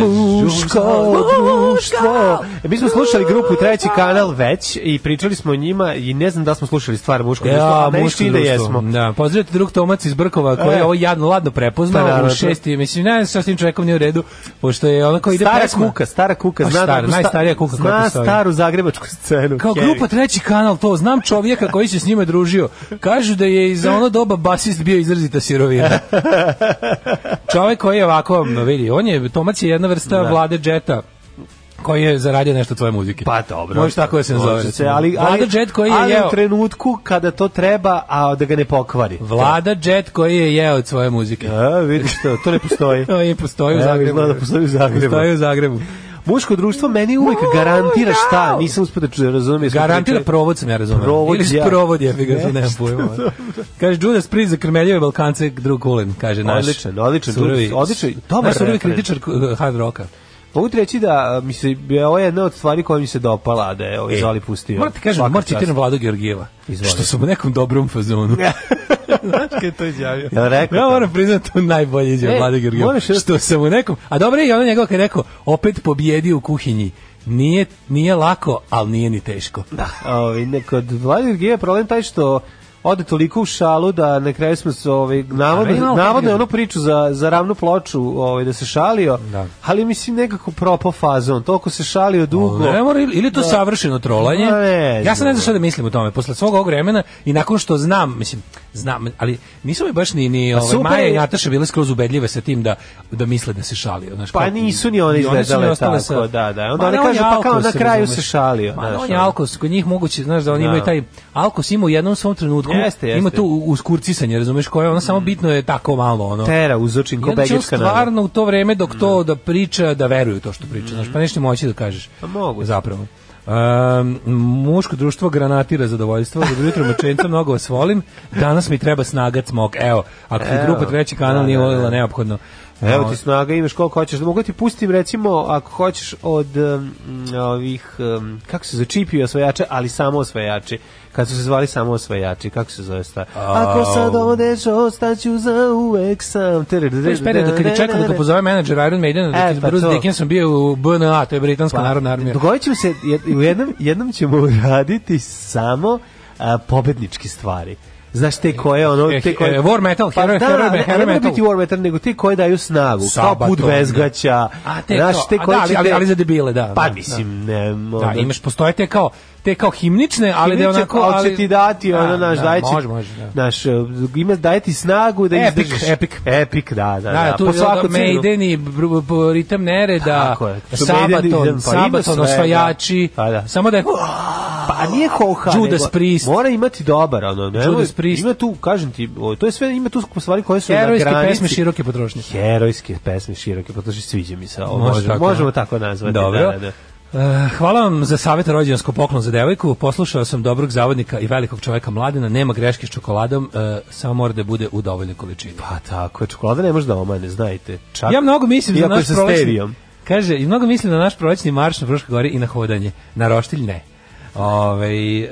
Muško društvo E, mi smo slušali grupu Treći kanal već i pričali smo o njima i ne znam da smo slušali stvar muško. Ja, muško da jesmo. Da, pozdravite drug Tomac iz Brkova koji e. je ovo jadno ladno prepoznao pa u šesti. Mislim, ne znam šta s tim čovjekom nije u redu, pošto je ona koji ide Stara pesma. kuka, stara kuka. Pa zna, stara, najstarija kuka koja postoji. staru zagrebačku scenu. Kao grupa Treći kanal, to znam čovjeka koji se s njima družio. Kažu da je iz ono doba basist bio izrazita sirovina. Čovek koji je ovako, vidi, on je, Tomac je jedna vrsta da. vlade džeta koji je zaradio nešto tvoje muzike. Pa dobro. Možeš tako da se nazove. Se, ali, ali, Vlada Jet koji je ali jeo... u trenutku kada to treba, a da ga ne pokvari. Vlada Jet koji je jeo od svoje muzike. Ja, da, vidiš to, to ne postoji. to je postoji u Zagrebu. Ja, Evo, da postoji u Zagrebu. Postoji u Zagrebu. Muško društvo meni uvek no, garantira no. šta, nisam uspio da razumijem. Garantira če... provod sam ja razumio. Provod Ili sprovod ja. je, ga ne, ne pojma. kaže, Judas Spriz za krmeljive Balkance, drug Kulin, kaže naš. Odličan, odličan, surovi, odličan. Dobar surovi kritičar eh, hard roka. Mogu ti reći da mi se, ovo je jedna od stvari koja mi se dopala da je ovaj Zoli e, pustio. Morate kažem, morate citiram Vlado Georgijeva. Što sam u nekom dobrom fazonu. Znaš kada je to izjavio? Ja, rekao ja moram priznati, to najbolje izjavio e, Vlada Georgijeva. Što, što sam u nekom... A dobro je i ono njegov kada je rekao, opet pobjedi u kuhinji. Nije, nije lako, ali nije ni teško. Da, ovi, ovaj, kod Vlada Georgijeva je problem taj što ode toliko u šalu da na kraju smo se ovaj navodno navodno je ono priču za za ravnu ploču, ovaj da se šalio. Da. Ali mislim nekako propo fazon, toliko se šalio dugo. Ne mora ili to da. savršeno trolanje. Ne, ja sam ne znam šta da mislim o tome posle svog ovog vremena i nakon što znam, mislim, znam, ali nisu mi baš ni ni ovaj Maja i Nataša bile skroz ubedljive sa tim da da misle da se šalio, znači. Pa nisu ni one izgledale tako, sa, da, da. Onda oni kažu pa kao na kraju se šalio, znači. On je alkos, kod njih moguće, znaš da oni imaju taj alkos ima u jednom svom trenutku jeste, jeste. ima tu uskurcisanje, razumeš, koje ono samo mm. bitno je tako malo ono. Tera uzočin ko begečka. stvarno u to vreme dok to mm. da priča, da veruje to što priča, mm. znaš, pa nešto moći da kažeš. Pa mogu. Zapravo. Um, muško društvo granatira zadovoljstvo. Dobro jutro, mačenca, mnogo vas volim. Danas mi treba snaga smog. Evo, ako Evo, grupa treći kanal da, nije da, volila, da. neophodno. Evo ti ovaj. snaga, imaš koliko hoćeš. Da mogu ti pustim, recimo, ako hoćeš od um, ovih, um, kako se začipio osvajače, ali samo osvajači. Kad su se zvali samo osvajači, kako se zove sta? Ako sad odeš, ostaću za uvek sam. To je period kada je čekao da ga pozove menadžer Iron Maiden, da je pa Bruce Dickinson bio u BNA, to je Britanska pa, narodna armija. Dogodit ćemo se, u jednom, jednom ćemo raditi samo pobednički stvari znaš te koje eh, ono eh, te eh, koje war metal heroj pa, heroj da, heroj ne, ne metal. biti war metal nego te koje daju snagu Sabaton, kao put da. vezgaća a te znaš te koje da, ali, ali, ali, za debile da pa da, da. mislim ne da, imaš postoje te kao te kao himnične, ali da onako ali će ti dati da, ono naš da, daje može, može, da. naš e, ima daje ti snagu da epic, izdržiš. Epic, epic, da, da, da. da tu po svaku cenu. Maideni, ritam nereda, Sabaton, pa Sabaton, osvajači, da. pa da. samo da je pa nije hoha, Judas Priest. Mora imati dobar, ono, ne, Judas Priest. Ima tu, kažem ti, to je sve, ima tu stvari koje su Herojske na granici. Herojske pesme široke potrošnje. Herojske pesme široke potrošnje, sviđa mi se ovo. Možemo, da. možemo tako nazvati. Dobro. Da, da. Eh, hvala vam za savjet rođendansko poklon za devojku. Poslušao sam dobrog zavodnika i velikog čoveka Mladena. Nema greške s čokoladom, e, samo mora da bude u dovoljnoj količini. Pa tako čokolada ne može da omane, znajte. Čak, ja mnogo mislim za naš prolećni... Kaže, i mnogo mislim na naš prolećni marš na Fruškoj gori i na hodanje. Na roštilj ne. Ove, e,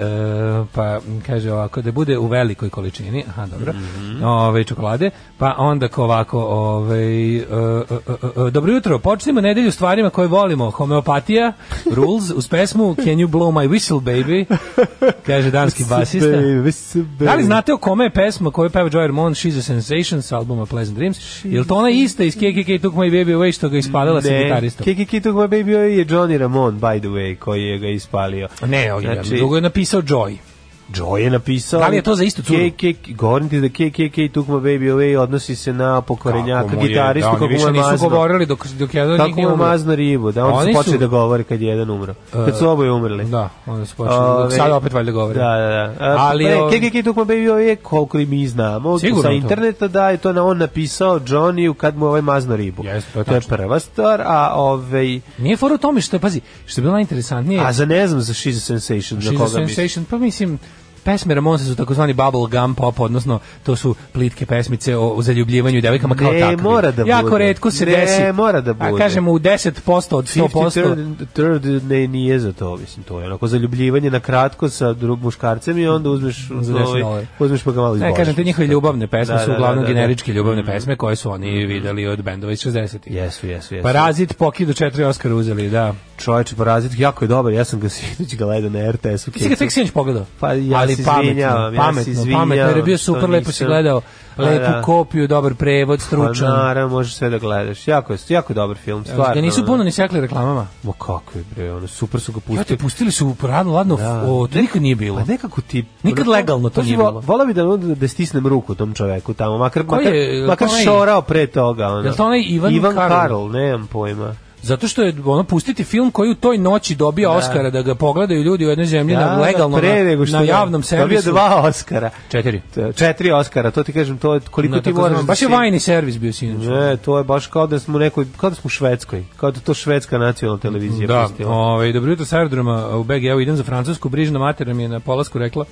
pa kaže ovako, da bude u velikoj količini, aha, dobro, mm -hmm. ove, čokolade, pa onda ko ovako, ove, e, e, e dobro jutro, počnemo nedelju stvarima koje volimo, homeopatija, rules, uz pesmu Can you blow my whistle, baby, kaže danski basista. Da li znate o kome je pesma koju peva Joy Ramone, She's a Sensation sa albuma Pleasant Dreams? Je li to ona ista iz KKK Took My Baby Away što ga ispadala sa gitaristom? KKK Took My Baby Away je Johnny Ramone, by the way, koji je ga ispalio. Ne, Evo, znači, drugo je napisao Joy. Joe je napisao... Da li je to za istu curu? KK, govorim ti da KKK Tukma Baby Away odnosi se na pokorenjaka gitaristu kako mu je, da, kako mu je mazno. govorili dok, dok jedan kako nije umro. Kako mu mazno ribu, da, oni su počeli da govori kad je jedan umro. Kad su e, oboje umrli. Da, onda su počeli. Ove, sad opet valjda govore. Da, da, da. A, e, Ali, pre, KKK Tukma Baby Away, koliko i mi znamo, sa interneta da je to na on napisao Johnny kad mu je ovaj mazno ribu. Yes, to, je to je prva stvar, a ovaj... Nije fora o tome što je, pazi, što je bilo najinteresantnije... A za ne znam, za She's a Sensation, na koga mislim. Sensation, pa mislim, pesme Ramonsa su takozvani bubble gum pop, odnosno to su plitke pesmice o, o zaljubljivanju i devojkama kao takvi. Ne, mora da bude. Jako redko se ne, desi. mora da bude. A kažemo u 10% od 100%. Third, third ne, nije za to, mislim, to je onako zaljubljivanje na kratko sa drug muškarcem i onda uzmeš, ovaj, novi, uzmeš pa ga malo izboriš. Ne, kažem, te njihove ljubavne pesme da, su da, da, uglavnom da, da, generičke ljubavne mm. pesme koje su oni mm. videli od bendova iz 60-ih. Jesu, jesu, jesu. Parazit pokidu četiri Oscara uzeli, da. Čovječe, Parazit jako je dobar, ja sam ga sinoć ga gledao na RTS-u. Ti si ga tek sinoć pogledao? Pa ja ali ja pametno, pametno, ja pametno, jer je bio super, lepo si gledao pa lepu da. kopiju, dobar prevod, pa stručan. Pa naravno, možeš sve da gledaš. Jako je, jako dobar film, stvarno. Da nisu puno ni sekli reklamama. Ma kako je bre, ono super su ga pustili. Ja te pustili su radno, ladno, da. o, to nikad nije bilo. A pa nekako ti nikad legalno to, nije bilo. Vola bi da da stisnem ruku tom čoveku tamo, makar makar, makar šorao pre toga, ono. Jel to onaj Ivan, Ivan Karl? Karl, nemam pojma. Zato što je ono pustiti film koji u toj noći dobija da. Oscara da ga pogledaju ljudi u jednoj zemlji da, na da, legalno na, na javnom servisu. Dobio dva Oscara. Četiri. Četiri Oscara, to ti kažem, to je koliko no, ti moraš. Znam, da baš je vajni servis bio sinoć. Ne, to je baš kao da smo u nekoj kao da smo u Švedskoj, kao da to švedska nacionalna televizija da, pustila. Ovaj dobro jutro sa aerodroma u BG, evo idem za Francusku, brižna mater mi je na polasku rekla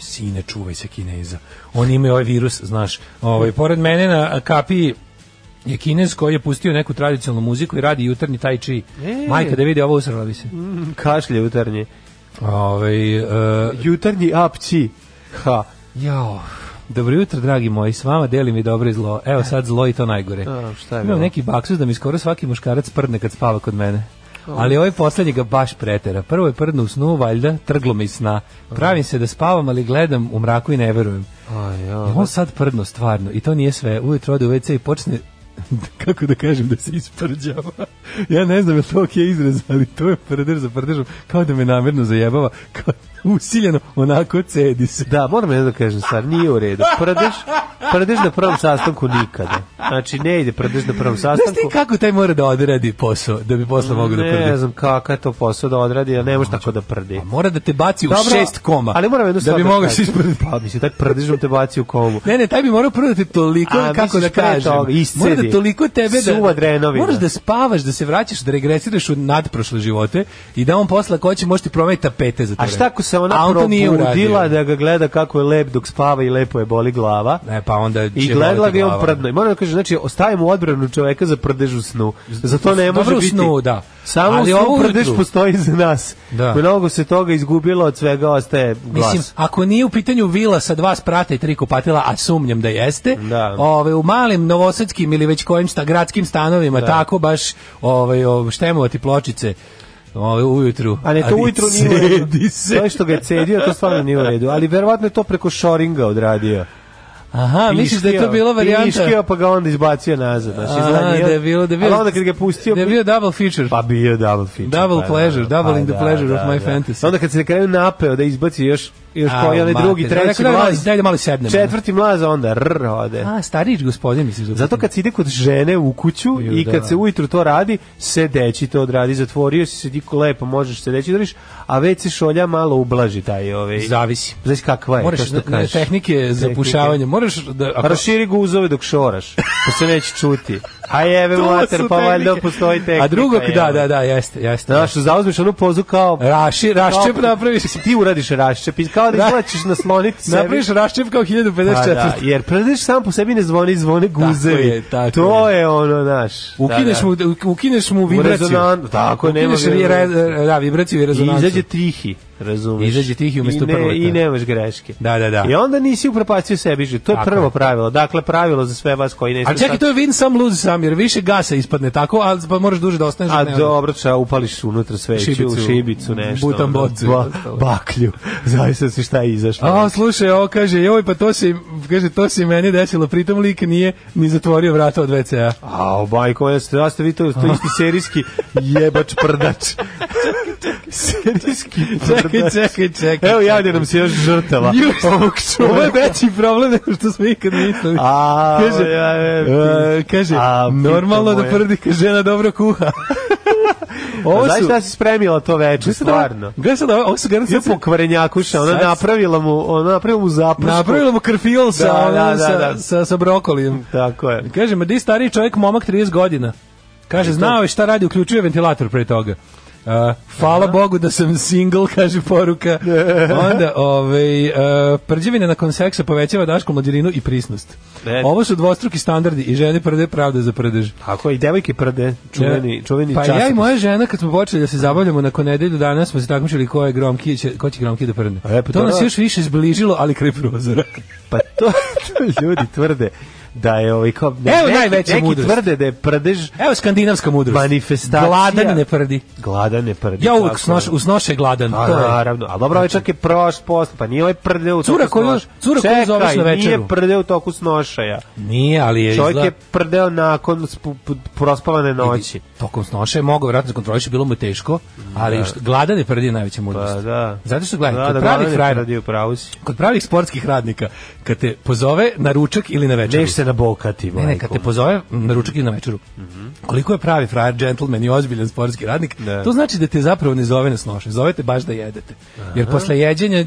sine čuvaj se Kineza. Oni imaju ovaj virus, znaš. Ovaj pored mene na kapiji je kinez koji je pustio neku tradicionalnu muziku i radi jutarnji tai chi. E. Majka da vidi ovo usrla bi se. Mm, kašlje jutarnji. Ove, ovaj, uh, jutarnji chi. Ha. Jao. Dobro jutro, dragi moji, s vama delim i dobro i zlo. Evo sad zlo i to najgore. šta je Imam bilo? neki baksus da mi skoro svaki muškarac prdne kad spava kod mene. Ali ovaj poslednji ga baš pretera. Prvo je prdno u snu, valjda, trglo me sna. Pravim se da spavam, ali gledam u mraku i ne verujem. Aj, on sad prdno, stvarno. I to nije sve. Ujutro ode u WC i počne kako da kažem da se isprđava. ja ne znam je to ok izraz, ali to je prdež za prdežom, kao da me namerno zajebava, kao usiljeno, onako cedi se. Da, moram jedno da kažem stvar, nije u redu. Prdeš, prdeš na prvom sastanku nikada. Znači, ne ide prdeš na prvom sastanku. Znaš ti kako taj mora da odradi posao, da bi posle mogu da prdi? Ne znam kako je to posao da odradi, a ne može tako da prdi. A mora da te baci Dobro, u šest koma. Ali mora jednu da stvar da bi mogao se isprditi. Pa, mislim, taj prdeš da te baci u komu. Ne, ne, taj bi morao prvo da te toliko, a, kako da kažem, toga, mora da toliko tebe da... Moraš da spavaš, da se vraćaš, da regresiraš u nadprošle živote i da on posle ko će možete promeniti tapete za tebe. A šta ako se ona on probudila da ga gleda kako je lep dok spava i lepo je boli glava. Ne, pa onda I gledala ga on prdno. I da. moram da kažem, znači, ostavimo odbranu čoveka za prdežu snu. Zato ne može biti... Snu, da. Samo Ali snu prdež postoji za nas. Da. Mnogo se toga izgubilo, od svega ostaje glas. Mislim, ako nije u pitanju vila sa dva sprata i tri kupatila, a sumnjam da jeste, da. Ove, u malim novosadskim ili već kojim sta, gradskim stanovima, da. tako baš ove, ove štemovati pločice Ove, ujutru. A ne, to ali ujutru nije u redu. To što ga je cedio, to stvarno nije u redu. Ali verovatno je to preko shoringa odradio. Aha, misliš da je to bila varijanta? Piškio, pa ga onda izbacio nazad. Znači, Aha, da je bilo, da je bilo, ali onda kad ga pustio... Da je bio double feature. Pa bio double feature. Double pa da, pleasure, pa da, doubling pa, the pleasure da, of my da. fantasy. Onda kad se na kraju napeo da izbaci još još koji onaj drugi, da, treći da, mlaz. Daj da malo sednemo. Četvrti mlaz, onda rr ode. A, starić gospodin, misliš da... Zato kad se ide kod žene u kuću Ju, i kad da. se ujutru to radi, se deči to odradi, zatvorio si se, diko lepo možeš se deći, držiš, a već se šolja malo ublaži taj ovaj... Zavisi. Zavisi kakva je, Moraš, to što kažeš. tehnike za pušavanje, moraš da... Ako... Raširi guzove dok šoraš, to pa se neće čuti. A jeve to mater, pa valjda postoji tehnika. A drugog, da, da, da, jeste, jeste. Znaš, zauzmiš onu pozu kao... Raši, raščep kao, napraviš. Ti uradiš raščep, kao da izlačiš nasloniti sebi. Napraviš raščep kao 1054. A, pa da, jer predeš sam po sebi ne zvoni, zvone guze. Tako je, tako to je. je ono, naš. Ukineš, da, da. mu, ukineš mu vibraciju. Rezonan, tako, nema vibraciju. Re, da, vibraciju i rezonancu. I izađe trihi razumeš. Izađe tih i umesto prvog. I da. nemaš greške. Da, da, da. I onda nisi upropacio sebi, to je Tako prvo je. pravilo. Dakle, pravilo za sve vas koji ne... Ali čekaj, to je win some, lose some tamo, jer više gasa ispadne tako, ali pa moraš duže da ostaneš. A dobro, ča, upališ unutra sveću, šibicu, šibicu nešto. Butan bocu. Ba, baklju. Zavisno si šta je izašlo. A, slušaj, ovo kaže, joj, pa to se, kaže, to se meni desilo, pritom lik nije ni zatvorio vrata od WC-a. A, bajko, ja ste, ja da ste vi to, to isti serijski jebač prdač. serijski Čekaj, čekaj, čekaj. Evo, javlja nam se još žrtava. Ovo je veći problem nego što smo ikad mislili. A, kaže, ja, ja, ja, e, kaže, a, Normalno da prdi kad žena dobro kuha. Ovo su... Znaš šta si spremila to veče, stvarno? Gde sad, ovo su garanti... Ja pokvarenjakuša, ona napravila mu, ona napravila mu zapušku. Napravila mu krfil sa, da, da, da, sa, da. sa, sa brokolijem. Tako je. Kaže, ma di stariji čovjek, momak 30 godina. Kaže, znao je šta radi, uključio ventilator pre toga. Uh, hvala Aha. Bogu da sam single, kaže poruka. Onda, ovaj, uh, prđevina nakon seksa povećava dašku mlađerinu i prisnost. Ne. Ovo su dvostruki standardi i žene prde pravde za prdež. Tako i devojke prde, čuveni, ja. Da. čuveni Pa časopis. ja i moja žena kad smo počeli da se zabavljamo nakon nedelju danas, smo se takmičili ko je gromki, će, ko će gromki da prdne. E, pa to, to nas da. još više zbližilo, ali kraj prozora. pa to, to ljudi tvrde da je ovaj kao ne, da Evo najveća neki mudrost. tvrde da je prdež. Evo skandinavska mudrost. Manifestacija. Gladan ne prdi. Gladan ne prdi. Ja uvek snoš, usnoše gladan. A, pa to je. Naravno. A dobro, ovaj čak je prošt post, pa nije ovaj prde u toku koju, Cura koju zoveš na večeru. nije prdeo u toku snošaja. Nije, ali je Čovjek izla... je prdeo nakon prospavane noći. tokom snošaja mogu vjerojatno da kontroliše, bilo mu teško, ali da. što, gladan je prdi najveća mudrost. Pa, da. Zato što gledaj, da, kod pravih radnika, kod pravih sportskih radnika, kad te pozove na ručak ili na večeru nabokati. Da ne, ne, kad te pozove na ručak ili na večeru, mm -hmm. koliko je pravi frajer, džentlmen i ozbiljan sportski radnik, ne. Da. to znači da te zapravo ne zove na snoše, zove te baš da jedete. Aha. Jer posle jeđenja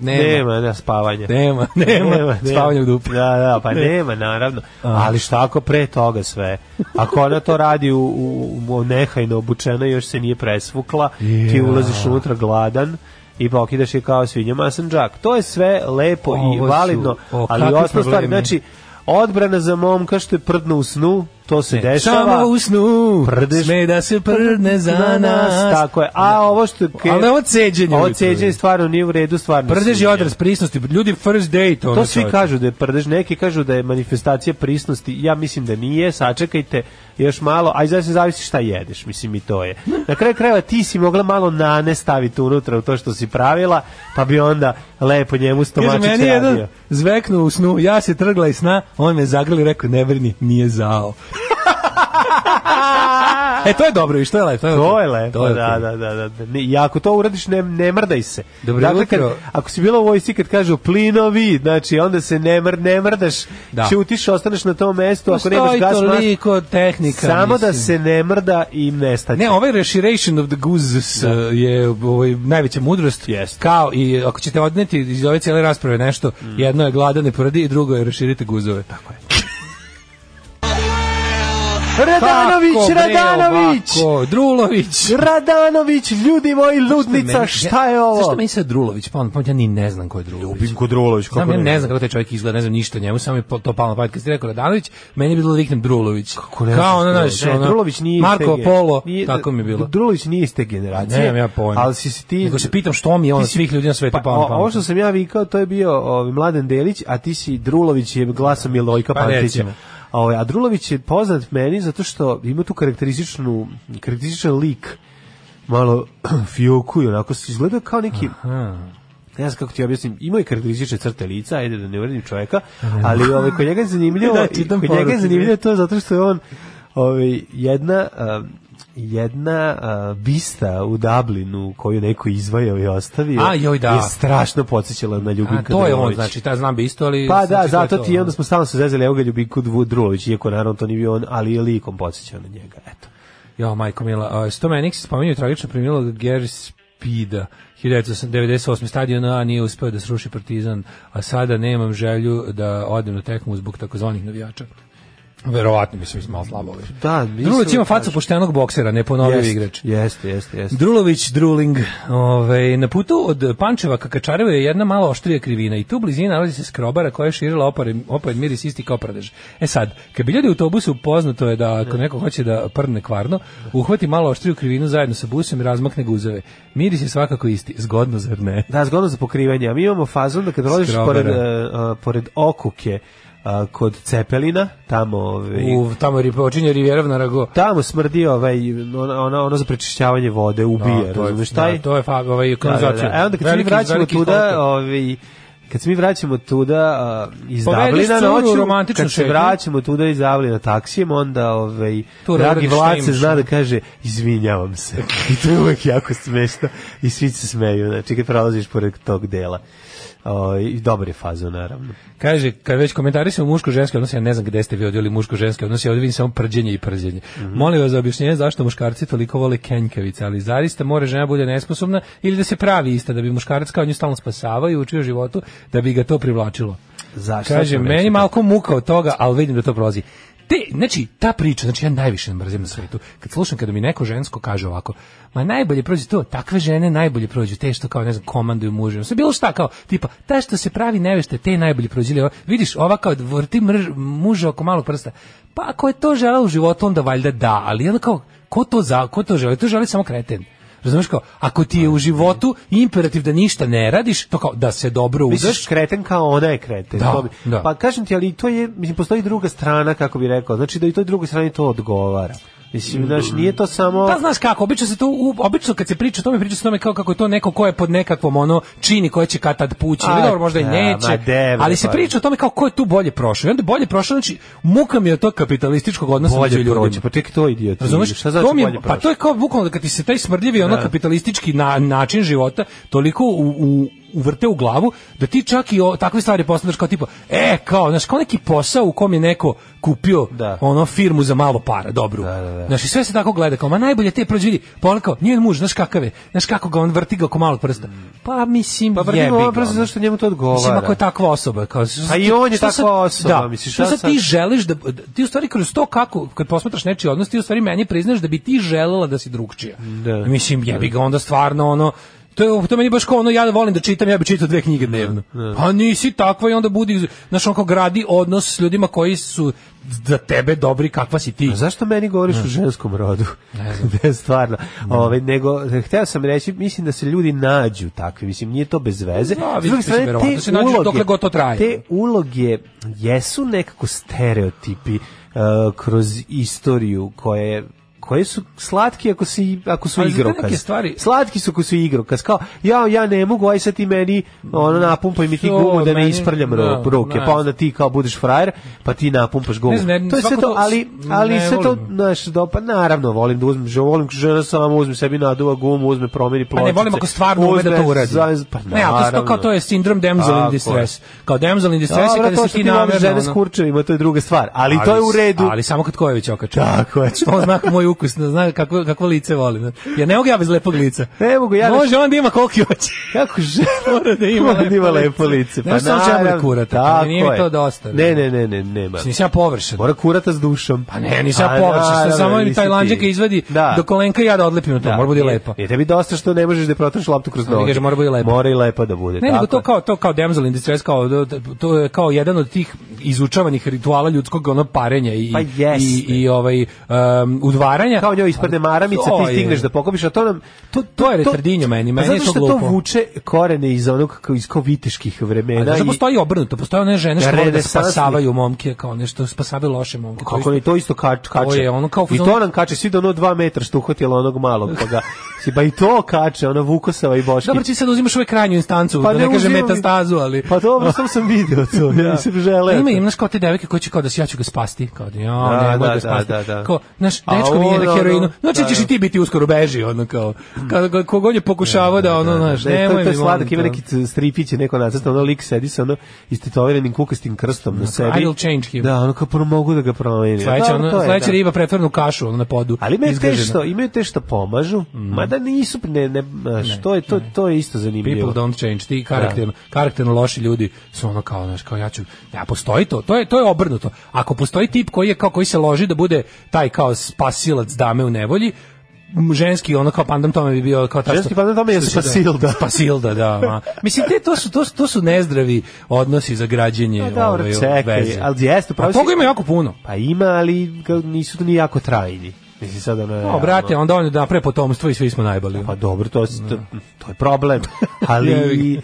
nema. Nema, da, spavanje. Nema, nema, nema spavanje u dupu. Da, da, pa nema, nema naravno. Ali šta ako pre toga sve? Ako ona to radi u, u, u nehajno obučena, još se nije presvukla, yeah. ti ulaziš unutra gladan, i pokidaš je kao svinja masanđak. To je sve lepo Ovo i validno, su, o, ali ostalo stvari, znači, Odbrana za momka što je prdno u snu, to se ne, dešava. u snu, Prdeš, sme da se prdne za nas. Tako je. A ovo što je... Ali ovo ceđenje. Ovo ceđenje stvarno nije u redu, stvarno. Prdež je odraz prisnosti. Ljudi, first date. To svi čovjek. kažu da je prdež. Neki kažu da je manifestacija prisnosti. Ja mislim da nije. Sačekajte još malo, a zavisno zavisi šta jedeš, mislim i to je. Na kraju krajeva ti si mogla malo nane staviti unutra u to što si pravila, pa bi onda lepo njemu stomačić Kaže, meni radio. jedan zveknu u snu, ja se trgla iz sna, on me zagrli i rekao, ne brini, nije zao e, to je dobro i što je lepo. To je lepo, to je da, da, da, da. I ako to uradiš, ne, ne mrdaj se. Dobro dakle, Kad, ako si bila u vojsci kad kažu plinovi, znači onda se ne, mr, ne mrdaš, da. čutiš, ostaneš na tom mestu, ako nemaš gas toliko tehnika. Samo da mislim. da se ne mrda i nestaće. Ne, ovaj Restoration of the Goose da. Eh, je ovaj, najveća mudrost. Yes. Kao i ako ćete odneti iz ove cijele rasprave nešto, mm. jedno je glada ne prdi i drugo je raširite guzove. Tako je. Radanović, kako, Radanović. Bre, Drulović. Radanović, ljudi moji, ludnica, meni, šta je ovo? Zašto mi se Drulović, pa on, pa ja ni ne znam ko je Drulović. Ljubim ko Drulović, kako znam, ne, ja ne znam kako taj čovjek izgleda, ne znam ništa o njemu, samo je to palo na pamet kad ste rekao Radanović, meni je bilo da riknem Drulović. Kako ne, Kao ono, znaš, ono, Drulović nije Marko Polo, nije, tako mi je bilo. Drulović nije iz te generacije. Ne, ja pojma. Ali si si ti Nego se pitam što mi je on svih ljudi na svetu palo. Pa, ovo što sam ja vikao, to je bio ovaj, Mladen Delić, a ti si Drulović je glasom Milojka pa Pantića ovaj, Adrulović je poznat meni zato što ima tu karakterističnu, karakterističan lik, malo fioku i onako se izgleda kao neki... Aha. Ne znam kako ti objasnim, ima i karakteristične crte lica, ajde da ne uvredim čovjeka, ali ovaj, kod njega je zanimljivo, da, kod njega je zanimljivo to zato što je on ovaj, jedna... Um, jedna uh, bista u Dublinu koju neko izvajao i ostavio A, joj, da. je strašno podsjećala na Ljubinka Drulović. To je on, znači, ta znam bistu, ali... Pa da, zato ti to, da. onda smo stalno se zezali, evo ga Ljubinku Drulović, iako naravno to nije bio on, ali je likom podsjećao na njega, eto. Jo, majko Mila, uh, Stomenik se spomenuo tragično preminulog Gary Spida, 1998. stadion A nije uspeo da sruši Partizan, a sada nemam želju da odem na tekmu zbog takozvanih navijača. Verovatno, mislim, iz malo slabo. Da, mislim, Drulović ima da facu poštenog boksera, ne ponovio jest, igrač. Jeste, jeste, jeste. Drulović, Druling. ovaj na putu od Pančeva ka Kačarevu je jedna malo oštrija krivina i tu blizina nalazi se skrobara koja je širila opare, opet miris isti kao pradež. E sad, kad bi ljudi u autobusu poznato je da ako neko hoće da prdne kvarno, uhvati malo oštriju krivinu zajedno sa busom i razmakne guzove. Miris je svakako isti. Zgodno, zar ne? Da, zgodno za pokrivanje. A mi imamo fazon da kad rodiš pored, uh, pored okuke, a, kod Cepelina, tamo... Ovaj, U, tamo je počinje Riverov na Rago. Tamo smrdi ovaj, ono, ono za prečišćavanje vode, ubija, no, razumiješ taj? Da, da to je fag, ovaj, kanalizacija. Da, da, da. E onda kad se mi vraćamo tuda, ovaj, kad se mi vraćamo tuda uh, iz Davlina Dublina noću, kad se vraćamo tuda iz Davlina taksijem, onda ovaj, tu dragi vlad se zna da kaže izvinjavam se. I to je uvek jako smešno i svi se smeju, znači kad prolaziš pored tog dela. O, ovaj, I dobre faze naravno. Kaže, kad već komentarišemo muško-ženski odnose, ja ne znam gde ste vi odjeli muško-ženski odnose, ja ovdje vidim samo prđenje i prđenje. Mm -hmm. Molim vas za objašnjenje zašto muškarci toliko vole kenjkavice, ali zarista mora žena bude nesposobna ili da se pravi ista, da bi muškarac kao nju stalno spasavao i učio životu, da bi ga to privlačilo. Zašto? Kaže, meni malko muka od toga, ali vidim da to prolazi. Te, znači, ta priča, znači ja najviše mrzim na svetu. Kad slušam kada mi neko žensko kaže ovako, ma najbolje prođe to, takve žene najbolje prođu, te što kao, ne znam, komanduju mužem, sve bilo šta kao, tipa, ta što se pravi nevešte, te najbolje prođe, vidiš, ova kao, vrti mrž, muža oko malog prsta, pa ako je to žela u životu, onda valjda da, ali onda kao, ko to, za, ko to želi, to želi samo kreten. Razumeš kao, ako ti je u životu imperativ da ništa ne radiš, to kao da se dobro uđeš. Misliš kreten kao ona je kreten. Da, da. Pa kažem ti, ali to je, mislim, postoji druga strana, kako bi rekao, znači da i toj drugoj strani to odgovara. Mislim da nije to samo Pa znaš kako, obično se to obično kad se priča o tome priča se o tome kao kako je to neko ko je pod nekakvom ono čini koje će katad pući, ali dobro možda i da, neće. Deve, ali se priča o tome kao ko je tu bolje prošao. I onda bolje prošao znači muka mi je to kapitalističkog odnosa među ljudima. Pa tek to idiot. Razumeš? Šta znači to bolje pa prošao? Pa to je kao bukvalno da kad ti se taj smrdljivi ono da. kapitalistički na, način života toliko u, u uvrte u glavu da ti čak i o, takve stvari postaneš kao tipa e kao znaš kao neki posao u kom je neko kupio da. ono firmu za malo para dobru da, da, da. znaš i sve se tako gleda kao ma najbolje te prođi pa kao, njen muž znaš kakav je znaš kako ga on vrti ga oko malog prsta pa mislim pa vrti ga prsta zašto njemu to odgovara mislim ako je takva osoba kao pa i on je takva osoba da, misliš šta, sad, ti želiš da, da ti u stvari kroz to kako kad posmatraš nečiji odnos ti u stvari meni priznaš da bi ti želela da si drugčija da. mislim jebi ga da. onda stvarno ono To je to meni baš kao ono ja volim da čitam, ja bih čitao dve knjige dnevno. Da, da. Pa nisi takva i onda budi znaš onako gradi odnos s ljudima koji su za tebe dobri kakva si ti. A zašto meni govoriš ne. Da. o ženskom rodu? Ne znam. stvarno. Ne. Ove, nego, htio sam reći, mislim da se ljudi nađu takvi, mislim, nije to bez veze. Da, vi strane, te da se nađu uloge, dokle god to traje. Te uloge jesu nekako stereotipi uh, kroz istoriju koje koje su slatki ako si ako su igrokaz. Stvari... Slatki su ako su igrokaz. Kao ja ja ne mogu aj ovaj sad ti meni ono napumpaj mi ti gumu da ne isprljam da, ruke. Pa onda ti kao budeš frajer, pa ti napumpaš gumu. Ne, to je sve to, ali ali sve to naš do pa naravno volim da uzmem, že volim žena samo uzme sebi naduva gumu, uzme promeni pločice. Pa ne volim ako stvarno ume da to uradi. Za, pa, ne, a to kao to je sindrom damsel in distress. Kao damsel in distress kada se ti namerno žene s to je druga stvar, ali to je u redu. Ali samo kad Kojević okači. Tako je. To znak moj ukus, da zna kako, kakvo lice voli. Ja ne mogu ja bez lepog lica. Ne mogu ja. Može znači, on da ima koliko hoće. Kako želi. Mora da ima, Mora da ima lepo lice. Pa ne, naravno. kurata, tako pa, nije mi to dosta. Ne, ne, ne, ne, nema. Nisi ja površan. Mora kurata s dušom. Pa ne, nisi ja površan, što samo ili taj lanđaka izvadi da. do kolenka i ja da odlepim na to. Da. Mora bude lepo. Je tebi dosta što ne možeš da protraš loptu kroz noge. Kaže mora bude lepo. Mora i lepo da bude. Ne, nego to kao to kao damsel in distress kao to je kao jedan od tih izučavanih rituala ljudskog ono parenja i pa i i ovaj um, udvaranja meni kao njoj isprde maramice, ti stigneš da pokopiš, a to nam to to, to je retardinje meni, meni je to glupo. Pa zato što to vuče korene iz onog kao iz kovitiških vremena. A da postoji obrnuto, postoje one žene što vole da spasavaju momke kao nešto, spasavaju loše momke. Kako ni to isto kač, kače. To je ono kao I to nam kače svi do ono 2 metra što uhvatilo onog malog, pa ga ba i to kače, ona Vukosava i Boški. Dobro, ti sad uzimaš uvek krajnju instancu, pa da ne, ne kažem metastazu, ali... Pa dobro, samo sam video to, ja. Da. nisam želeo. Ima, imaš kao te devike koje će kao da si, ja ću ga spasti, kao da, ja, ne, da, da, da, da, da. Kao, znaš, dečko mi je na da, heroinu. Da. Znači da, ćeš i ti biti uskoro beži, ono kao. Kada kogod je pokušavao da ono, znaš, nemoj. mi. To je sladak, ima neki stripić, neko na nacrta, ono lik sedi sa ono istetoviranim kukastim krstom na sebi. I'll change him. Da, ono kao prvo mogu da ga promenim. Sledeća, ono, sledeća riba pretvrnu kašu ono, na podu. Ali imaju te što, imaju te što pomažu, mhm. mada nisu, ne, ne, što je, to, to je isto zanimljivo. People don't change, ti karakterno, karakterno loši ljudi su ono kao, znaš, kao ja ću, ja postoji to, to je, to je obrnuto. Ako postoji tip koji je kao, koji se loži da bude taj kao spasila spasilac dame u nevolji, ženski ono kao pandam tome bi bio kao ženski pandam tome je spasilda spasilda da ma. mislim te to su to, to su nezdravi odnosi za građenje no, pa dobro, ovaj, čekaj, veze ali jeste pa toga ima jako puno pa ima ali nisu ni jako trajni Mislim sad ono... No, brate, onda on da pre potomstvo i svi smo najbali. Pa dobro, to, to, to je problem. Ali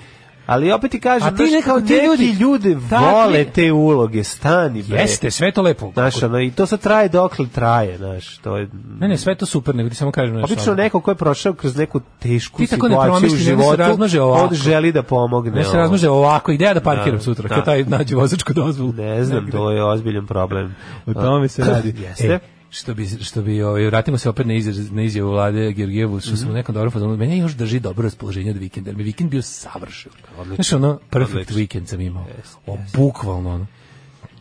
Ali opet ti kažem, A ti nekao, ti ljudi, neki ljude vole te uloge, stani bre. Jeste, sve to lepo. Znaš, ono, i to sad traje dokle traje, znaš, to je... Ne, ne, sve to super, nego ti samo kažem nešto. Obično neko ko je prošao kroz neku tešku ti tako situaciju ne u životu, on želi da pomogne. Ne se razmaže ovako, ideja da parkiram da, sutra, da. kad taj nađe vozačku dozvolu. Ne znam, to je ozbiljan problem. O tome se radi. Jeste. Ej što bi što bi ovaj vratimo se opet na izjavu na izjavu vlade Georgijevu što mm -hmm. sam mhm. nekom dobro fazonu mene još drži dobro raspoloženje od vikenda jer mi vikend bio savršen odlično znači ono perfect odlično. weekend sam imao yes, o, bukvalno ono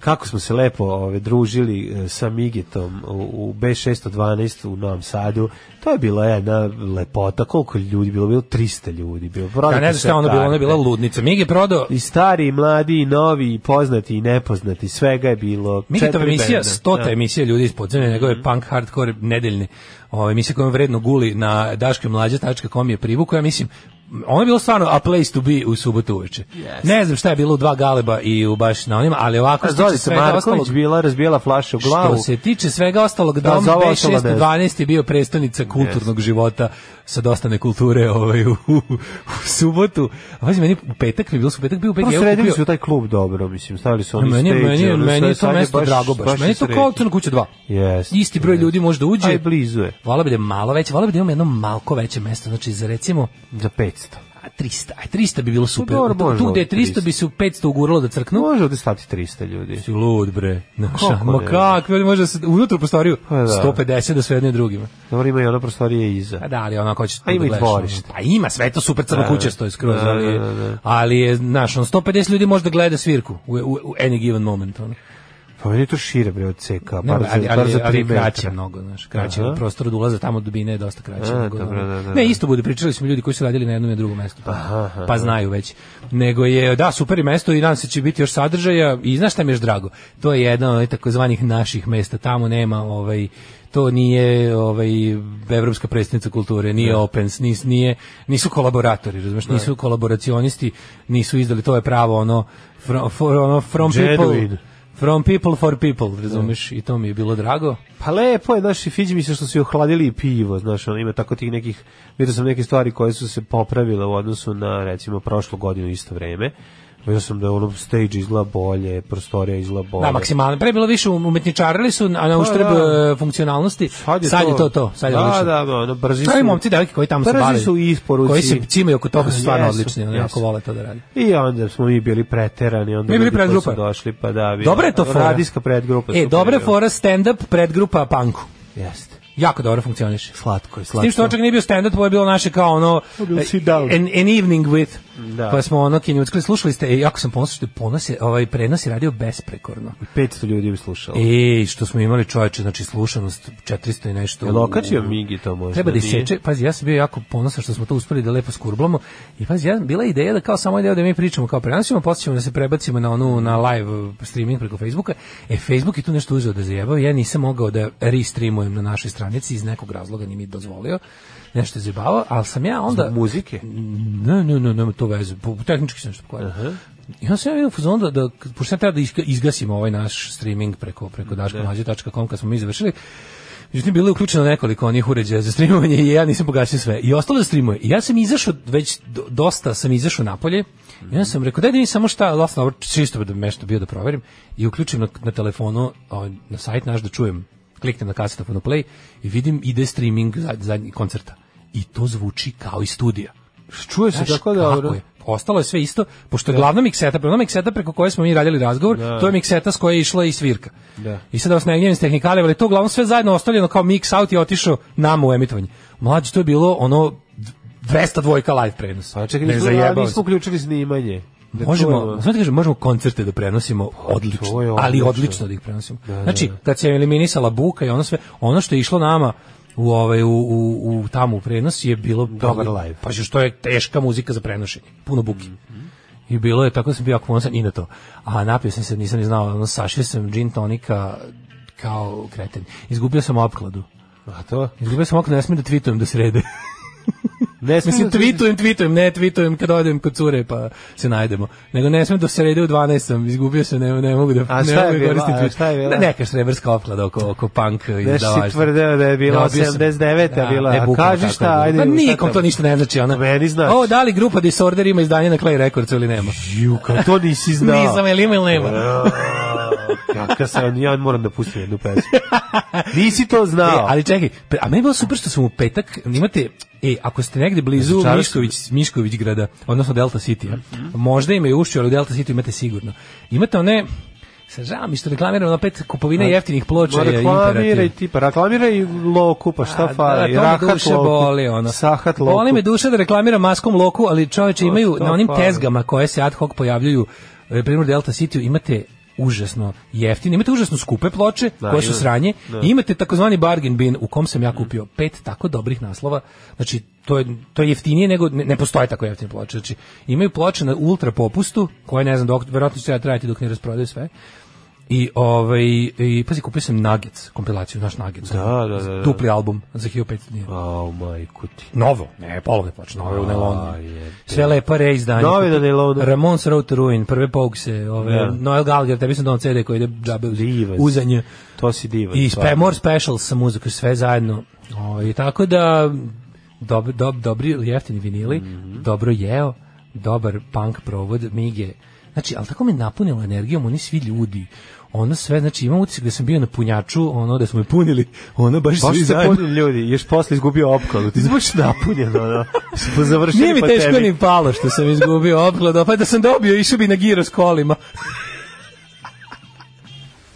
kako smo se lepo ove, družili e, sa Migitom u, u B612 u Novom Sadu. To je bila jedna lepota. Koliko ljudi bilo? Bilo 300 ljudi. Bilo. Ja ne znam šta ono bilo, ono je bila ludnica. Migi je prodao... I stari, i mladi, i novi, i poznati, i nepoznati. Svega je bilo. Migetova emisija, stota ja. Da. emisija ljudi iz podzemlja, njegove mm. punk hardcore nedeljne. Ove, emisija kojom vredno guli na daškemlađa.com je privu, koja mislim ono je bilo stvarno a place to be u subotu uveče. Yes. Ne znam šta je bilo u dva galeba i u baš na onima, ali ovako pa što se svega Marković ostalog, bila razbijala flašu u glavu. Što se tiče svega ostalog, da, dom B612 je bio prestonica kulturnog yes. života sa dosta nekulture ovaj, u, u, u subotu. A pazi, meni u petak, mi bilo su petak, bio u BG. Pa sredili su taj klub dobro, mislim, stavili su oni meni, stage. Meni, ono, meni je to mesto baš, drago baš. baš meni je to kao crna kuća 2. Yes, Isti broj yes. ljudi da uđe. Aj, blizu je. Vola bi da je malo veće, vola bi da imam jedno malko veće mesto, znači za recimo... Za pet 500. A 300, a 300 bi bilo pa super. Dobro, tu, tu gde 300, 300 bi se u 500 uguralo da crknu. Može ovde stati 300 ljudi. Si lud bre. Naša, ma kako, ljudi može da se ujutro prostoriju pa da. 150 da sve jedne drugima. Dobro ima i ona prostorije iza. A pa da, ali ona hoće A ima i da dvorište. Pa ima sve to super crno da, kuće što je skroz, ali ali je naš on 150 ljudi može da gleda svirku u, u, u any given moment ono. Pa meni je to šire bre od CK, pa ali, ali, ali, za ali, kraće mnogo, znaš, kraće. Aha. Prostor od ulaza tamo dubine je dosta kraće. A, nego, dobro, da da, da, da, Ne, isto bude, pričali smo ljudi koji su radili na jednom i drugom mestu, pa, aha, pa znaju već. Nego je, da, super je mesto i nadam se da će biti još sadržaja i znaš šta mi je još drago? To je jedno od takozvanih naših mesta, tamo nema ovaj, to nije ovaj evropska predstavnica kulture, nije Opens, nis, nije nisu kolaboratori, razumeš, nisu kolaboracionisti, nisu izdali to je pravo ono from, for, from people From people for people, da. razumeš, i to mi je bilo drago. Pa lepo je, znaš, i fiđi mi se što su i ohladili i pivo, znaš, ono ima tako tih nekih, vidio sam neke stvari koje su se popravile u odnosu na, recimo, prošlu godinu isto vreme. Vidio sam da ono stage izgleda bolje, prostorija izgleda bolje. Da, maksimalno. Pre bilo više umetničarili su, a na pa uštrb da. E, funkcionalnosti. Sad je, sad je to to. Sad je da, odlično. da, da, ono, brzi su. Ali momci devojke koji tamo su bavili. Brzi su isporuci. Koji se cimaju oko toga su stvarno jesu, odlični, oni jako vole to da radi. I onda smo mi bili preterani, onda mi bili predgrupa. došli, pa da, Dobra je to fora. Radijska predgrupa. E, dobre fora stand-up predgrupa punku. Jeste jako dobro funkcioniš. Slatko je, slatko. S tim što očak nije bio stand-up, ovo je bilo naše kao ono an, an evening with. Da. Pa smo ono kinjuckali, slušali ste, e, jako sam ponosan što je ponos je, ovaj, prenos je radio besprekorno. 500 ljudi bi slušalo. E, što smo imali čovječe, znači slušanost 400 i nešto. Jel okačio Migi to možda? Treba da iseče, pazi, ja sam bio jako ponosan što smo to uspeli da lepo skurblamo. I pazi, ja, bila ideja da kao samo ideja da mi pričamo kao prenosimo, posle ćemo da se prebacimo na onu, na live uh, streaming preko Facebooka. E, Facebook je tu nešto uzeo da zajebao, ja nisam mogao da restreamujem na našoj strani stranici iz nekog razloga nije mi dozvolio nešto je zjebavao, ali sam ja onda... Zbog muzike? Ne, ne, ne, ne, to veze, tehnički sam nešto pokvario. Uh -huh. I onda sam ja vidio da, da, pošto sam treba da izgasimo ovaj naš streaming preko, preko da. daškomađe.com kad smo mi završili, Međutim, bilo je uključeno nekoliko onih uređaja za streamovanje i ja nisam pogasio sve. I ostalo da streamuje. I ja sam izašao, već dosta sam izašao napolje. Mm -hmm. I ja sam rekao, daj da mi samo šta, last hour, čisto da bi nešto bio da proverim. I uključim na, na telefonu, ovaj, na sajt naš da čujem kliknem na kasetofon u play i vidim ide streaming zadnji koncerta. I to zvuči kao iz studija. Čuje se tako dobro. Je? Ostalo je sve isto, pošto je da. glavna mikseta, glavna mikseta preko koje smo mi radili razgovor, da. to je mikseta s koje je išla i svirka. Da. I sad da vas ne gnjevim s tehnikalije, ali to uglavnom sve zajedno ostavljeno kao mix out i otišao nam u emitovanje. Mlađe, to je bilo ono 200 dvojka live prenos. Pa čekaj, da, nismo uključili snimanje. Da možemo, znači kažem, možemo koncerte da prenosimo pa, odlično, odlično, ali odlično da ih prenosimo. Da, da znači, da. kad se eliminisala buka i ono sve, ono što je išlo nama u ovaj u, u, u tamo prenos je bilo dobar live. Pa što je teška muzika za prenošenje, puno buke. Mm -hmm. I bilo je tako da sam bio ponosan i na to. A napio sam se, nisam ni znao, ono sašio sam gin tonika kao kreten. Izgubio sam opkladu. A to? Izgubio sam opkladu, ne smijem da tweetujem do srede. Ne smijem, Mislim, tweetujem, tweetujem, ne tweetujem kad odem kod cure pa se najdemo. Nego ne smem do srede u 12 sam, izgubio se, ne, ne mogu da a šta je da bila, koristiti. A šta je bila? Ne, neka srebrska opklada oko, oko punk i da važno. si tvrdeo da je bila 79. Da, bila, e, a kaži šta, ajde. Pa nikom to ništa ne znači. Ona. Meni znači. O, da li grupa Disorder ima izdanje na Clay Records ili nema? Ju, to nisi znao. Nisam, ili ima ili nema. ja, kad sam, ja moram da pustim jednu pesmu. Nisi to znao. E, ali čekaj, a meni bilo super što sam u petak, imate, e, ako ste negde blizu Mišković, Mišković grada, odnosno Delta City, ja, možda imaju ušće, ali u Delta City imate sigurno. Imate one, Sad žao mi što reklamiramo opet kupovine jeftinih ploča no, je Reklamiraj ti, pa reklamiraj loku, pa šta fali, da, da, to me duše boli, ono. sahat loku. Boli me duša da reklamiram maskom loku, ali čoveče imaju na onim fali. tezgama koje se ad hoc pojavljuju, e, primjer Delta City imate užasno jeftine, imate užasno skupe ploče da, koje su sranje da. i imate takozvani bargain bin u kom sam ja kupio pet tako dobrih naslova. Znači to je to je jeftinije nego ne, ne postoje tako jeftine ploče. Znači imaju ploče na ultra popustu koje ne znam dok verovatno će ja da trajati dok ne rasprodaju sve. I ovaj i pazi kupio sam Nuggets kompilaciju naš Nuggets. Da, da, da, da. Dupli album za 1500 dinara. Au oh, majku ti. Novo, ne, polovne ploče, nove u nelonu. Sve lepa izdanje. Novi da nelonu. Ramon's Road to Ruin, prve pogse, ove da. Noel Gallagher, tebi sam donao CD koji ide džabe uz, uzanje. To si divan. I spe, more special sa muzikom sve zajedno. Ovaj tako da dob, dob, dobri jeftini vinili, mm -hmm. dobro jeo, dobar punk provod, mige. Znači, ali tako me napunilo energijom, oni svi ljudi ono sve, znači imam utisak da sam bio na punjaču, ono da smo me punili, ono baš pa svi zajedno. punili ljudi, još posle izgubio opkladu, ti si baš napunjen, ono, smo završili Nije mi teško ni palo što sam izgubio opkladu, pa da sam dobio, išao bi na giro s kolima.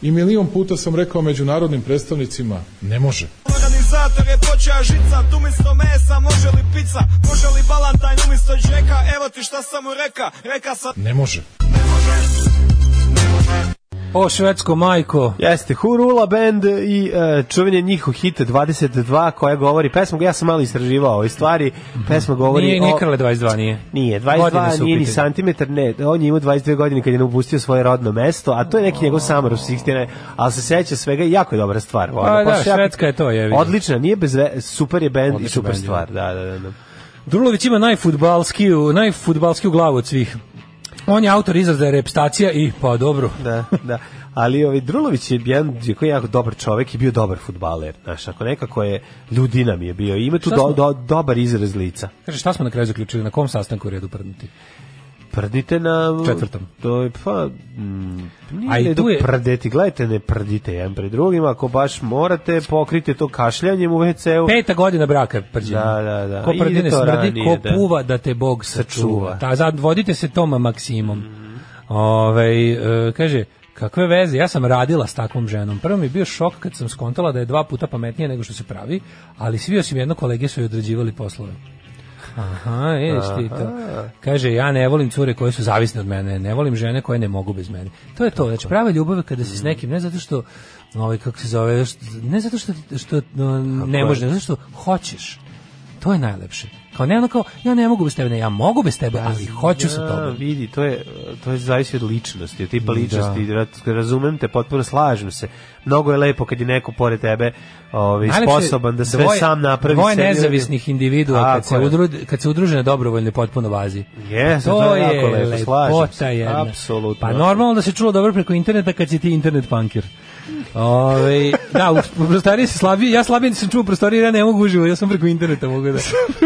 I milion puta sam rekao međunarodnim predstavnicima, ne može. Organizator je počeo žica, tu misto mesa, može li pizza, može li balantajn umisto džeka, evo ti šta sam mu reka, reka sam... Ne može, ne može. O, švedsko majko. Jeste, Hurula Band i uh, čuvanje njihov hit 22 koja govori, pesma, ja sam malo istraživao ove stvari, mhm. pesma govori nije, Nije Krle 22, nije. Nije, 22 nije ni santimetar, ne, on je imao 22 godine kad je napustio svoje rodno mesto, a to je neki njegov samar u 16, ali se seća svega i jako je dobra stvar. Ona, pa, da, švedska je to, je. Vidim. Odlična, nije bez... Super je band Odlična i super band, stvar, da, da, da. da. da. Drulović ima najfudbalski, najfudbalski u glavu od svih. On je autor izraza repstacija i pa dobro. Da, da. Ali ovaj Drulović je jedan koji je jako dobar čovjek i bio dobar fudbaler, znaš, ako nekako je ljudina mi je bio. Ima tu do, do, dobar izraz lica. Kaže šta smo na kraju zaključili na kom sastanku u redu prdnuti? prdite na... Četvrtom. To je, pa... Mm, A i tu je... Prdeti, gledajte, ne prdite jedan pred drugim, ako baš morate, pokrite to kašljanjem u WC-u. Peta godina braka prđenja. Da, da, da. Ko prdi ne smrdi, ranije, ko da. puva da te Bog sačuva. sačuva. Ta, vodite se Toma Maksimom. Mm. Ove, e, kaže, Kakve veze, ja sam radila s takvom ženom. Prvo mi je bio šok kad sam skontala da je dva puta pametnija nego što se pravi, ali svi osim jedno kolege su joj odrađivali poslove. Aha, vidiš ti to. Kaže, ja ne volim cure koje su zavisne od mene, ne volim žene koje ne mogu bez mene. To je to, znači prava ljubav je kada si s mm. nekim, ne zato što, ovaj, kako se zove, ne zato što, što ne može, ne zato što hoćeš. To je najlepše. Kao ne ono kao ja ne mogu bez tebe, ne, ja mogu bez tebe, da, ali hoću sa tobom. Vidi, to je to je zavisi od ličnosti, od tipa da. ličnosti. Razumem te, potpuno slažem se. Mnogo je lepo kad je neko pored tebe, ovaj sposoban da sve dvoje, sam napravi dvoje nezavisnih individua A, kad se udruže kad se udruže na dobrovoljne potpuno vazi. Yes, to, to je jako lepo, lepo slažem. Apsolutno. Pa normalno da se čulo dobro preko interneta kad si ti internet punker. Ove, da, u prostoriji se slabije, ja slabije nisam čuo prostorije, ja ne mogu uživo, ja sam preko interneta mogu da,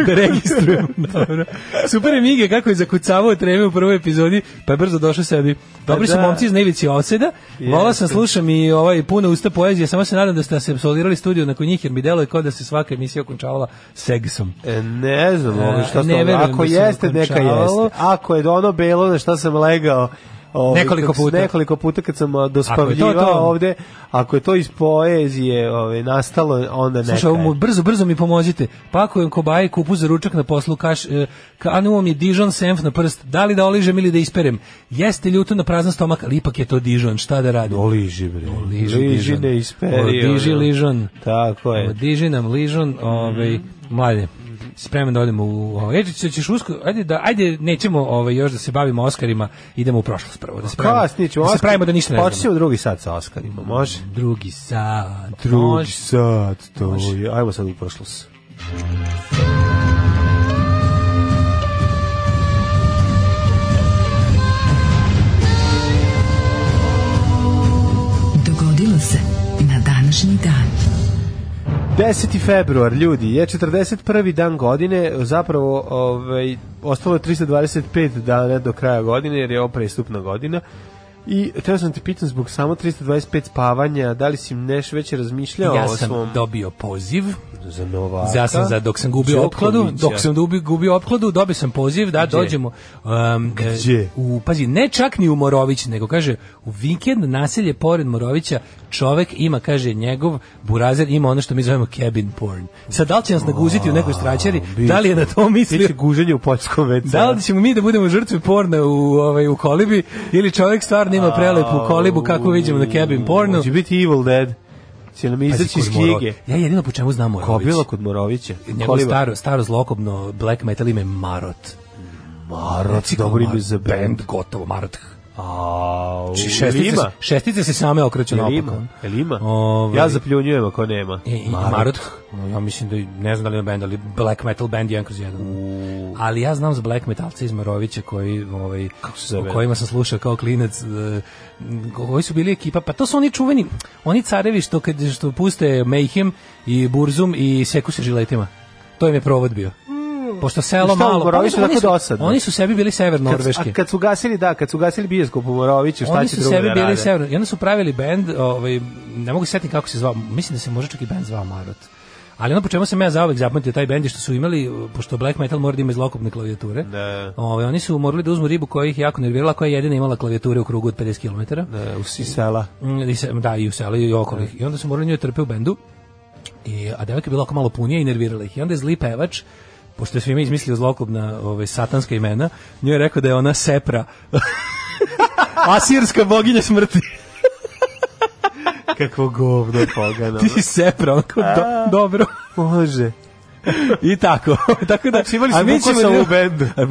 da registrujem. Dobro. Super je kako je zakucavao treme u prvoj epizodi, pa je brzo došao sebi. Dobri pa da. su momci iz Nevici Oseda, yes. vola sam, slušam i ovaj puno usta poezije, samo se nadam da ste se absolvirali studiju nakon njih, jer mi delo je kao da se svaka emisija okončavala segsom. E, ne znam, ovo ovaj, šta e, ne, ne Ako da jeste, neka jeste. Ako je ono belo na šta sam legao, Ovaj, nekoliko puta. Nekoliko puta kad sam dospavljivao to, ovde, ako je to iz poezije ovaj, nastalo, onda neka. Slušaj, mu, brzo, brzo mi pomozite. Pakujem kobaje, kupu za ručak na poslu, kaš, eh, kanuo mi Dijon senf na prst, da li da oližem ili da isperem. Jeste ljuto na prazan stomak, ali ipak je to Dijon, šta da radim? Oliži, bre. Oliži, liži ne isperi. Oliži, ližon. Tako je. Odiži nam ližon, mhm. ovaj, mm -hmm. mlade spreman da odemo u ajde ćeš usko ajde da ajde nećemo ovaj još da se bavimo Oskarima idemo u prošlost prvo da se pravimo da se pravimo da ništa ne znamo počnemo drugi sat sa Oskarima može mm, drugi sat drugi sat to je ajmo sad u prošlost 10. februar, ljudi, je 41. dan godine, zapravo ovaj, ostalo je 325 dana do kraja godine, jer je ovo prestupna godina. I teo sam da te pitan zbog samo 325 spavanja, da li si neš već razmišljao ja o svom... Ja sam dobio poziv za Novaka. Za sam za dok sam gubio Đokovića. opkladu, dok sam gubio, gubio opkladu, dobio sam poziv da Gdje? dođemo um, Gdje? u pazi ne čak ni u Morović, nego kaže u vikend naselje pored Morovića čovek ima kaže njegov burazer ima ono što mi zovemo cabin porn. Sad da li će nas naguziti u nekoj straćari? Da li je na to mislio? Biće guženje u poljskom WC. Da li ćemo mi da budemo žrtve porna u ovaj u kolibi ili čovek stvarno ima prelepu kolibu kako vidimo na cabin pornu? Će biti Evil Dead. Će nam izaći iz knjige. Ja jedino po čemu znam Morović. Kobila kod Morovića. Njegovo staro, staro zlokobno black metal ime Marot. Marot, dobro ime za band. Gotovo, Marot. A, šestice, šestice se same okreću na opako. Jel ima? Ove, ovaj- ja zapljunjujem ako nema. E, I, i, Marot. Marot. Ja mislim da ne znam da li ima band, ali black metal band 1 kroz 1. Ali ja znam za black metalca iz Morovića koji, ovaj, Kako se o kojima sam slušao kao klinac uh, koji su bili ekipa, pa to su oni čuveni, oni carevi što kad što puste Mayhem i Burzum i seku se žiletima. To im je provod bio. Mm. Pošto selo Šta, malo, Borović pa, tako dosadno. Oni su sebi bili sever Norveške. a kad su gasili, da, kad su gasili bioskop u Boroviću, šta oni će drugo da rade? Oni su sebi bili sever. I onda su pravili bend, ovaj, ne mogu se setiti kako se zvao, mislim da se može čak i bend zvao Marot Ali ono po čemu sam ja zauvek zapamtio taj bend što su imali, pošto black metal mora da ima zlokopne klavijature, da. Ovaj oni su morali da uzmu ribu koja ih jako nervirala, koja je jedina imala klavijature u krugu od 50 km. Da, u sela. Mm, da, i u sela i okolih. I onda su morali njoj trpe u bendu, i, a devojka je bila oko malo punija i nervirala ih. I onda je zli pevač, pošto je svima izmislio zlokobna ove, ovaj, satanska imena, njoj je rekao da je ona Sepra. Asirska boginja smrti. Kakvo govno pogano. Ti si sepra, onako, do, dobro. Može. I tako. tako da, znači, imali smo a mi ćemo da, u bendu. A,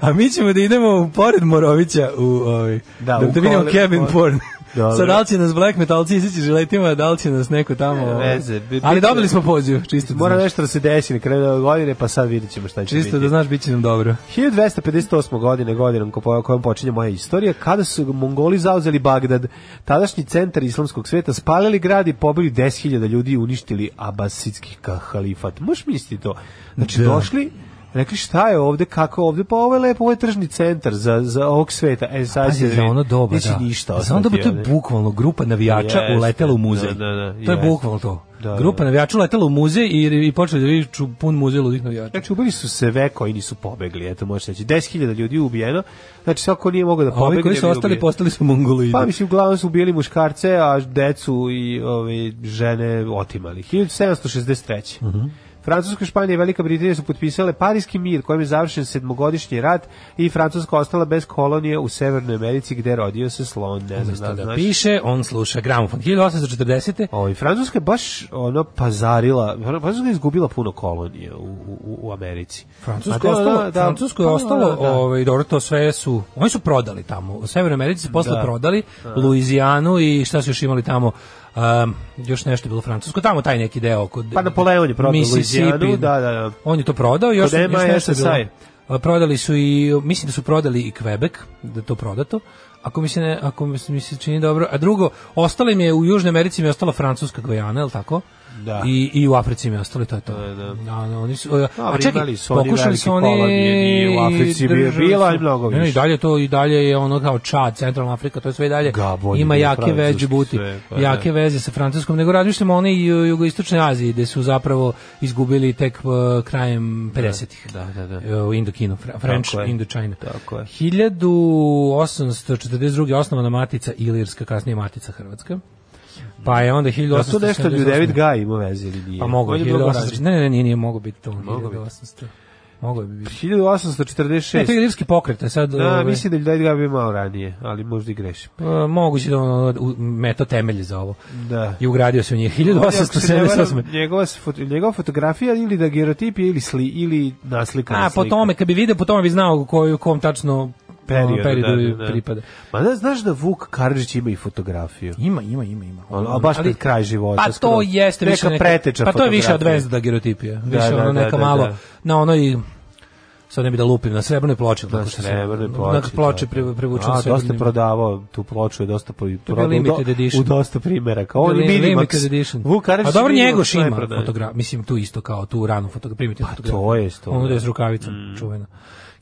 a mi ćemo da idemo pored Morovića u, ovaj, da, da, da u da vidimo Kevin Porn. Da, sad, da. da li će nas black metalci izići žiletima, da li će nas neko tamo... Ne, veze. Bi, ali dobili smo poziv, čisto da Mora da nešto da se desi na kraju godine, pa sad vidit ćemo šta će čisto biti. Čisto da znaš, bit će nam dobro. 1258. godine, godinom kojom počinje moja istorija, kada su Mongoli zauzeli Bagdad, tadašnji centar islamskog sveta, spalili grad i pobili 10.000 ljudi i uništili abasidski halifat. Možeš misliti to? Znači, da. došli Rekli šta je ovde, kako ovde, pa ovo je lepo, ovo je tržni centar za, za ovog sveta. E, sad se za ono doba, da. ništa za ono doba, to je bukvalno grupa navijača yes, uletela u da, muzej. Da, da, da, to je yes. bukvalno to. Da, da grupa da. navijača uletela u muzej i, i počeli da vidi pun muzej ludih navijača. Znači, ubili su se ve koji nisu pobegli, eto možeš reći. 10.000 ljudi je ubijeno, znači svako nije mogao da pobegne. Ovi koji su ostali, ubijen. postali su mongoloidi. Pa mislim, uglavnom su ubijeli muškarce, a decu i ove, ovaj, žene otimali. 1763. Uh -huh. Francuska, Španija i Velika Britanija su potpisale Parijski mir kojim je završen sedmogodišnji rat i Francuska ostala bez kolonije u Severnoj Americi gde rodio se slon. Ne znam, da, da znaš. piše, on sluša gramofon. 1840. O, i Francuska je baš ono pazarila, Francuska je izgubila puno kolonije u, u, u Americi. Francuska je ostalo, da, Francuska da, da, Francusko je da, ostalo, da, ovaj, dobro, to sve su, oni su prodali tamo. U Severnoj Americi su posle prodali Luizijanu i šta su još imali tamo Um, još nešto je bilo francusko, tamo taj neki deo kod Pa Napoleon da je prodao Luizijanu, da, da, da. On je to prodao, još, kod još nešto je bilo. Prodali su i, mislim da su prodali i Quebec, da to prodato ako mi se ne, ako mi se čini dobro. A drugo, ostale mi je u Južnoj Americi mi je ostala Francuska Gvajana, je li tako? da. i, i u Africi mi ostali, to je to. Da, da. da, da oni su, a čekaj, su pokušali su oni... I u Africi bi bila i mnogo više. I dalje to, i dalje je ono kao Čad, Centralna Afrika, to je sve i dalje. Gabon, Ima jake veze, buti, pa, da. jake veze sa Francuskom, nego razmišljamo oni i jugoistočne Aziji, gde su zapravo izgubili tek uh, krajem 50-ih. Da, da, da. E, u Indokinu, French Tako Indochina. Tako je. 1842. osnovana matica Ilirska, kasnije matica Hrvatska. Pa je onda 1800. Da to nešto li David Guy imao veze ili nije? Pa mogo, 1800. Ne, ne, nije, nije mogo biti to. Mogo 1800. Moglo bi biti. 1846. Ne, to je ilirski pokret, sad... Da, ove... Ovaj- mislim da je David Gabi malo ranije, ali možda i grešim. E, moguće da on meta temelje za ovo. Da. I ugradio se u njih. 1878. Njegova, foto, njegova fotografija ili da gerotip ili, sli, ili naslika. A, po tome, kad bi video, po tome bi znao koju, kom tačno periodu, periodu da, da, da. pripada. Ma da, znaš da Vuk Karadžić ima i fotografiju? Ima, ima, ima. ima. Ono, a baš pred kraj života. Pa to jeste više neka, preteča Pa to je više od da gerotipija. Više da, ono da, neka da, malo na onoj sad ne bi da lupim na srebrnoj ploči na srebrnoj ploči na ploči pre, prevučen a, dosta prodavao tu ploču je dosta po prodao u dosta primeraka on i Minimax Vuk Karadžić a dobro Njegoš ima fotograf mislim tu isto kao tu ranu fotografiju primitivnu pa, fotografiju to je to ono da s rukavicom mm. čuvena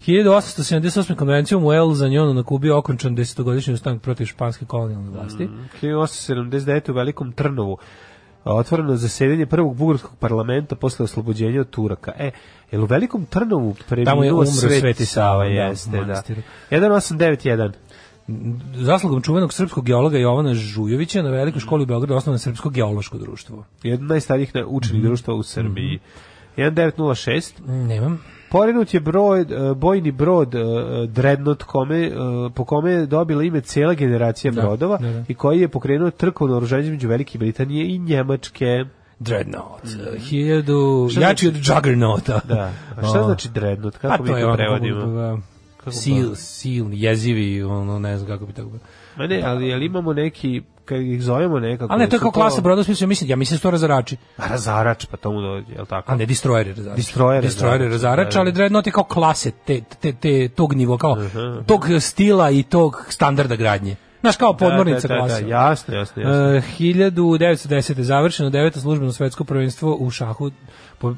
1878. konvencijom u El Zanjonu na Kubi okončan desetogodišnji ustank protiv španske kolonijalne vlasti. Mm, 1879. u Velikom Trnovu otvoreno zasedanje prvog bugarskog parlamenta posle oslobođenja od Turaka. E, jel u Velikom Trnovu preminuo Sveti, Sveti Sava? Da, jeste, da. 1891 zaslugom čuvenog srpskog geologa Jovana Žujovića na velikoj mm. školi u Beogradu osnovano srpsko geološko društvo. Jedno najstarijih učenih mm. društva u Srbiji. 1906. Mm. Nemam. Porenut je brod, e, bojni brod e, Dreadnought kome, e, po kome je dobila ime cela generacija da, brodova da, da, i koji je pokrenuo trku na oružanje između Velike Britanije i Njemačke. Dreadnought. Mm -hmm. Hiljadu... Znači- jači od Juggernauta. Da. A šta oh. znači Dreadnought? Kako pa mi to prevodimo? Ono, Sil, silni, jezivi, ono, ne znam kako bi tako bilo. Ma ne, ali, ali imamo neki ih zovemo nekako. Ali ne, to je kao klasa to... broda, smislu, mislim, ja mislim što da razarači. A razarač, pa tomu dođe, je li tako? A ne, destroyer razarač. Destroyer, destroyer razarač, razarač da, ali Dreadnought da. je kao klase te, te, te, tog nivo, kao uh mhm. -huh. tog stila i tog standarda gradnje. Znaš, kao da, da, podmornica da, da, da, da, jasno, jasno, jasno. E, uh, 1910. završeno deveto službeno svetsko prvenstvo u šahu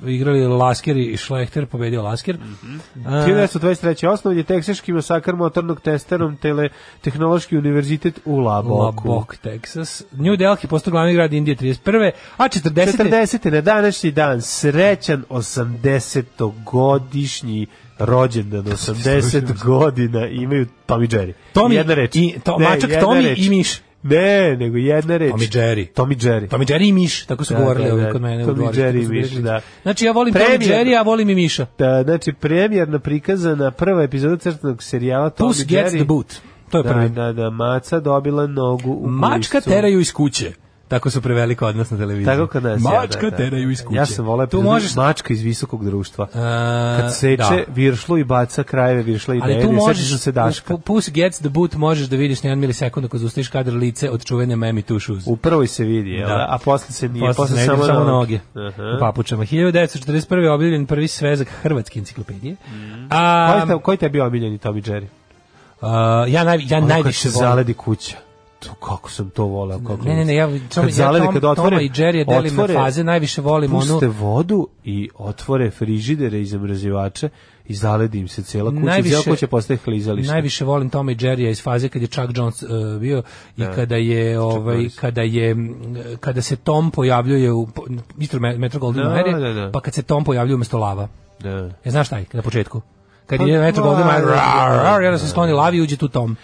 igrali Lasker i Šlehter, pobedio Lasker. Mm -hmm. uh, 1923. osnovan je teksaški masakar motornog testerom tele Tehnološki univerzitet u Laboku. Labok, Texas. New Delhi postao glavni grad Indije 31. A 40. 40. na današnji dan srećan 80-godišnji rođendan od 80 godina imaju Tom i Jerry. Tom jedna reč. I, to, ne, mačak Tomi i Miš. Ne, nego jedna reč. Tom i Jerry. Tom i Jerry. Tom i Jerry i Miš, tako su da, govorili da, da, kod mene Tom u dvorištu. Jerry i Miš, da. Znači ja volim Tom i Jerry, a volim i Miša. Da, znači premijerno prikazana prva epizoda crtanog serijala Tom Puss i Jerry. Puss gets the boot. To je da, prvi. Da, da, da, maca dobila nogu u Mačka ulicu. teraju iz kuće. Tako su prevelika odnos na televiziji. Tako kad se da, mačka da, da. teraju iz kuće. Ja sam voleo tu da možeš mačka iz visokog društva. A, e, Kad da. seče da. viršlu i baca krajeve viršla i Ali tu možeš se daška. Push gets the boot možeš da vidiš na jedan milisekund ako zustiš kadar lice od čuvene Memi tu shoes. U prvoj se vidi, Da. a posle se nije, posle, posle samo, samo noge. Uh -huh. U papučama 1941 je objavljen prvi svezak hrvatske enciklopedije. Mm. A koji te, koji tebi omiljeni Tommy Jerry? Uh, ja naj, ja najviše volim. se zaledi kuća to kako sam to voleo kako ne ne ne ja samo kad zalede, tom, kad otvore Toma i Jerry je delim otvore, na faze najviše volim puste onu puste vodu i otvore frižidere i zamrzivače i zaledim se cela kuća najviše, i cela kuća postaje hlizalište najviše volim Toma i Jerrya iz faze kad je Chuck Jones uh, bio i ne, da. kada je ovaj kada je kada se Tom pojavljuje u Mr. Metro Golden no, da, Mary, da, pa kad se Tom pojavljuje umesto lava da. Ja e, znaš taj na početku kad pa je Metro Golden Mary, ja da se skloni lavi uđe tu Tom.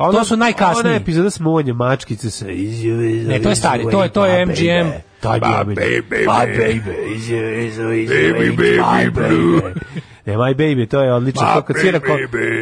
Ono, to su najkasniji. Ona epizoda smonje mačkice se izjuve. Ne, to je stari, to je to je MGM. Taj pa, baby, baby, my pa, baby, is you, is you, is you, baby, baby, my baby. baby. Ne, my baby, to je odlično. Ma, to kad svira, kon,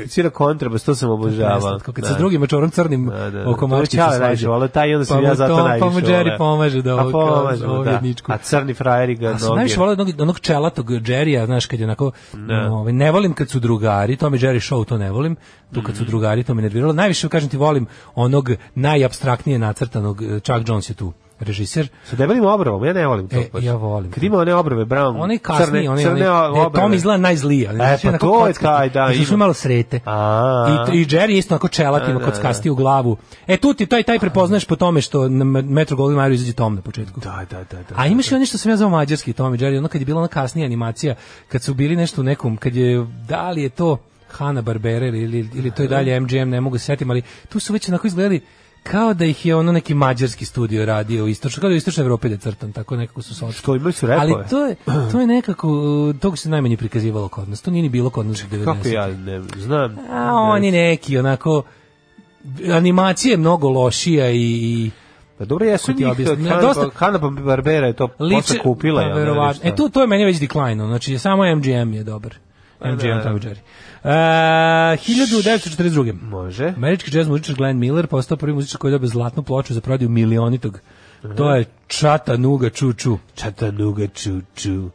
svira kontrabas, to sam obožavao. Kad sa da. drugim čorom crnim da, da. da. oko mačke se slaži. Ali taj onda sam pa ja zato to, najviše volao. Pa mu Jerry pomaže da ovo, pomaže, ovo da. A crni frajeri ga noge. A sam najviše volao onog, onog čelatog Jerrya, znaš, kad je onako, ne. Da. Ovaj, ne volim kad su drugari, to mi Jerry Show to ne volim, tu kad su mhm. drugari, to me nerviralo. Najviše, kažem ti, volim onog najabstraktnije nacrtanog, e, Chuck Jones je tu režiser. Sa debelim obrovom, ja ne volim to. E, ja volim. Kad ima one obrove, brown, one kasni, crne, one, crne obrove. To mi izgleda najzlije. E, znači pa to je taj, da. i su malo srete. A, I, I Jerry isto onako čelatima da, kod da, da. skasti u glavu. E, tu ti taj, taj prepoznaješ po tome što na Metro Goldwyn Mayer izađe Tom na početku. Da, da, da. da A imaš i ono što sam ja zvao mađarski Tom i Jerry, ono kad je bila ona kasnija animacija, kad su bili nešto u nekom, kad je, da li je to... Hanna Barbera ili, ili to je dalje MGM, ne mogu se setim, ali tu su već onako izgledali kao da ih je ono neki mađarski studio radio istočno, kao da istočne Evrope da crtan, tako nekako su sočki. Što imali su repove. Ali to je, to je nekako, to se najmanje prikazivalo kod nas, to nije ni bilo kod nas 90. Kako ja ne znam. A oni neki, onako, animacije mnogo lošija i, i Pa dobro, ja su njih, Hanna, Hanna Barbera je to liče, posle kupila. Pa ja, verovatno. E, to, to je meni već decline, znači samo MGM je dobar. MGM Tom i Jerry. E, uh, 1942. Može. Američki jazz muzičar Glenn Miller postao prvi muzičar koji je dobio zlatnu ploču za prodaju milionitog. Uh -huh. To je Čatanuga Čuču. Čatanuga Čuču.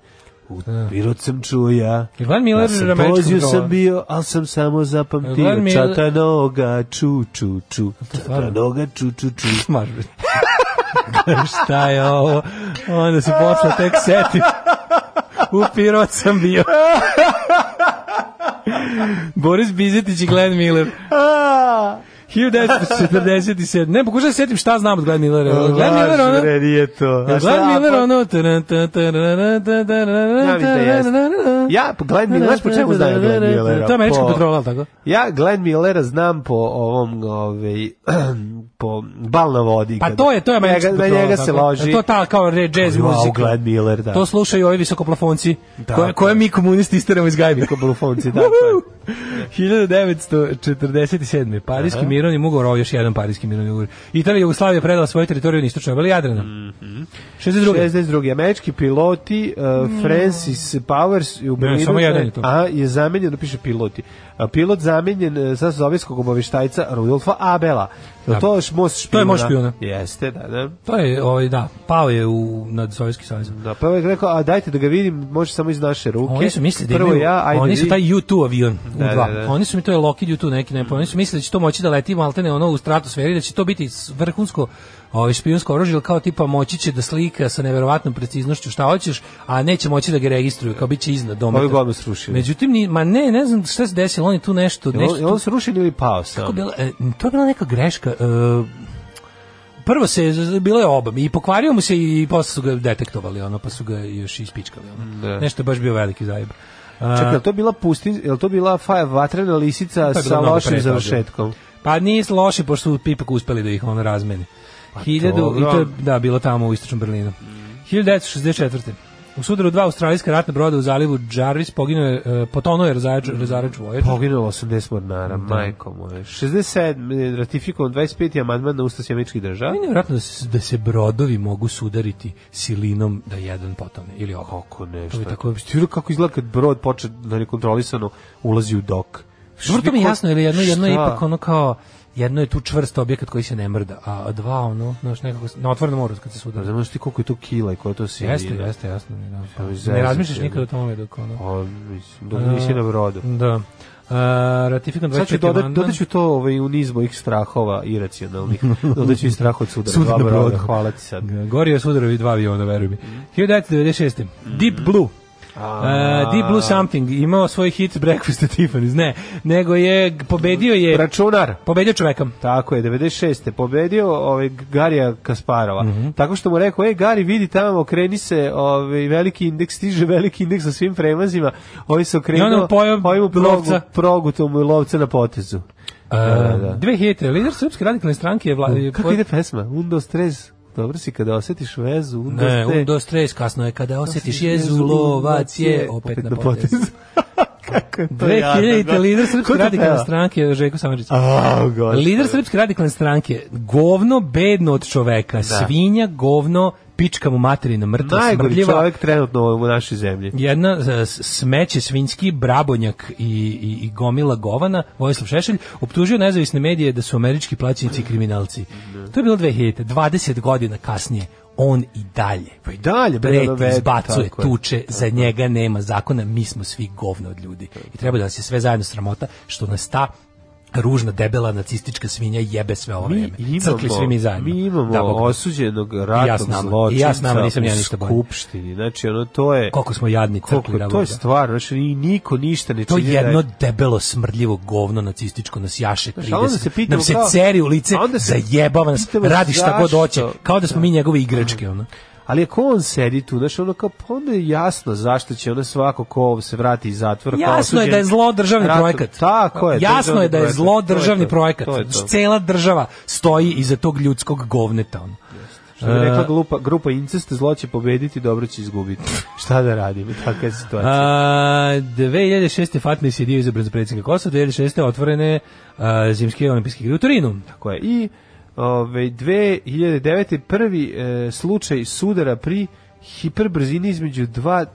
U da. Pirot sam čuo ja. Glenn Miller ja sam pozio sam bio, ali sam samo zapamtio. Miller... Čatanoga ču ču ču. Čatanoga ču ču ču. Šta je ovo? Onda se počeo tek setiti. U Pirot sam bio. Boris Bizetić i Glenn Miller. 1947. Ne, pokušaj da sjetim šta znam od Glenn Millera. Glenn Miller, ono... Red je to. A Glenn Miller, ono... Ja mislim da jeste. Ja, Glenn Miller, po čemu znam Glenn Millera? To je američka patrola, tako? Ja Glenn Millera znam po ovom, ovaj, po bal na vodi. Pa to je, to je američka patrola. Na njega se loži. To ta kao jazz muzika. Glenn Miller, da. To slušaju ovi visokoplafonci, koje mi komunisti isteramo iz gajbi. Visokoplafonci, da. 1947. Parijski mir mirovnim ugovorom, ovo još jedan parijski mirovni ugovor. Italija i Jugoslavija predala svoju teritoriju na istočnoj obali Jadrana. Mm -hmm. 62. 62. Američki piloti uh, mm. Francis Powers u Berlinu. Ne, samo jedan je to. Aha, je zamenjeno, da piše piloti pilot zamenjen e, sa sovjetskog obaveštajca Rudolfa Abela. Da. To je most špijuna. To je most špijuna. Jeste, da, da. To je, ovaj, da, pao je u, nad Sovjetski savjez. Da, pa je rekao, a dajte da ga vidim, može samo iz naše ruke. Oni su mislili da imaju, ja, ajde oni su taj U2 avion, da, U2. Da, da. Oni su mi, to je Lockheed U2 neki, ne, pa oni su mislili da će to moći da leti maltene ono u stratosferi, da će to biti vrhunsko ovaj špijunsko oružje kao tipa moći će da slika sa neverovatnom preciznošću šta hoćeš, a neće moći da ga registruje, kao biće iznad doma. Ovi bombe srušili. Međutim ni ma ne, ne znam šta se desilo, oni tu nešto, nešto. Je on srušili ili pao se? Kako bila, e, to je bila neka greška. Uh, prvo se bilo je oba i pokvario mu se i posle su ga detektovali ono pa su ga još ispičkali ono. Da. Nešto je baš bio veliki zajeb. Čekaj, to bila pustin, je to bila faja vatrena lisica sa lošim završetkom? Pa nije loše, pošto su ipak uspeli da ih on razmeni. Pa Hiljadu, i to je, da, bilo tamo u istočnom Berlinu. Mm. 1964. U sudaru dva australijska ratna broda u zalivu Jarvis poginuo je, e, potonuo je razarač, mm, razarač Voyager. Poginulo 80 mornara, da. majko moje. 67. ratifikovan 25. amandman na Ustav sjemeničkih država. Meni da se, da se brodovi mogu sudariti silinom da jedan potone, ili ovo. Kako nešto. To je tako, Stivilo kako izgleda kad brod počne da nekontrolisano ulazi u dok. Vrlo mi jasno, ili jedno, jedno je ipak ono kao jedno je tu čvrst objekat koji se ne mrda, a dva ono, znaš, nekako na otvorenom moru kad se suda. Pa znaš ti koliko je to kila i koja to se Jeste, jeste, jasno. Da, pa. Ne razmišljaš nikada da. o tome dok ono. A, pa, mislim, dok nisi na brodu. Da. Uh, e, ratifikan 25. Sad ću dodat, dodaću to ovaj, u niz mojih strahova iracionalnih. dodaću i strah od sudara. Sudar na brodu. Hvala ti sad. Gorio sudarovi dva aviona, veruj mi. 1996. Mm -hmm. Deep Blue. A... Uh, Deep Blue Something imao svoj hit Breakfast at Tiffany's, ne, nego je pobedio je... Računar. Pobedio čovekom. Tako je, 96. Pobedio ovaj, Garija Kasparova. Mm -hmm. Tako što mu rekao, ej Gari, vidi tamo, okreni se, ovaj, veliki indeks, stiže veliki indeks sa svim premazima, ovaj se okrenuo, I onda pojao ovaj mu progu, progu, to mu lovca na potezu. Uh, da, da. 2000. Da. Lider Srpske radikalne stranke je... Vla... Kako ide pesma? Un, dos, Dobro si kada osetiš vezu, un, ne, dos, un, kasno je kada osetiš jezu, lovac je opet, opet na potezu. Kako je to da. lider Srpske radikalne stranke, Žeko Samarić. Oh, lider Srpske radikalne stranke, govno bedno od čoveka, da. svinja, govno, pička mu materina mrtva Najgori čovjek trenutno u našoj zemlji. Jedna e, smeće svinski, brabonjak i, i, i gomila govana, Vojislav Šešelj, optužio nezavisne medije da su američki plaćenici i kriminalci. Ne. Da. To je bilo 2000, 20 godina kasnije on i dalje. Pa i dalje preti, izbacuje, tako tuče, tako za njega nema zakona, mi smo svi govno od ljudi. I treba da nas je sve zajedno sramota što nas ta ružna, debela, nacistička svinja jebe sve ovo vreme. imamo, Crkli svi mi zajedno. Mi imamo da, osuđenog ratnog ja zločinca ja s nama nisam ja ništa bolje. skupštini. Znači, ono, to je... Koliko smo jadni crkli. Koliko, da, to je stvar, znači, i niko ništa ne čini. To je da jedno da... debelo, smrdljivo govno nacističko nas jaše 30. Znači, se pitamo, nam se ceri u lice, onda se zajebava nas, radi šta god hoće, kao da smo mi njegove igračke, mhm. ono ali ako on sedi tu, znaš, ono kao, pa onda je jasno zašto će ono svako ko se vrati iz zatvora. Jasno je da je zlo državni ratu. projekat. Tako je. Jasno je da je zlo državni projekat. cela država stoji iza tog ljudskog govneta. Ono. Što bi rekla e, grupa, grupa incest, zlo će pobediti, dobro će izgubiti. Šta da radimo, takva je situacija. A, 2006. Fatma je dio izabran za predsjednika Kosova, 2006. otvorene a, zimske olimpijske igre u Torinu. Tako je. I Ove, 2009. prvi e, slučaj sudara pri hiperbrzini između dva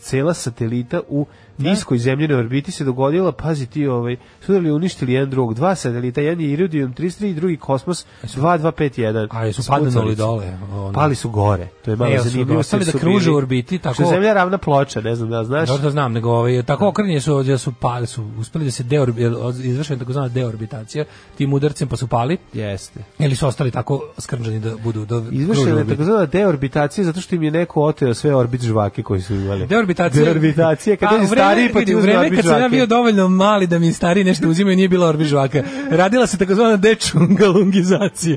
cela satelita u Da. niskoj zemljenoj orbiti se dogodila, pazi ti, ovaj, su li uništili jedan drugog, dva satelita, jedan je Iridium 33 i drugi Kosmos 2251. A jesu padnuli dole? Ono. Pali su gore, to je malo ne, zanimljivo. Ostali da kruže u orbiti, znači, tako... Što je zemlja ravna ploča, ne znam da znaš. Dobro znam, nego ovaj, tako da. okrnje su, da su pali, su uspeli da se deorbi, izvršena takozvana deorbitacija, tim udarcem pa su pali. Jeste. Ili su ostali tako skrnđani da budu da Izvršena je takozvana deorbitacija zato što im je neko oteo sve orbit žvake koji su imali. Deorbitacija. Deorbitacija, kad pa, stariji pa ti u vreme kad sam ja bio dovoljno mali da mi stari nešto i nije bila orbi žvaka. Radila se takozvana dečungalungizacija.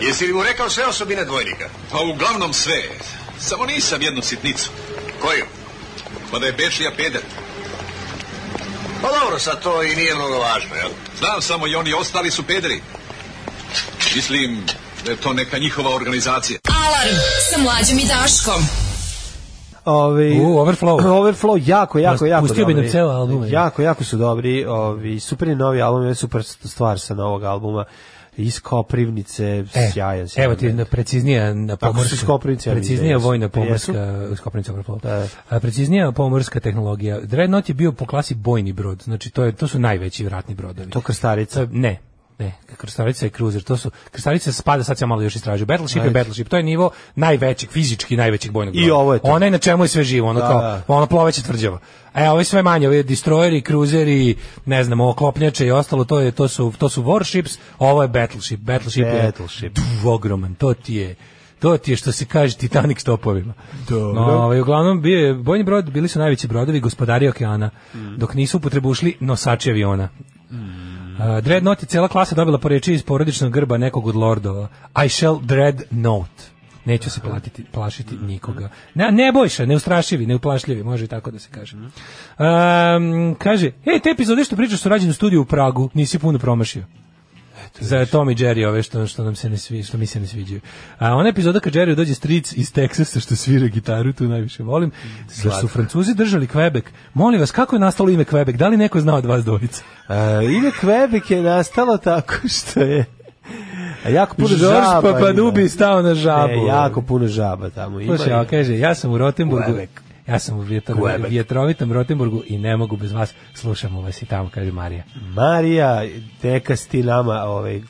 Jesi li mu rekao sve osobine dvojnika? Pa uglavnom sve. Samo nisam jednu sitnicu. Koju? Pa da je Bečija peder. Pa dobro, sad to i nije mnogo važno, jel? Znam samo i oni ostali su pederi. Mislim da je to neka njihova organizacija. Alarm sa mlađom i Daškom. Ovi, Overflow. Overflow, jako, jako, jako Pustio dobri. bi ceo album. Jako, jako su dobri. Ovi, super je novi album, super stvar sa novog albuma iz Koprivnice, e, sjajan, sjajan. Evo ti na preciznija na pomorska, Koprivnice, preciznije da vojna da pomorska, iz Koprivnice da. preciznije pomorska tehnologija. Dreadnought je bio po klasi bojni brod, znači to je to su najveći ratni brodovi. To krstarica? ne, Ne, Krstavica i kruzer, to su Krstavica spada sad ja malo još istražuju. Battleship Ajde. je Battleship, to je nivo najvećeg fizički najvećeg bojnog. I ovo je to. Ona je na čemu je sve živo, ono da, kao da. ono ploveće tvrđava. E, ovo je sve manje, ovi destroyeri, kruzeri, ne znam, oklopnjače i ostalo, to je to su to su warships, ovo je battleship. Battleship, battleship. je tu, ogroman, to ti je to ti je što se kaže Titanic stopovima. Dobro. No, ovaj, uglavnom bio je bojni brod, bili su najveći brodovi gospodari okeana, mm. dok nisu upotrebu ušli nosači aviona. Mm. Uh, dreadnought je cela klasa dobila po reči iz porodičnog grba nekog od lordova. I shall dreadnought. Neću se platiti, plašiti nikoga. Ne, ne bojša, neustrašivi, neuplašljivi, može i tako da se kaže. Um, kaže, ej, te epizode što pričaš su rađene u studiju u Pragu, nisi puno promašio. Za Tom i Jerry ove što, što, nam se ne sviđa, što mi se ne sviđaju. A ona epizoda kad Jerry dođe stric iz Teksasa što svira gitaru, tu najviše volim. Da su Francuzi držali Quebec? Molim vas, kako je nastalo ime Quebec? Da li neko zna od vas dvojica? ime Quebec je nastalo tako što je a jako puno Žorž žaba. Žorž Papadubi stao na žabu. E, jako puno žaba tamo ima. Slušaj, ja, kaže, ja sam u Rotenburgu. Quebec, Ja sam u vjetro, vjetrovitom Rotenburgu i ne mogu bez vas. Slušamo vas i tamo, kaže Marija. Marija, teka si ti nama, ovaj,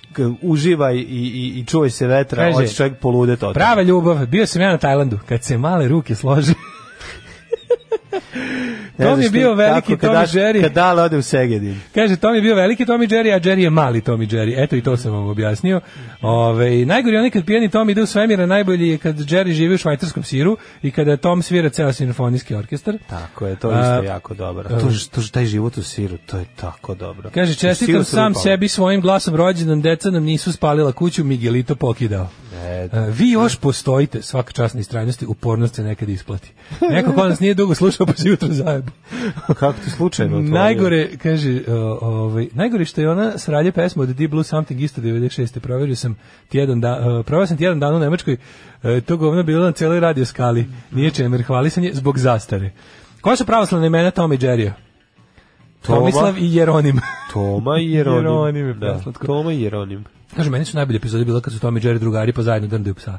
uživaj i, i, i čuvaj se vetra, hoće čovjek poludet od Prava ljubav, bio sam ja na Tajlandu, kad se male ruke složi Tom je bio veliki Tom Jerry. Kad dale ode u Segedin. Kaže, Tom je bio veliki Tom i Jerry, a Jerry je mali Tom i Jerry. Eto i to sam vam objasnio. Ove, najgori onaj kad pijeni Tom ide u svemir, najbolji je kad Jerry živi u švajcarskom siru i kada Tom svira ceo simfonijski orkestar. Tako je, to je isto jako dobro. E, to, to, taj život u siru, to je tako dobro. Kaže, čestitam sam sebi svojim glasom rođenom, deca nam nisu spalila kuću, Miguelito pokidao. E, vi još postojite, svaka časna istrajnosti, upornost se nekad isplati. Neko ko nas nije dugo slušao, pa se jutro zajebu. Kako ti slučajno? Najgore, kaže, ovaj, najgore što je ona sralje pesmu od Deep Blue Something isto 96. Proverio sam ti jedan dan, e, proveo sam ti jedan dan u Nemačkoj, e, to govno bilo na celoj radio skali. Nije čemer, hvalisanje zbog zastare. Koja su pravoslavne imena Tom i Jerry? Tomislav i Jeronim. Toma i Jeronim. Jeronim da, Toma i Jeronim. Kaže, meni su najbolje epizode bila kad su Tom i Jerry drugari pa zajedno drndaju psa.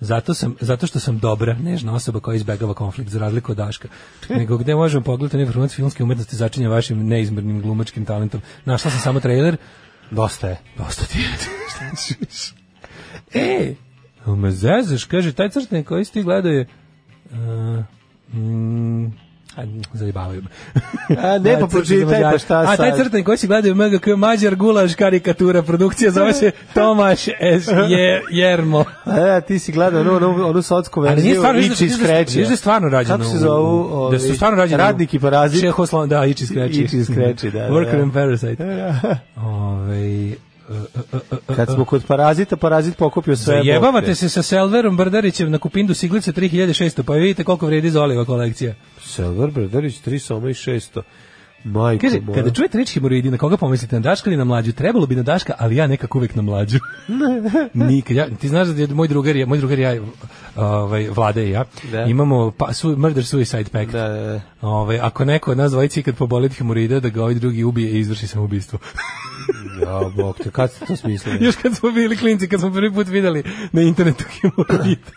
Zato, sam, zato što sam dobra, nežna osoba koja izbegava konflikt, za razliku od Daška. Nego gde možemo pogledati informaciju filmske umetnosti začinja vašim neizmernim glumačkim talentom. Našla sam samo trailer. Dosta je. Dosta ti je. e, me zezaš, kaže, taj crtnik koji si ti gledao je... Uh, mm, Zajebavaju me. A, ne, pa pročitaj, pa šta sad? A taj crtan koji se gledaju MGK, Mađar Gulaš, karikatura, produkcija, zove se Tomaš S. Je, Jermo. A, ti si gledao onu, onu, onu sotsku verziju, Iči da- iz da- Kreće. Viš da je stvarno rađeno. Kako se zovu? Ovi, da su ovaj, stvarno rađeno. Radnik i parazit. Čehoslan, da, Iči iz Kreće. Iči iz Kreće, da. da, da. Worker and Parasite. Ove, ovaj, Kad smo kod parazita, parazit pokupio sve bokte. Zajebavate se sa Selverom Brdarićem na kupindu siglice 3600, pa vidite koliko vredi Zoliva kolekcija. Selver Brdarić 3600. soma i 600. Majko Kaže, moja. kada čujete reč hemoroidi, na koga pomislite, na Daška ili na mlađu? Trebalo bi na Daška, ali ja nekako uvek na mlađu. Nikad. Ja, ti znaš da je moj drugar, ja, moj drugar ja, ovaj, vlade i ja, da. imamo pa, su, murder suicide pact. Da, da, da. Ovaj, ako neko od nas dvojici kad poboli hemoroida, da ga ovaj drugi ubije i izvrši ubistvo. Ja, bog te, kad ste to smislili? Još kad smo bili klinci, kad smo prvi put videli na internetu hemoroide.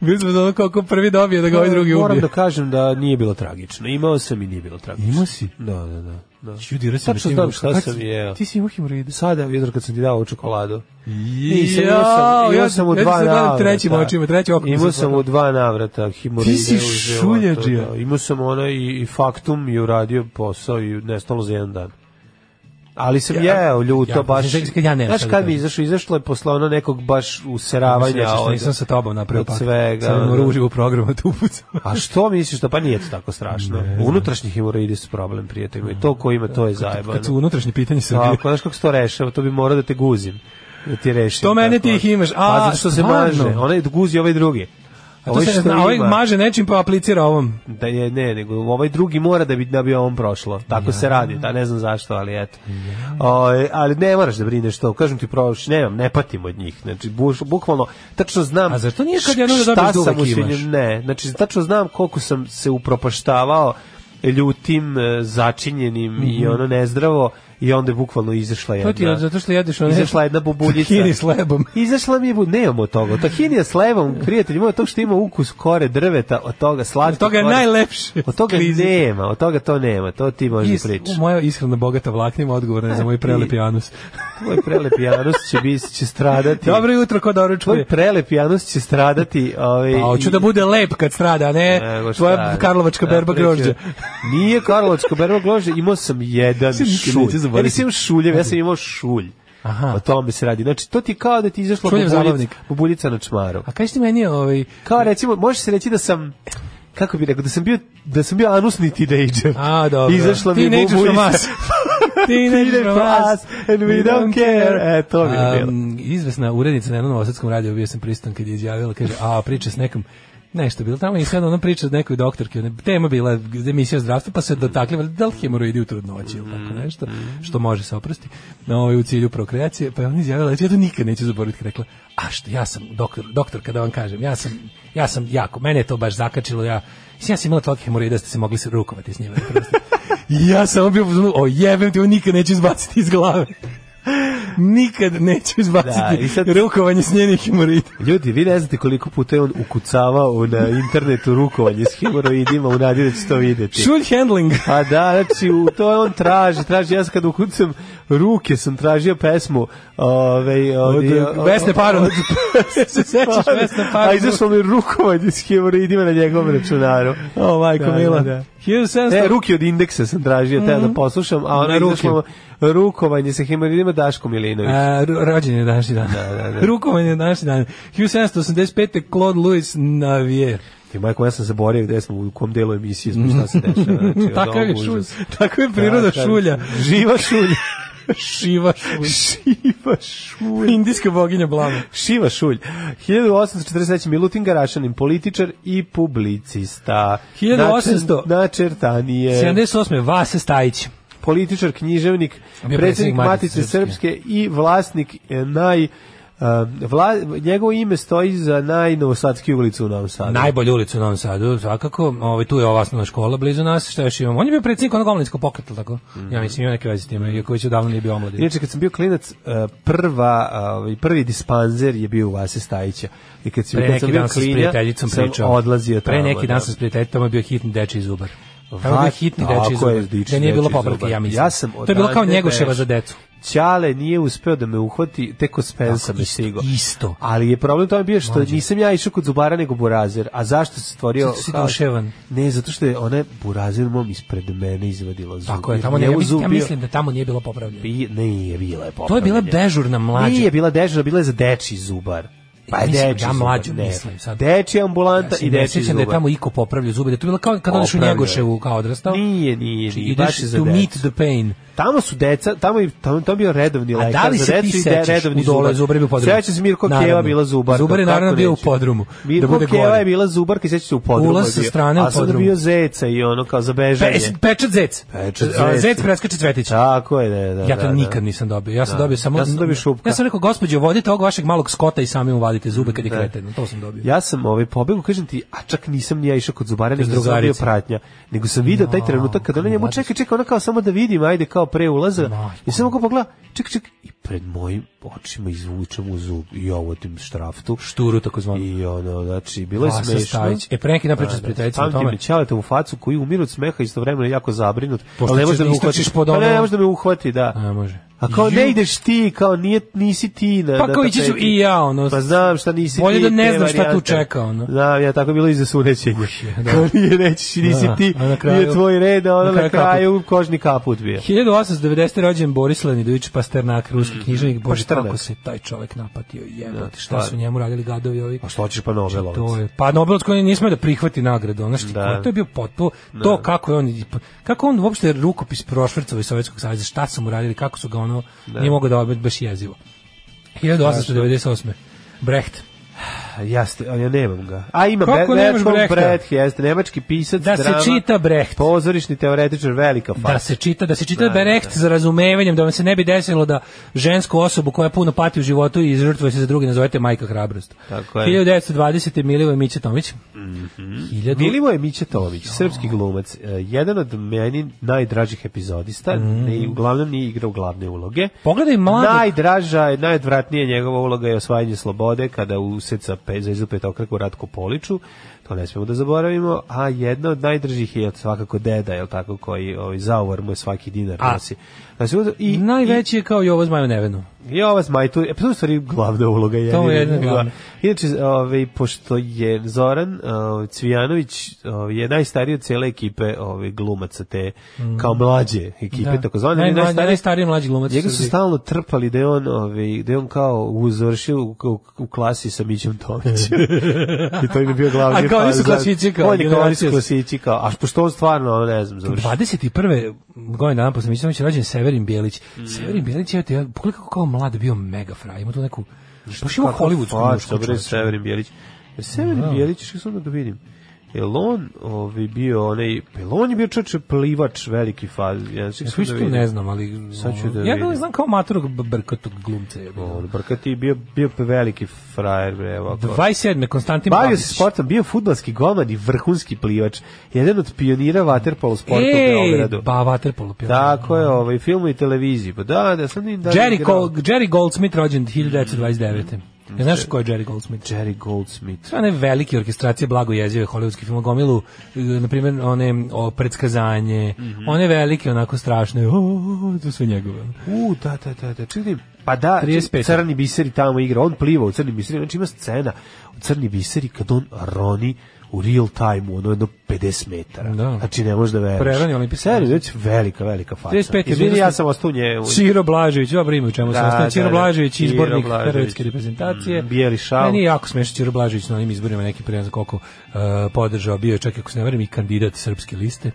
Bili smo za kako prvi dobije da ga ovaj drugi ubije. Moram da kažem da nije bilo tragično. Imao sam i nije bilo tragično. Imao si? Da, da, da. Da. Ljudi, reći sam šta, šta sam jeo. Ti si imao hemoroide. Sada, jedno kad sam ti dao ovu čokoladu. Nisam, ja sam, ja sam u dva navrata. moj čime, treći oko. Imao sam u dva navrata hemoroide. Ti si šuljađija. Da. Imao sam ono i, i faktum i uradio posao i nestalo za jedan dan. Ali sam ja, jeo ljuto ja, baš. Znači, kad ja ne znaš da kad bi izašao, izašlo je posle ono nekog baš useravanja. Ja što nisam sa tobom napravio pak. Svega. Sam imam da. ruži u programu tu da A što misliš da pa nije to tako strašno? Ne, Unutrašnji hemoroidi su problem prijatelju i to ko ima to je zajebano. Kad su unutrašnje pitanje Srbije. Tako, znaš kako se to rešava, to bi morao da te guzim da ti reši. To mene ti ih imaš. A, pa zato što se maže. Onaj guzi ovaj drugi. A to ovaj, se, ovaj maže nečim pa aplicira ovom. Da je, ne, nego ovaj drugi mora da bi, da bi on prošlo. Tako ja. se radi, da ne znam zašto, ali eto. Ja. Ovaj, o, ali ne moraš da brineš to, kažem ti proš, nemam, ne patim od njih. Znači, buš, bukvalno, tačno znam... A zašto nije kad jedno da dobiješ duvak imaš? Ne, znači, tačno znam koliko sam se upropaštavao ljutim, e, začinjenim mm -hmm. i mhm. ono nezdravo i onda je bukvalno izašla jedna. To ti je zato što jedeš one izašla jedna bubuljica. Tahini s lebom. Izašla mi je bu, nemamo toga. Tahini s lebom, prijatelji moji, to što ima ukus kore drveta, od toga slatko. Od toga je najlepše. Od toga klizica. nema, od toga to nema, to ti može Is, priči. Moja ishrana bogata vlaknima odgovorna je za moj prelepi anus. Tvoj prelepi anus će biti će stradati. Dobro jutro kod doručkuje. Tvoj prelepi anus će stradati, ovaj. Pa hoću i... da bude lep kad strada, ne, ne tvoja Karlovačka berba grožđa. Nije Karlovačka berba grožđa, imao sam jedan šut boriti. Ja nisam imao šuljev, ja sam imao šulj. Aha. O tome se radi. Znači, to ti kao da ti izašla bubuljica, bubuljica na čmaru. A kaj ti meni ovaj... Kao recimo, može se reći da sam kako bi rekao, da sam bio, da sam bio anusni teenager. A, dobro. Izašla mi bubuljica. Teenager from us. teenager from us, and we don't care. E, to mi je bilo. Um, izvesna urednica na jednom osadskom radiju, bio sam pristan kad je izjavila, kaže, a, priča s nekom Nešto bilo tamo i sad ona priča od nekoj doktorki, ona tema bila emisija zdravstva, pa se dotakli da li hemoroidi u trudnoći ili tako mm, nešto, mm. što može se oprosti. Na ovaj u cilju prokreacije, pa je ona izjavila ja to nikad neću zaboraviti, rekla: "A što ja sam doktor, doktor kada vam kažem, ja sam ja sam jako, mene je to baš zakačilo, ja ja sam imala toliko hemoroida da ste se mogli se rukovati s njima. Da ja sam bio, o jebem ti, ovo nikad neću izbaciti iz glave. Nikad neću izbaciti da, sad... rukovanje s njenih hemoroida. Ljudi, vi ne znate koliko puta je on ukucavao na internetu rukovanje s hemoroidima u nadi da će to vidjeti. Shoot handling. A da, znači, to je on traži, traži, ja sad kad ukucam ruke sam tražio pesmu ove, ovaj, od, ovaj, da- Vesne Paron. se sećaš Vesne Paron? A izašlo mi rukovanje s hemoroidima na njegovom računaru. O, majko da, da mila. Da, da. Ne, ruke od indeksa sam tražio, mm -hmm. da mhm. poslušam, a ona izašlo rukovanje sa hemoroidima Daško Milinović. A, e, rođen je današnji dan. Da, da, da. rukovanje je današnji dan. 1785. Claude Louis Navier. I majko, ja sam zaboravio gde smo, u kom delu emisije smo, šta se dešava. Znači, takav, je šulj, tako je priroda da, da, šulja. Živa šulja. Šiva šulj. Šiva šulj. Indijska boginja blama. Šiva šulj. 1843. Milutin Garašanin, političar i publicista. 1800. Načertanije. 78. Vase Stajić političar, književnik, predsjednik Matice Srpske. Srpske i vlasnik eh, naj Uh, vla, njegovo ime stoji za najnovosadski ulicu u Novom Sadu. Najbolju ulicu u Novom Sadu, svakako. Ovaj, tu je ova osnovna škola blizu nas, što još imamo. On je bio predsjednik onog omladinskog pokreta, tako? Mm Ja mislim, ima neke veze s tim, iako već odavno nije bio omladin. Inače, kad sam bio klinac, uh, prva, ovaj, prvi dispanzer je bio u Vase Stajića. I kad, si, pre neki kad sam bio dan klina, sam odlazio tamo. Pre neki dan da. sam s prijateljicom, bio hitni deči zubar. Tamo je hitni deči zubar. Da nije bilo popravke, ja mislim. Ja sam to je bilo kao njegoševa za decu. Ćale nije uspeo da me uhvati, teko Spensa me stigo. Isto. Ali je problem tome bio što Mlađe. nisam ja išao kod zubara nego burazer. A zašto se stvorio... Zato si duševan. Ne, zato što je one burazer mom ispred mene izvadilo zub. Tako je, tamo ne, ja, ja mislim da tamo nije bilo popravljeno. Bi, nije bila je popravljeno. To je bila dežurna mlađa. Nije bila dežurna, bila je za deči zubar. Pa je mislim, deči ja mlađu ne. mislim sad. Deči ambulanta ja i deči zubar. da je tamo Iko popravljao zube, da je to bilo kao kad odeš u Njegoševu kao odrastao. Nije, nije, nije. Znači, ideš to meet the pain. Tamo su deca, tamo je tamo, tamo bio redovni lekar da li za decu i de, redovni dole zubar bio podrum. Sećaš se Mirko naravno. Keva bila zubar. Zubar je naravno bio u podrumu. Mirko da bude Keva gore. je bila zubar i sećaš se u podrumu. Ulaz sa strane u podrumu. A sad bio zeca i ono kao za bežanje. Pe, pečat zec. Pečat zec. Zec preskače cvetić. Tako je, da, da. Ja to da, da, nikad nisam dobio. Ja sam da. dobio samo Ja sam dobio šupka. Ja sam rekao gospođo vodite ovog vašeg malog skota i sami mu vadite zube kad je da. kreten. To sam dobio. Ja sam ovaj pobegu, kažem ti, a čak nisam ni ja išao kod zubara, nego sam bio pratnja, nego sam video taj trenutak kad ona njemu čeka, čeka, ona kao samo da vidim, ajde kao kao pre ulaza. I samo ko pogleda, ček, ček, i pred mojim očima izvučem u zub i ovo tim štraftu. Šturu takozvano. I ono, znači, bilo je smešno. E, pre neki napriča da, s da. prijateljicom o tome. Pamti u facu koji umiru od smeha istovremeno jako zabrinut. Pošto ali da me uhvati. Pod ono... Pa ne, ne možeš da me uhvati, da. A, može. A kao ne ideš ti, kao nije, nisi ti. Na, pa kao ići ću i ja, ono. Pa znam šta nisi bolje ti. Bolje da ne znam šta tu čeka, ono. Da, ja tako je bilo i za sunećenje. Da. Kao nije nećeš, nisi da, ti, kraju, nije tvoj red, a ono na kraju, kraju kožni kaput bio. 1890. rođen Boris Lenidović Pasternak, ruski mm. književnik. Pa Bože, kako se taj čovek napatio, jebate, da, šta da. su njemu radili gadovi ovi. A što ćeš pa Nobelovac? Znači, to je, pa Nobelovac koji nismo da prihvati nagradu, ono što znači, da. to je bio potpuno, to da. kako je on, kako on uopšte rukopis prošvrcova iz Sovjetskog saveza, šta su mu radili, kako su ga ono ono, da. nije mogao da obet baš jezivo. 1898. Brecht. Jeste, ja nemam ga. A ima Kako Be Brecht, Brecht, jeste nemački pisac Da drama, se čita Brecht. Pozorišni teoretičar velika faca. Da se čita, da se čita da, da, da. Brecht da. za razumevanjem da vam se ne bi desilo da žensku osobu koja puno pati u životu i žrtvuje se za drugi, nazovete majka hrabrost. Tako je. 1920 Milivoje Mića Tomić. Mm -hmm. 1000... Milivoje Mića Tomić, srpski glumac, e, jedan od meni najdražih epizodista, mm. i uglavnom nije igrao glavne uloge. Pogledaj mlade. Najdraža, najodvratnija njegova uloga je osvajanje slobode kada useca Zvezdu petokraku Ratku Poliču to ne smemo da zaboravimo, a jedna od najdržih je svakako deda, jel tako, koji ovaj, zaovar mu je svaki dinar a, nosi. Znači, i, najveći i, je kao Jovo Zmaju Nevenu. Jovo Zmaju, tu je, e, pa to stvari glavna uloga. Je, to je jedna glavna. Inače, ovaj, pošto je Zoran ovaj, Cvijanović ovaj, je najstariji od cele ekipe ovaj, glumaca te, mm. kao mlađe ekipe, da. tako zvane. Najmlađi, najstariji, najstariji mlađi glumac. Njega su stalno trpali da je on, ovaj, da on kao završio u, u, u klasi sa Mićem Tomićem. I to im je bio glavni kao, oni su klasići kao. Oni kao, oni su kao. A pošto stvarno, ne znam, završi. 21. godine dana posle Mićanović rođen Severin Bijelić. Mm. Severin Bijelić je, ja, pogledaj kako kao mlad bio mega fraj, ima tu neku, baš ima hollywoodsku dobro Severin Bijelić. E, Severin da. Bijelić, što sam da vidim. Jel on ovaj bio onaj jel je bio čoče plivač veliki faz. Ja se ja, da ne znam, ali sad ću da Ja ga znam kao matorog brkatog glumca. Je On brkati bio bio veliki frajer bre ovako. 27. Konstantin Bavio se sportom, bio fudbalski golman i vrhunski plivač. Jedan od pionira waterpolo sporta u Beogradu. Pa waterpolo pionir. Tako je, ovaj film i televiziji. Pa da, da sam da. Jerry, Col Jerry Goldsmith rođen 1929. Mm. Ne znaš ko je Jerry Goldsmith? Jerry Goldsmith. Sve one velike orkestracije blago jezive hollywoodski film gomilu, na primjer one o predskazanje, mm -hmm. one velike onako strašne. O, to sve njegove. U, da, da, da, da. Čekaj, pa da, 35. crni biseri tamo igra, on pliva u crnim biserima, znači ima scena u crni biseri kad on roni u real time, ono jedno 50 metara. Da. Znači, ne možeš da veriš. Preranje olimpijske. već velika, velika faca. 35. Izvini, ja sam ostao nje. U... Ciro Blažević, ja primim u čemu da, sam ostao. Da, Ciro da, Blažević, izbornik hrvatske reprezentacije. Mm, bijeli šal. Meni jako smešno Ciro Blažević na onim izborima neki za koliko uh, podržao bio je, čak ako se ne verim, i kandidat srpske liste.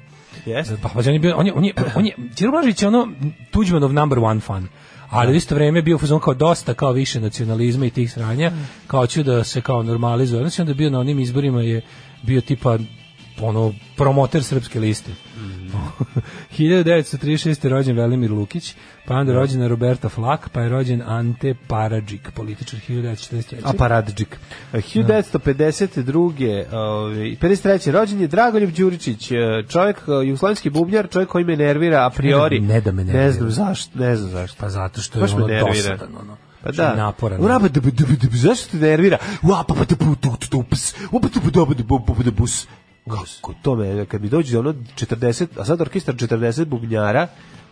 Jeste. Pa, pa, on je on je, on je, on je, Ciro Blažević je ono Tuđmanov number one fan ali da. u isto vrijeme bio fuzon kao dosta kao više nacionalizma i tih sranja, kao ću da se kao normalizuje. Znači onda bio na onim izborima je bio tipa ono promoter srpske liste. Mm. 1936. rođen Velimir Lukić, pa onda da. rođena Roberta Flak, pa je rođen Ante Paradžik, političar 1943. A Paradžik. 1952. Uh, 53. rođen je Dragoljub Đuričić, eh, čovjek, eh, jugoslovenski bubnjar, čovjek koji me nervira a priori. Ne da me nervira. Ne znam zašto, ne znam zašto. Pa zato što je Baš ono dosadan, ono Pa da. Naporan. Uraba da zašto te nervira? Uapa pa tu tu tu ps. Uapa tu tu bus. Kako to me kad mi dođe ono 40, a sad orkestar 40 bubnjara,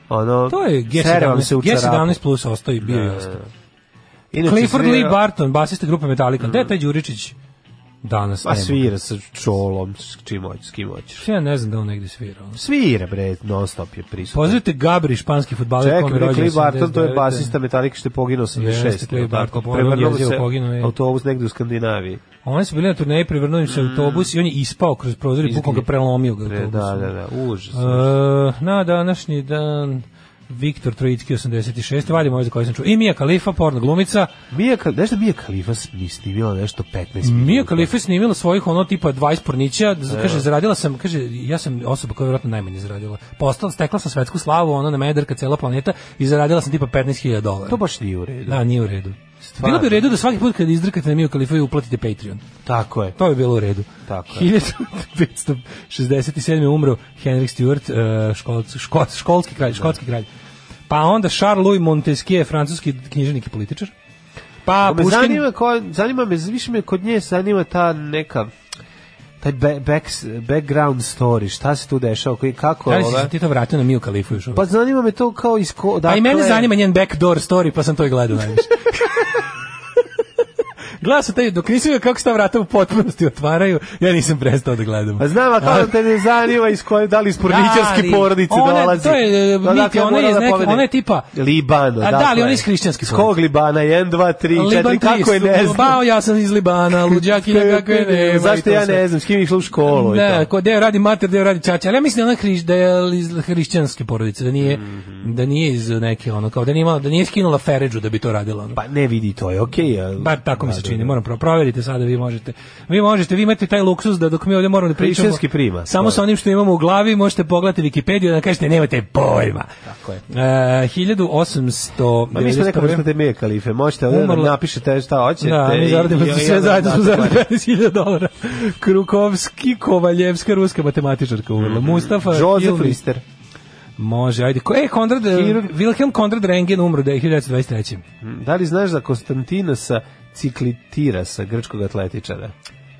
ono To je G17, G17 plus ostaje bio i ostao. Clifford Lee Barton, basista grupe Metallica, mm. Deta Đuričić, danas pa nema. svira sa čolom, s čim hoćeš, kim hoćeš. Ja ne znam da on negde svira. Ono. Svira, bre, non stop je prisutan. Pozdravite Gabri, španski fudbaler futbaler. Čekaj, bre, Cliff Barton, to je basista Metallica što je poginuo 76. Jeste, Cliff Barton, prevrnuo se poginuo, je. autobus negde u Skandinaviji. Oni su bili na turneji, prevrnuo im se mm. autobus i on je ispao kroz prozor i bukom ga prelomio ga autobus. Da, da, da, užas. Uh, na današnji dan... Viktor Trojitski 86. Vadim ovaj za koji sam čuo. I Mija Kalifa, porno glumica. Mija, nešto da Mija Kalifa snimila nešto 15 minuta. Mija Kalifa snimila svojih ono tipa 20 pornića. E. Kaže, zaradila sam, kaže, ja sam osoba koja je vjerojatno najmanje zaradila. Postala, stekla sam svetsku slavu, ona na mederka cela planeta i zaradila sam tipa 15.000 dolara. To baš nije u redu. Da, nije u redu. Stvarno. Bilo bi u redu da svaki put kad izdrkate na Miju Kalifa uplatite Patreon. Tako je. To bi bilo u redu. Tako je. 1567. umro Henrik Stewart, e, školski kralj, da. škotski kralj. Pa onda Charles Louis Montesquieu, francuski književnik i političar. Pa, pa me Puškin... zanima, ko, zanima me, više me kod nje zanima ta neka taj back, background story, šta se tu dešava, koji kako... Da li si ti to vratio na Miju Kalifu još? Pa zanima me to kao iz... Ko, dakle... A pa i mene dakle- zanima njen backdoor story, pa sam to i gledao najviše. glasa taj, dok nisi vidio kako se ta vrata u potpunosti otvaraju, ja nisam prestao da gledam. A znam, a kako te ne zanima iz koje, da li iz porničarske da, porodice one, dolazi. To je, miti, ona je, neke, ona je tipa... Libano, da. Da, ali ona je iz hrišćanske porodice. Skog Libana, 1, 2, 3, 4, kako je ne znam. Bao, ja sam iz Libana, luđakinja kako je ne Zašto ja ne znam, s kim išla u školu? Da, ko radi mater, deo radi čača, ali ja mislim da ona hriš, da je iz hrišćanske porodice, da nije, mhm. da nije iz neke ono, kao da nije, da nije skinula Feređu da bi to radila. Ono. Pa ne vidi, to je okej. Okay, Bar tako mi se da, čini ne da. moram pro proverite sada vi možete. Vi možete, vi imate taj luksuz da dok mi ovdje moramo da pričamo. prima. Samo da. sa onim što imamo u glavi možete pogledati Wikipediju da kažete nemate pojma. Tako je. E, 1800 Ma pa mi smo neka da vrsta te kalife. Možete ovdje da napišete šta hoćete. Da, mi zaradimo sve zajedno smo zaradili 50.000 dolara. Krukovski, Kovaljevska, ruska matematičarka umrla. Mhm. Mustafa Josef Lister. Može, ajde. Ko je Konrad Wilhelm Konrad Rengen umro da je 1923. Da li znaš za Konstantinasa Ciklitira sa grčkog atletičara.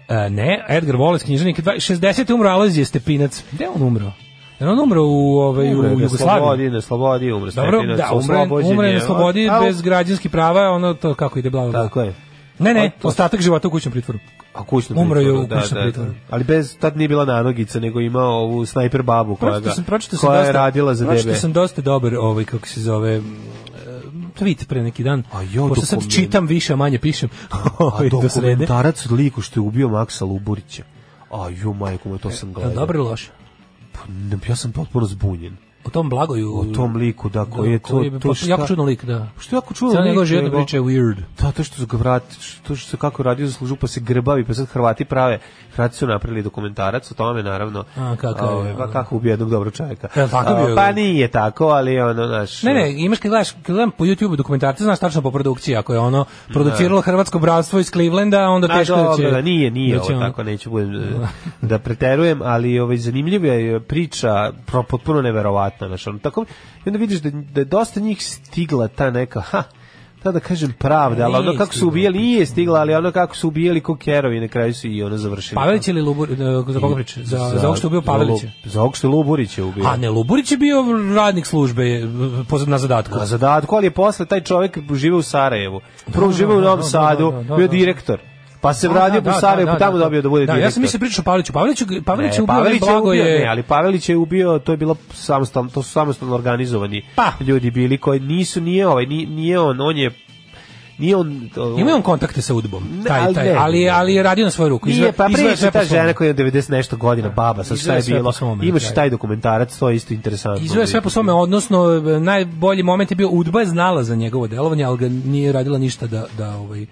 E, ne, Edgar Wallace, knjiženik, 60. umro Alazije Stepinac. Gde on umro? Jer on umro u, ove, ovaj, umre, u Jugoslaviji. Slobodi, na slobodi umre Dobro, Stepinac. Da, umre, umre na slobodi a, bez građanskih prava, ono to kako ide, bla, Tako je. Ne, ne, to... ostatak života u kućnom pritvoru. A kućnom Umro je u da, kućnom da, da. pritvoru. Da, Ali bez, tad nije bila nanogica, nego imao ovu snajper babu koja, ga, sam, koja sam dosta, je radila za debe. Pročito sam dosta dobar, ovaj, kako se zove, tweet pre neki dan. A jo, pošto sad čitam više, a manje pišem. a dokumentarac do liku što je ubio Maksa Luburića. A jo, majko, to e, sam gledao. Dobro ili loše? Pa, ja sam potpuno zbunjen o tom blagoju o tom liku da koji je da, to je, to pa šta, jako čudan lik da što jako čudan nego je jedna priča weird da to što su ga vrat to što se kako radio za službu pa se grbavi pa sad Hrvati prave Hrvati su napravili dokumentarac o tome naravno a kako je, pa da. kako ubije jednog dobrog čovjeka ja, tako bio, pa nije tako ali ono naš ne ne e. imaš kad gledaš kad gledam po YouTube dokumentarac znaš tačno po produkciji ako je ono da. produciralo hrvatsko bratstvo iz Clevelanda onda teško a, dobro, da će da nije nije da će ovo, tako neću budem e, da preterujem ali ovaj zanimljiva je priča pro, potpuno neverovatna neverovatna, znači on tako i onda vidiš da, da je dosta njih stigla ta neka ha da da kažem pravde, ali ono kako su ubijali, da. nije stigla, ali ono kako su ubijali ko na kraju su i ono završili. Pavelić ili Luburić, e, za koga priča? Za, za, za što je ubio Pavelića? Za ovog što je Luburić je ubio. A ne, Luburić je bio radnik službe e, na zadatku. Na zadatku, ali je posle taj čovjek žive u Sarajevu. Prvo da, žive u da, Novom Sadu, bio direktor pa se vradio da, u Sarajevo, da, da, da pa tamo da, dobio da bude direktor. Da, ja sam mislio pričao Paveliću, Paveliću, Pavelić je ubio Pavelić blago je. Ne, ali Pavlić je ubio, to je bilo samostalno, to su samostalno organizovani pa. ljudi bili koji nisu nije ovaj, nije, nije on, on je nije on uh, ima on kontakte sa udbom taj taj ne, ali ali je radio na svoju ruku izve pa priča ta žena koja je 90 nešto godina baba sa šta je bilo imaš taj dokumentarac to je isto interesantno izve sve po svome odnosno e, najbolji moment je bio udba je znala za njegovo delovanje al ga nije radila ništa da da ovaj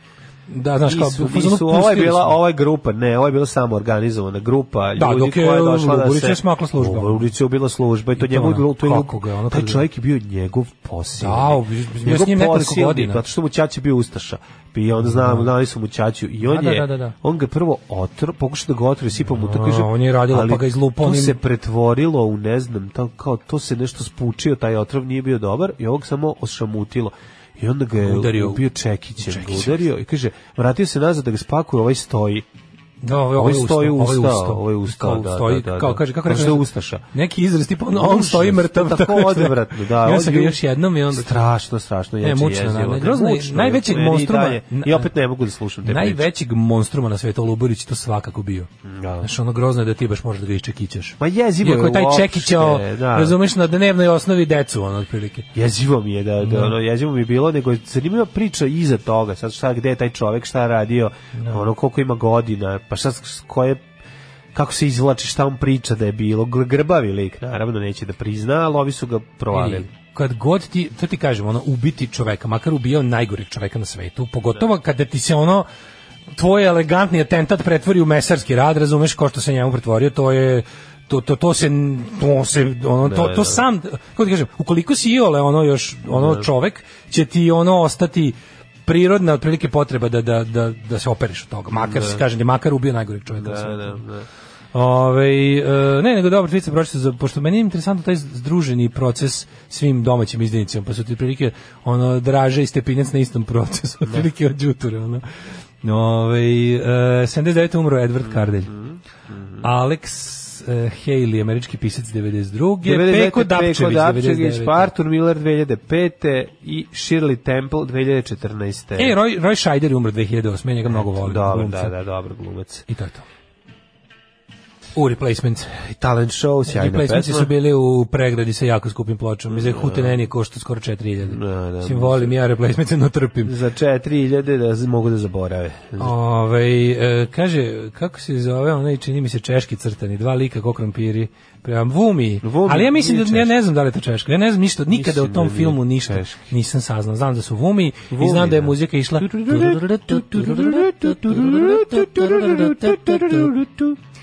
Da, znaš kao, su, nisu, su, ovo je bila ova grupa, ne, ovo je bila da, samo organizovana grupa ljudi da, dok je koja je došla da se je smakla služba. je bila služba i to, I to njemu bilo to je ga, ono taj čovjek je bio njegov posao. Da, bio s njim nekoliko godina. Zato što mu ćaći bio ustaša. I on znam, da. su mu ćaću i on da, da je da, da, da, on ga prvo otr, pokušao da ga otruje, sipao mu to kaže. On je radila pa ga izlupao. To se pretvorilo u ne znam, kao to se nešto spučio taj otrov nije bio dobar i ovog samo ošamutilo. I onda ga je udario. ubio Čekićem, udario i kaže, vratio se nazad da ga spakuje, ovaj stoji. Da, ovo, ovaj- ovo, ovaj ovo stoji usta, ovo je usta, ovo je usta, ovaj da, da, stoji, da, da, Kao kaže kako rekao, ustaša. Neki izraz tipa on, on stoji mrtav tako odvratno, da. Ja sam ga još jednom i onda strašno, strašno e, je. Ne, mučno, ne, grozno, najvećeg monstruma. I opet ne mogu da slušam te. Najvećeg monstruma na svetu Luburić to svakako bio. Da. Znaš, ono grozno je da ti baš možeš da ga iščekićeš. Pa jezivo je. Iako taj čekićao, da. razumeš, na dnevnoj osnovi decu, ono, otprilike. Jezivo mi je, da, da, da. ono, jezivo mi je bilo, nego zanimljiva priča iza toga, sad šta, gde je taj čovek, šta radio, ono, koliko ima godina, pa šta koje kako se izvlači, šta on priča da je bilo, grbavi lik, naravno neće da prizna, ali ovi su ga provalili. Kad god ti, to ti kažem, ono, ubiti čoveka, makar ubio najgorih čoveka na svetu, pogotovo da. kada ti se ono, tvoj elegantni atentat pretvori u mesarski rad, razumeš, ko što se njemu pretvorio, to je, to, to, to se to se ono da, to, to da. sam kako ti kažem ukoliko si iole ono još ono čovek će ti ono ostati prirodna otprilike potreba da, da, da, da se operiš od toga. Makar da. se kaže da makar ubio najgoreg čovjeka. Da, da, da. Ove, e, ne, nego dobro, tvica pročite, za, pošto meni je interesantno taj združeni proces svim domaćim izdenicima, pa su ti prilike ono, draže i stepinjac na istom procesu, da. prilike od džuture, ono. Ove, e, 79. umro Edward Kardelj. Mm -hmm. Mm -hmm. Alex Eh, Haley, američki pisac 92. Peko Dapčević, Peko Dapčević Artur Miller 2005. i Shirley Temple 2014. E, Roy, Roy Scheider je umro 2008. njega mnogo volim. Dobro, da, da, dobro glumac. I to je to. U Replacement. Talent show, sjajna replacement pesma. su bili u pregradi sa jako skupim pločama. Za hute je košta skoro 4000. Da, da, Sim, volim ja replacement, no trpim. Za 4000 da mogu da zaborave. Ove, kaže, kako se zove, onaj čini mi se češki crtani, dva lika ko krompiri. Prema Vumi. Vumi. Ali ja mislim da, češki. ja ne znam da li je to češki. Ja ne znam ništa, nikada mislim u tom filmu ništa češki. nisam saznao. Znam da su Vumi, Vumi i znam da je muzika išla...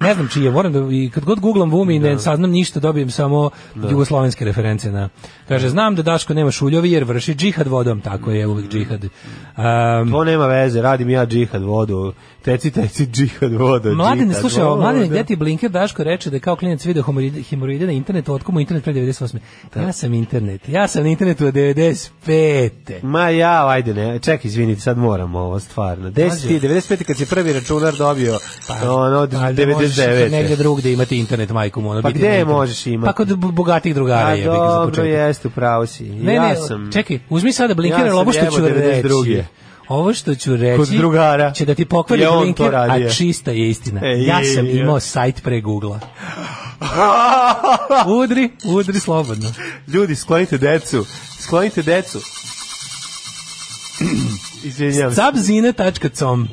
ne znam čije, moram da i kad god guglam Vumi ne da. saznam ništa, dobijem samo da. jugoslovenske reference na. Kaže znam da Daško nema šuljovi jer vrši džihad vodom, tako je uvek džihad. Um, to nema veze, radim ja džihad vodu. Teci teci džihad vodu. Mladen ne slušaj, mladen gde ti blinker Daško reče da kao klinac video hemoroide na internetu, otkud internet pre 98. Da. Ja sam internet. Ja sam na internetu od 95. Ma ja, ajde ne, ček, izvinite, sad moramo ovo stvarno. 10 95 kad se prvi računar dobio, pa, ono, 90 69. Negde drugde imati internet, majku mu. Ono, pa gde je možeš imati? Pa kod bogatih drugara pa je. Dobro, jeste, pravo si. Ne, ja ne, sam, čekaj, uzmi sada blinker, ja da ovo što ću reći. Ovo što ću reći Kod drugara. će da ti pokvari blinker, a čista je istina. E, ja sam je, imao sajt pre google udri, udri slobodno. Ljudi, sklonite decu. Sklonite decu. Izvinjavam Sabzine.com.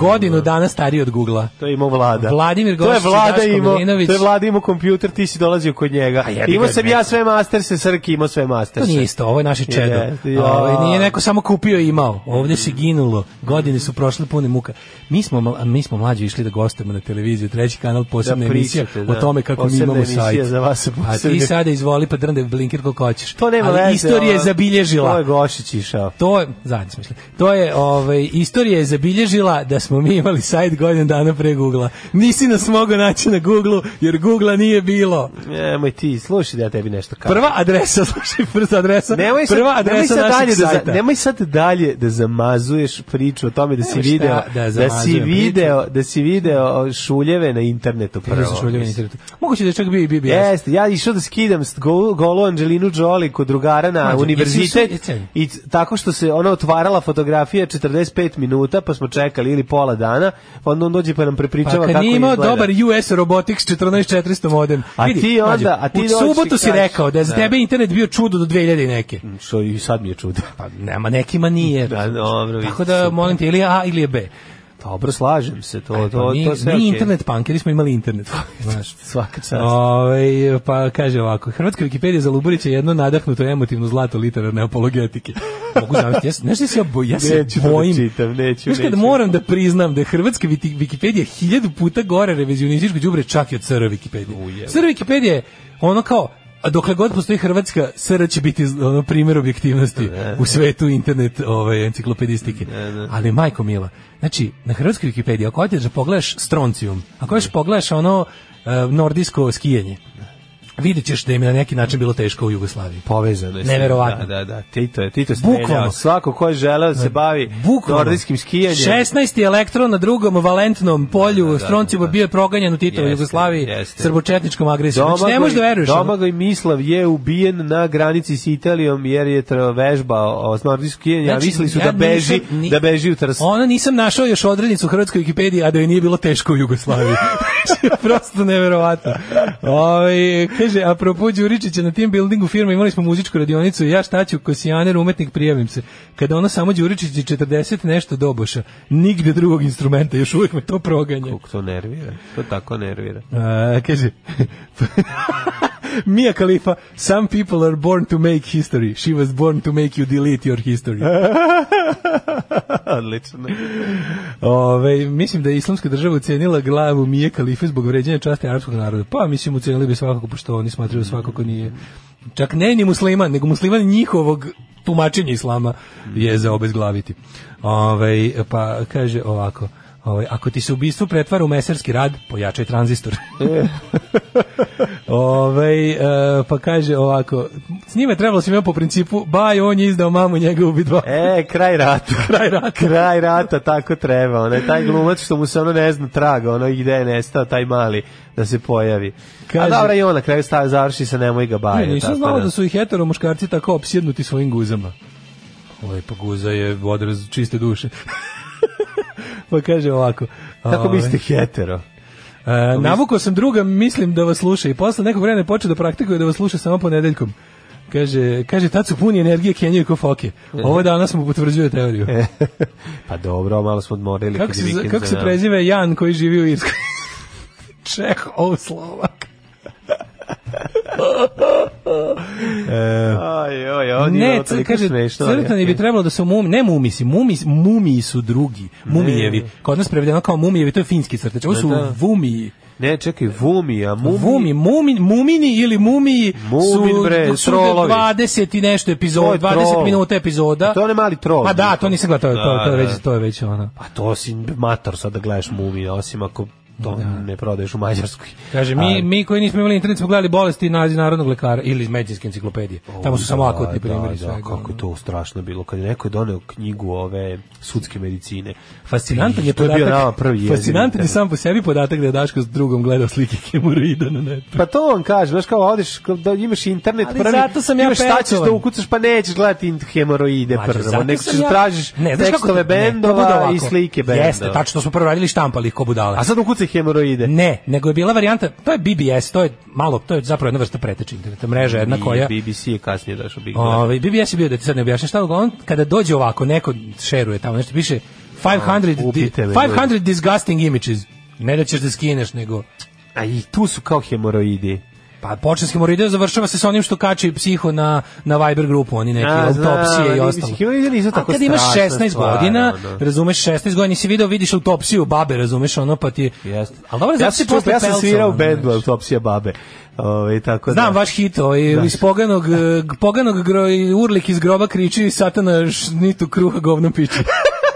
Godinu dana stariji od Google-a. To je imao vlada. Vladimir Gošić, to je vlada imao, To je vlada imao kompjuter, ti si dolazio kod njega. Imao sam ja sve masterse, Srki imao sve masterse. To nije isto, ovo je naše čedo. Yeah, ovo, ovaj, nije neko samo kupio i imao. Ovdje se ginulo. Godine su prošle pune muka. Mi smo, mi smo mlađi išli da gostujemo na televiziju, treći kanal, posebna da, emisija da. o tome kako mi imamo sajt. Za vas A ti sada izvoli pa drnde blinker koliko hoćeš. To nema Ali veze. Istorija je zabilježila. To je Gošić išao. To je, zadnji smo To to je, ovaj, istorija je zabilježila da smo mi imali sajt godinu dana pre Google-a. Nisi nas mogao naći na Google-u, jer Google-a nije bilo. Nemoj ti, slušaj da ja tebi nešto kažem. Prva adresa, slušaj, prva adresa. Nemoj sad, prva adresa nemoj sad dalje da sajta. Da, nemoj sad dalje da zamazuješ priču o tome da nemoj si video, da, da si video, priču. da si video šuljeve na internetu prvo. Video šuljeve na internetu. Moguće da čak bi bi BBS. Jeste, ja išao da skidam golu, Angelinu Jolie kod drugara na Mađu, univerzitet i tako što se ona otvarala fotografiju fotografija 45 minuta, pa smo čekali ili pola dana, pa onda on dođe pa nam prepričava pa kako izgleda. Pa dobar US Robotics 14400 modem. A Vidi, ti onda, a ti u subotu kaži, si rekao da je za da. tebe internet bio čudo do 2000 i neke. Mm, što i sad mi je čudo. Pa nema, nekima nije. Da, dobro. Tako da, molim te, ili A ili je B. Dobro, slažem se, to, Aj, e, pa, to, mi, to sve Mi okay. internet pankeri smo imali internet. Znaš, svaka čast. Ove, ovaj, pa kaže ovako, Hrvatska Wikipedia za Luburića je jedno nadahnuto emotivno zlato literarne apologetike. Mogu zamisliti, ja, znaš da se ja, bo, ja se neću da bojim. Da čitam, neću, neću. Kad moram da priznam da je Hrvatska Wikipedia hiljadu puta gore revizionističko đubre čak i od CR Wikipedia. CR Wikipedia je ono kao a dokle god postoji Hrvatska, SR će biti ono primjer objektivnosti u svetu internet ove ovaj, enciklopedistike. Ali majko mila, znači na hrvatskoj Wikipediji ako hoćeš da pogledaš stroncium, ako hoćeš da pogledaš ono eh, nordijsko skijanje, vidjet ćeš da im na neki način bilo teško u Jugoslaviji. Povezano je. Neverovatno. Da, da, da. Tito je, Tito streljao. Bukvalno. Svako ko je želeo da se bavi Bukvalno. nordijskim skijanjem. 16. elektron na drugom valentnom polju da, da, da Stronciba da. bio je proganjan u Titovoj Jugoslaviji jeste. srbočetničkom agresijom. Znači, ne možeš da veruješ. Domagoj Mislav je ubijen na granici s Italijom jer je vežbao nordijsko skijanje, znači, a mislili su ja da beži, nisam, ni, da beži u Trs. Ona nisam našao još odrednicu u hrvatskoj Wikipediji, a da je nije bilo teško u Jugoslaviji. Znači, prosto neverovatno. Ovaj Kaže, apropo Đuričića, na tim buildingu firme imali smo muzičku radionicu i ja šta ću, kosijaner, umetnik, prijavim se. Kada ono samo Đuričić i 40 nešto doboša, nigde drugog instrumenta, još uvijek me to proganje. Kako to nervira, to tako nervira. A, kaže, Mia Khalifa, some people are born to make history. She was born to make you delete your history. Odlično. Ove, mislim da je islamska država ucenila glavu Mije Khalife zbog vređenja časti arapskog naroda. Pa mislim ucenili bi svakako, pošto oni smatraju svakako nije čak ne ni musliman, nego musliman njihovog tumačenja islama je za obezglaviti. Ove, pa kaže ovako, Ovaj ako ti se ubistvo pretvara u meserski rad, pojačaj tranzistor. ovaj e, pa kaže ovako, s njime trebalo se imao po principu baj on je izdao mamu njega ubi dva. E, kraj rata, kraj rata, kraj rata tako treba. Onaj taj glumac što mu se ono ne zna traga, ono ide je nestao taj mali da se pojavi. Kaže, A dobra i ona, na kraju stavi završi se nemoj ga baje. Ne, nisam znao da. da su i hetero muškarci tako opsjednuti svojim guzama. pa guza je odraz čiste duše. pa kaže ovako. Kako mislite hetero? Uh, e, navukao sam druga, mislim da vas sluša i posle nekog vremena je počeo da praktikuje da vas sluša samo ponedeljkom. Kaže, kaže tad su puni energije Kenije ko foke. E. Ovo danas mu potvrđuje teoriju. E, pa dobro, malo smo odmorili. Kako se, kako se da. prezive Jan koji živi u Irskoj? Čeh, ovo Slovak e, aj, aj, aj, ne, c, kaže, crtani bi trebalo da su mumi, ne mumisi, mumis, mumiji su drugi, mumijevi. Kod nas prevedeno kao mumijevi, to je finski crtač. Ovo su da. da. vumiji. Ne, čekaj, Vumi, a Mumi... Vumi, mumin, Mumini ili Mumiji Mumin, su, bre, su 20 i nešto epizoda, 20 minuta epizoda. To ne mali trol. Pa da, to nisam gledao, to, to, to, je da, već, da. to je već ono. Pa to si mator sad da gledaš Mumi, osim ako to da. ne prodaješ u Mađarskoj. Kaže, mi, A, mi koji nismo imali internet smo gledali bolesti naziv narodnog lekara ili iz medicinske enciklopedije. O, Tamo su samo da, akutni da, primjeri da, svega. kako je to strašno bilo. Kad je neko je doneo knjigu ove sudske medicine. Fascinantan je podatak. Je bio nama prvi fascinantan je sam po sebi podatak da je Daško s drugom gledao slike hemoroida na netu. Pa to on kaže, znaš kao odeš, da imaš internet Ali prvi, zato sam ja imaš šta ćeš da ukucaš, pa nećeš gledati hemoroide Mađu, prvo, Nek ćeš da ja... tražiš ne, tekstove bendova i slike bendova. Jeste, tačno smo prvo radili štampali ko budale. A sad ukucaj hemoroide. Ne, nego je bila varijanta, to je BBS, to je malo, to je zapravo jedna vrsta preteče interneta, mreža jedna koja... BBC je kasnije došao Big Brother. Ovaj, BBS je bio, da ti sad ne objašnjam šta, on, kada dođe ovako, neko šeruje tamo, nešto piše 500, di, 500 disgusting images. Ne da ćeš da skineš, nego... A i tu su kao hemoroidi. Pa početski morideo da završava se sa onim što kači psiho na, na Viber grupu, oni neki A, autopsije zna, i ostalo. Nisu tako A kad imaš 16 stvar, godina, da, da. razumeš 16 godina, nisi video, vidiš autopsiju babe, razumeš ono, pa ti... Jeste. Ali dobro, ja, sam, posle ja sam svirao bendu autopsija babe. Ove, ovaj, tako Znam da. vaš hit, ovaj, da. iz poganog, eh, poganog gro, urlik iz groba kriči satana šnitu kruha govno piče.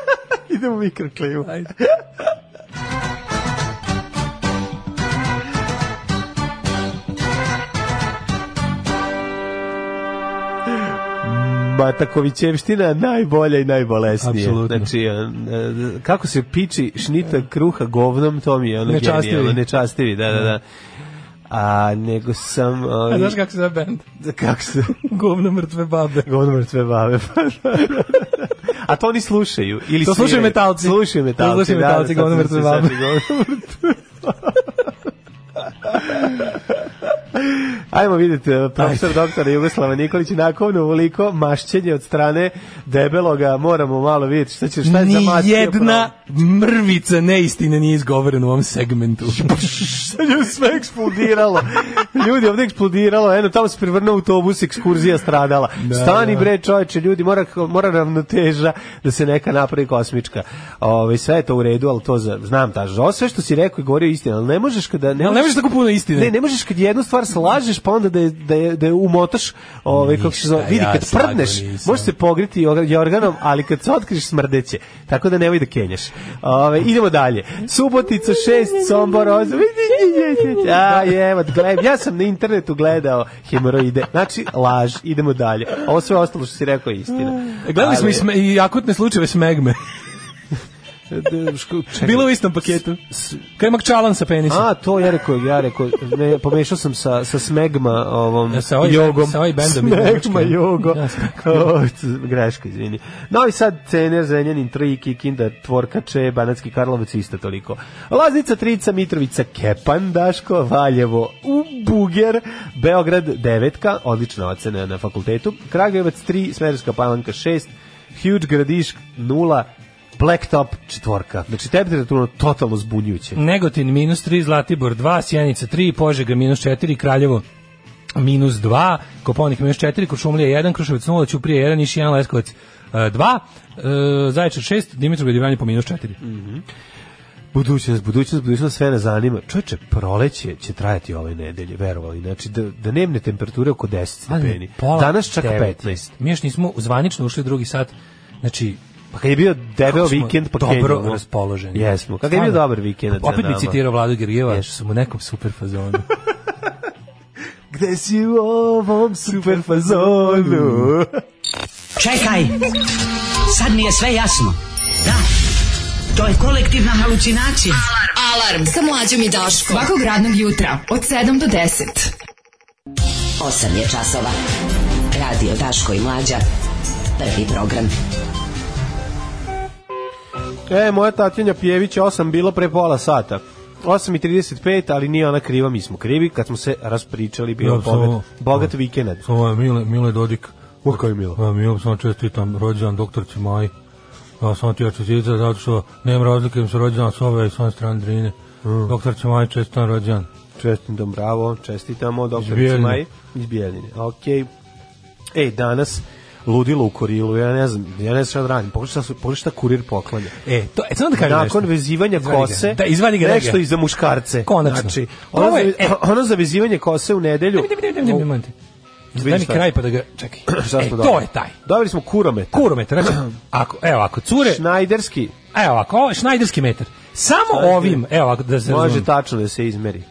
Idemo mikroklimu. Ajde. Batakovićevština najbolja i najbolesnija. Absolutno. Znači, e, e, kako se piči šnita kruha govnom, to mi je ono nečastivi. genijalno. Nečastivi, da, da, da. A nego sam... Ovi... A znaš kako se zove band? Da, kako se... Govno mrtve babe. Govno mrtve babe, pa da. A to oni slušaju. Ili to slušaju metalci. Slušaju metalci, to slušaju metalci, da, da, govno mrtve babe. Govno mrtve babe. Ajmo vidite, eh, profesor Ajde. doktora Jugoslava Nikolić nakovno uvoliko mašćenje od strane debeloga, moramo malo vidjeti šta će, šta je Ni jedna pravi. mrvica neistine nije izgovorena u ovom segmentu. Pa šta je sve eksplodiralo. Ljudi, ovdje eksplodiralo, eno tamo se privrnuo autobus, ekskurzija stradala. Da, Stani da. bre čoveče, ljudi, mora, mora ravnoteža da se neka napravi kosmička. Ove, ovaj, sve je to u redu, ali to za, znam ta Ovo sve što si rekao i govorio istina, ali ne možeš kada... Ne, možeš, ne možeš tako puno istine. Ne, ne možeš kad jednu stvar stvar slažeš, pa onda da je, da je, da je umotaš, ovaj, kako se zove, vidi, kad prdneš, može se pogriti organom, ali kad se otkriš smrdeće, tako da nemoj da kenjaš. ovaj idemo dalje. Subotica 6, Sombor 8, a jemat, gledam, ja sam na internetu gledao hemoroide, znači laž, idemo dalje. Ovo sve ostalo što si rekao je istina. E, gledali ali... smo i, i akutne slučajeve smegme. Bilo u istom paketu. Kaj makčalan sa penisom. A, to ja rekao, ja rekao, ne, pomešao sam sa, sa smegma ovom sa ovaj, jogom. Sa ovaj bendom. Smegma jogo. o, greška, izvini. Novi Sad, Cener, Zrenjanin, Triki, Kinda, Tvorkače, Banacki Karlovac, isto toliko. Laznica, Trica, Mitrovica, Kepan, Daško, Valjevo, Buger, Beograd, Devetka, odlična ocena na fakultetu, Kragujevac 3, Smerska palanka 6, Huge Gradišk 0, Blacktop četvorka. Znači, temperaturno totalno zbunjujuće. Negotin minus 3, Zlatibor 2, Sjenica 3, Požega minus 4, Kraljevo minus 2, Koponik minus 4, Kuršumlija 1, Kruševac 0, Ćuprije 1, Niš 1, Leskovac 2, e, e, Zaječar 6, Dimitrov Gledivanje po minus 4. Mm -hmm. Budućnost, budućnost, budućnost, sve nas zanima. Čovječe, proleće će trajati ove nedelje, verovali. Znači, da, da nemne temperature oko 10 pa stepeni. Danas čak 15. Mi još nismo zvanično ušli drugi sat. Znači, Pa kad je bio debel vikend, pa dobro kenjamo. raspoloženi. Jesmo. Kad je bio dobar vikend. Opet mi citirao Vladu Gergijeva, što sam u nekom super fazonu. Gde si u ovom super fazonu? Čekaj, sad mi je sve jasno. Da, to je kolektivna halucinacija. Alarm, alarm, sa mlađom i Daškom. Svakog radnog jutra, od 7 do 10. 8 je časova. Radio Daško i Mlađa. Prvi program. Prvi program. E, moja Tatjana Pjević 8 bilo pre pola sata. 8.35, ali nije ona kriva, mi smo krivi, kad smo se raspričali, bio ja, da, bogat, bogat vikend. Ovo je Mile, Mile Dodik. U je Milo? Ja, da, Milo, sam čestitam da rođendan doktorci Maji. Ja sam ti ja čestitam zato što nema razlike im se rođendan s ove i s one strane drine. Mm. Doktorci Maji čestitam rođendan. Čestitam, bravo, čestitamo doktorci Maji iz Bijeljine. Ok. E, danas ludilo u korilu, ja ne znam, ja ne znam šta da radim. Pogledaj šta, kurir poklanja. E, to, e, da kažem Nakon nešto. vezivanja izvani kose, ga. da, izvadi ga, nešto i za muškarce. Konačno. Znači, ono, je, e. ono za vezivanje kose u nedelju... Ne, ne, ne, ne, Daj mi kraj pa da ga, čekaj. e, to je taj. Dobili smo kuromet. Kuromet, znači, ako, evo, ako cure... Šnajderski. Evo, ako, ovo šnajderski metar. Samo ovim, evo, da se Može tačno da se izmeri.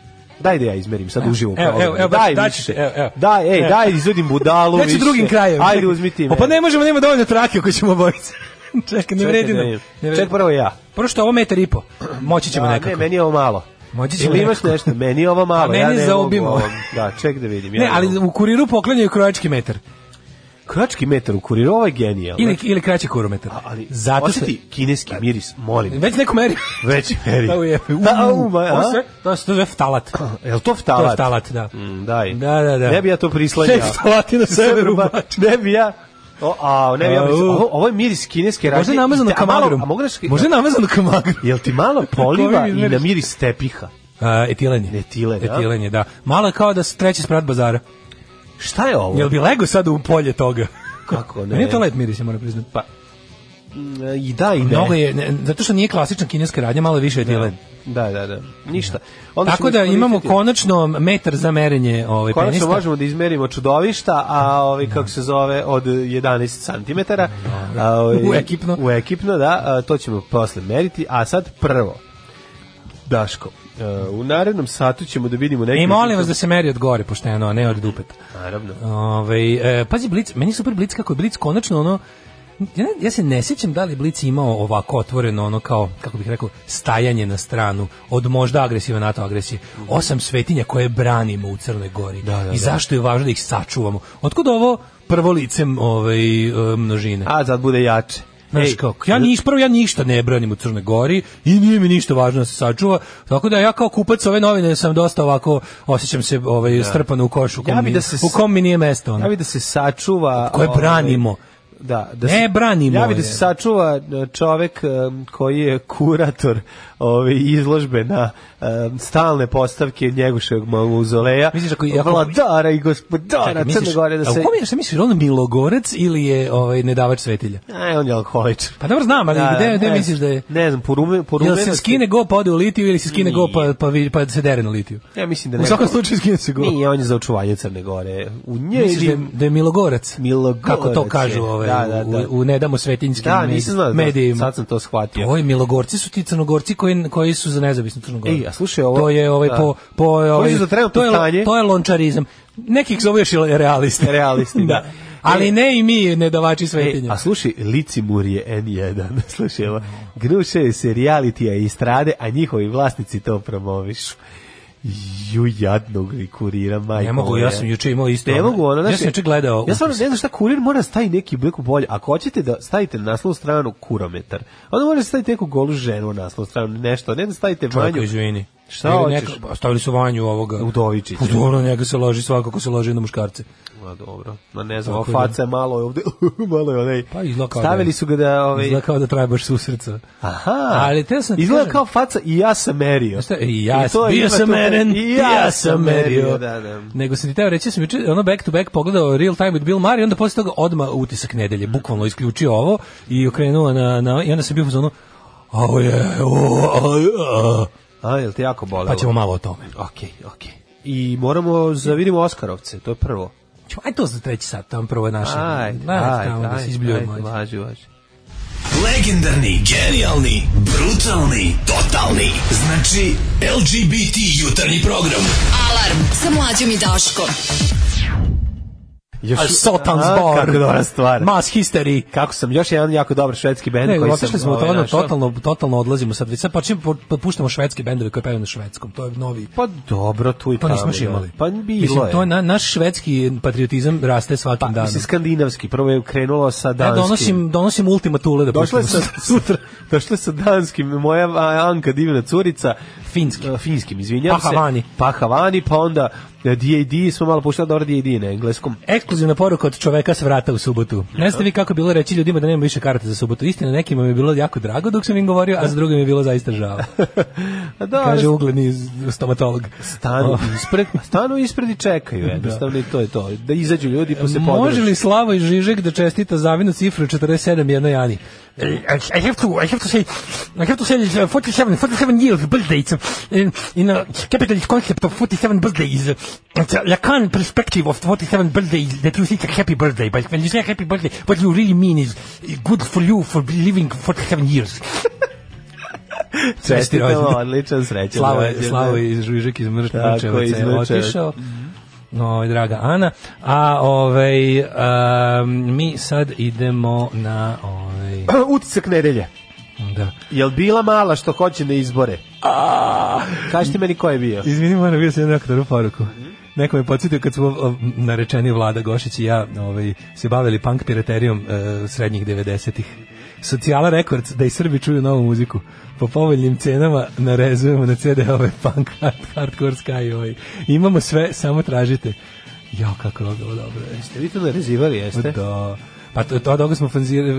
Daj da ja izmerim sad uživo. Evo, evo, evo, daj, da ćeš, evo, evo. Daj, ej, evo. daj, izvodim budalu. Ja drugim krajem. Ajde, uzmi ti me. Pa ne možemo, nema dovoljno trake ako ćemo bojice. Čekaj, ne vredi nam. Čekaj, prvo ja. Prvo što ovo metar i po. Moći ćemo da, nekako. Ne, meni je ovo malo. Moći ćemo Ili imaš nešto, meni je ovo pa malo. A meni ja ne zaobimo. Da, ček da vidim. Ja ne, ali u kuriru poklanjaju krojački metar. Krački metar u kuriru, ovo je genijalno. Ili, ili kraći kurometar. A, ali, Zato osjeti se... kineski miris, molim. Već neko meri. Već meri. da, uje. to se zove ftalat. Je to ftalat? To je ftalat, da. Mm, daj. Da, da, da. Ne bi ja to prislanjao. Sve ftalati na severu, Ne bi ja o, a, ne, ja mislim, ovo, ovo je miris kineske rakije. Može namazano kamagrom. A mogu da Može namazano kamagrom. Jel ti malo poliva i na miris tepiha? Uh, etilen je. Etilen, etilen je, da. Malo kao da se treći sprat bazara. Šta je ovo? Jel bi lego sad u polje toga? Kako ne? Nije to let miris, moram priznati. Pa, i da i ne. Mnogo je, ne, zato što nije klasična kineska radnja, malo više je dilen. Da. da, da, da. Ništa. Da. Onda Tako da imamo vidjeti. konačno metar za merenje ovaj konačno penista. možemo da izmerimo čudovišta, a ovaj da. kako se zove od 11 cm. Ovaj, u ekipno. U ekipno, da, a, to ćemo posle meriti, a sad prvo Daško, Uh, u narednom satu ćemo da vidimo neki... I molim vas da se meri od gore pošteno, a ne od dupeta. Naravno. Ove, e, pazi, Blitz, meni super Blitz kako je Blitz konačno ono... Ja, ja se ne sjećam da li Blitz imao ovako otvoreno ono kao, kako bih rekao, stajanje na stranu od možda agresive NATO agresije. Osam svetinja koje branimo u Crnoj Gori. Da, da, da. I zašto je važno da ih sačuvamo? Otkud ovo prvo lice ovaj, e, množine? A, sad bude jače. Znaš kao, ja e, ni ispravo ja ništa ne branim u Crnoj Gori i nije mi ništa važno da se sačuva. Tako da ja kao kupac ove novine sam dosta ovako osjećam se ovaj da. strpano u košu ja kom, da se, u kom mi nije mesto. Ona. Ja bi da se sačuva koje ovaj, branimo da, da ne branimo. Ja bih da se sačuva e, čovek e, koji je kurator ove izložbe na um, stalne postavke Njeguševog mauzoleja. Misliš ako je vladara i gospodara Crne Gore da se A kom je se misliš on Milogorec ili je ovaj nedavač svetilja? Aj e, on je alkoholič. Pa dobro znam, ali da, gde, gde ne, misliš da je? Ne znam, po rume, po rume. Jel se skine go pa ode u litiju ili se skine go pa pa pa se dere na litiju? Ja mislim da ne. U svakom slučaju skine se go. Nije, on je za očuvanje Crne Gore. U nje misliš da je, da je Milogorec. Milogorec. Kako to kažu ovaj da, da, da. u, u nedamo svetinjskim da, medijima. Da, nisam znao. Da- sad sam to shvatio. Oj, Milogorci su ti Crnogorci koji koji, koji su za nezavisnu Crnu Goru. E, a slušaj ovo. To je ovaj da. po, po ovaj, to je, to je lončarizam. Nekih zove još realisti. Realisti, da. da. Ali e, ne i mi, nedavači svetinja. E, a slušaj, Licimur je N1, slušaj, gnušaju se realitija i strade, a njihovi vlasnici to promovišu. Ju jadnog i kurira majko. Ne mogu, ja sam juče imao isto. Ne mogu, ono, znači, ja sam znači, juče gledao. Ja stvarno ne znam šta kurir mora stavi neki neku bolje. Ako hoćete da stavite na naslovnu stranu kurometar, onda morate staviti neku golu ženu na naslovnu stranu, nešto, ne da stavite manju. Čovjek, izvini. Šta hoćeš? Neka, stavili su vanju ovoga. Udovičića. Udovno njega se loži svakako se loži na muškarce. Ma dobro. Ma ne znam, Tako da. faca je malo je ovde, malo je onaj. Pa izgleda kao da- Stavili da, su ga da... Ovaj... Izgleda kao da traje baš srca. Aha. Ali te sam... Da izgleda kao faca i ja sam merio. I ja I bio sam meren, i ja sam merio. Da, da. Nego sam ti teo reći, sam juče ono back to back pogledao Real Time with Bill Murray, onda posle toga odma utisak nedelje, bukvalno isključio ovo i okrenuo na, na i onda sam bio u zonu, a je, o, a, a, A, jel te jako bolelo? Pa ćemo malo o tome. Okej, okay, okej. Okay. I moramo za Oskarovce, to je prvo. Ćemo, aj to za treći sat, tamo prvo je naše. Ajde, ajde, ajde, da se izbljujemo. Ajde, važi, važi. Legendarni, genijalni, brutalni, totalni. Znači, LGBT jutarnji program. Alarm sa mlađom i Daškom. Još Ali Sotan's Bar. Kako dobra stvar. Mass History. Kako sam, još jedan jako dobar švedski bend ne, koji otišli smo od ovaj, totalno, totalno odlazimo sad. Već sad počinjemo, puštamo švedske bendove koji pevaju na švedskom. To je novi. Pa dobro, tu i pa tamo. Pa imali. Pa bilo mislim, je. To je na, naš švedski patriotizam raste svakim pa, danom. Mislim, skandinavski. Prvo je krenulo sa danskim. Ja, donosim, donosim ultimatule da došle sa, sutra. Došle sa danskim. Moja Anka divna curica. finski. Uh, finskim, izvinjam pa, se. Pahavani. Pahavani, pa onda D&D da, smo malo puštali dobro D&D na engleskom. Ekskluzivna poruka od čoveka s vrata u subotu. Ne ste vi kako bilo reći ljudima da nema više karata za subotu. Istina, nekima mi je bilo jako drago dok sam im govorio, a za drugim je bilo zaista žao. a da, Kaže ugledni stomatolog. Stanu ispred, stanu ispred i čekaju, da. jednostavno i to je to. Da izađu ljudi pa se područja. Može li Slavoj Žižek da čestita zavinu cifru 47 jednoj Ani? E, I have to, I have to say, I have to say 47, uh, 47 years birthdays e, in a uh, capitalist concept of 47 birthdays. Lacan perspective of 47 birthday, the truth is a happy birthday. But when you say happy birthday, what you really mean is good for you for living 47 years. Čestitamo, odličan srećan. Slava, Slava i Žužek iz Mrčevaca je otišao. No, mhm. draga Ana. A ovaj, a, um, mi sad idemo na... Ovaj... Utisak nedelje. Da. Jel bila mala što hoće na izbore? A, kaži meni ko je bio? Izvini, moram bio sam jednu aktoru da poruku. Neko me podsjetio kad smo narečeni Vlada Gošić i ja ovaj, se bavili punk piraterijom eh, srednjih 90-ih. Socijala Records, da i Srbi čuju novu muziku. Po povoljnim cenama narezujemo na CD ove punk, hard, hardcore, sky ovaj. Imamo sve, samo tražite. Jo, kako je ovo dobro. Jeste vi to narezivali, jeste? Da. Pa to, to toga smo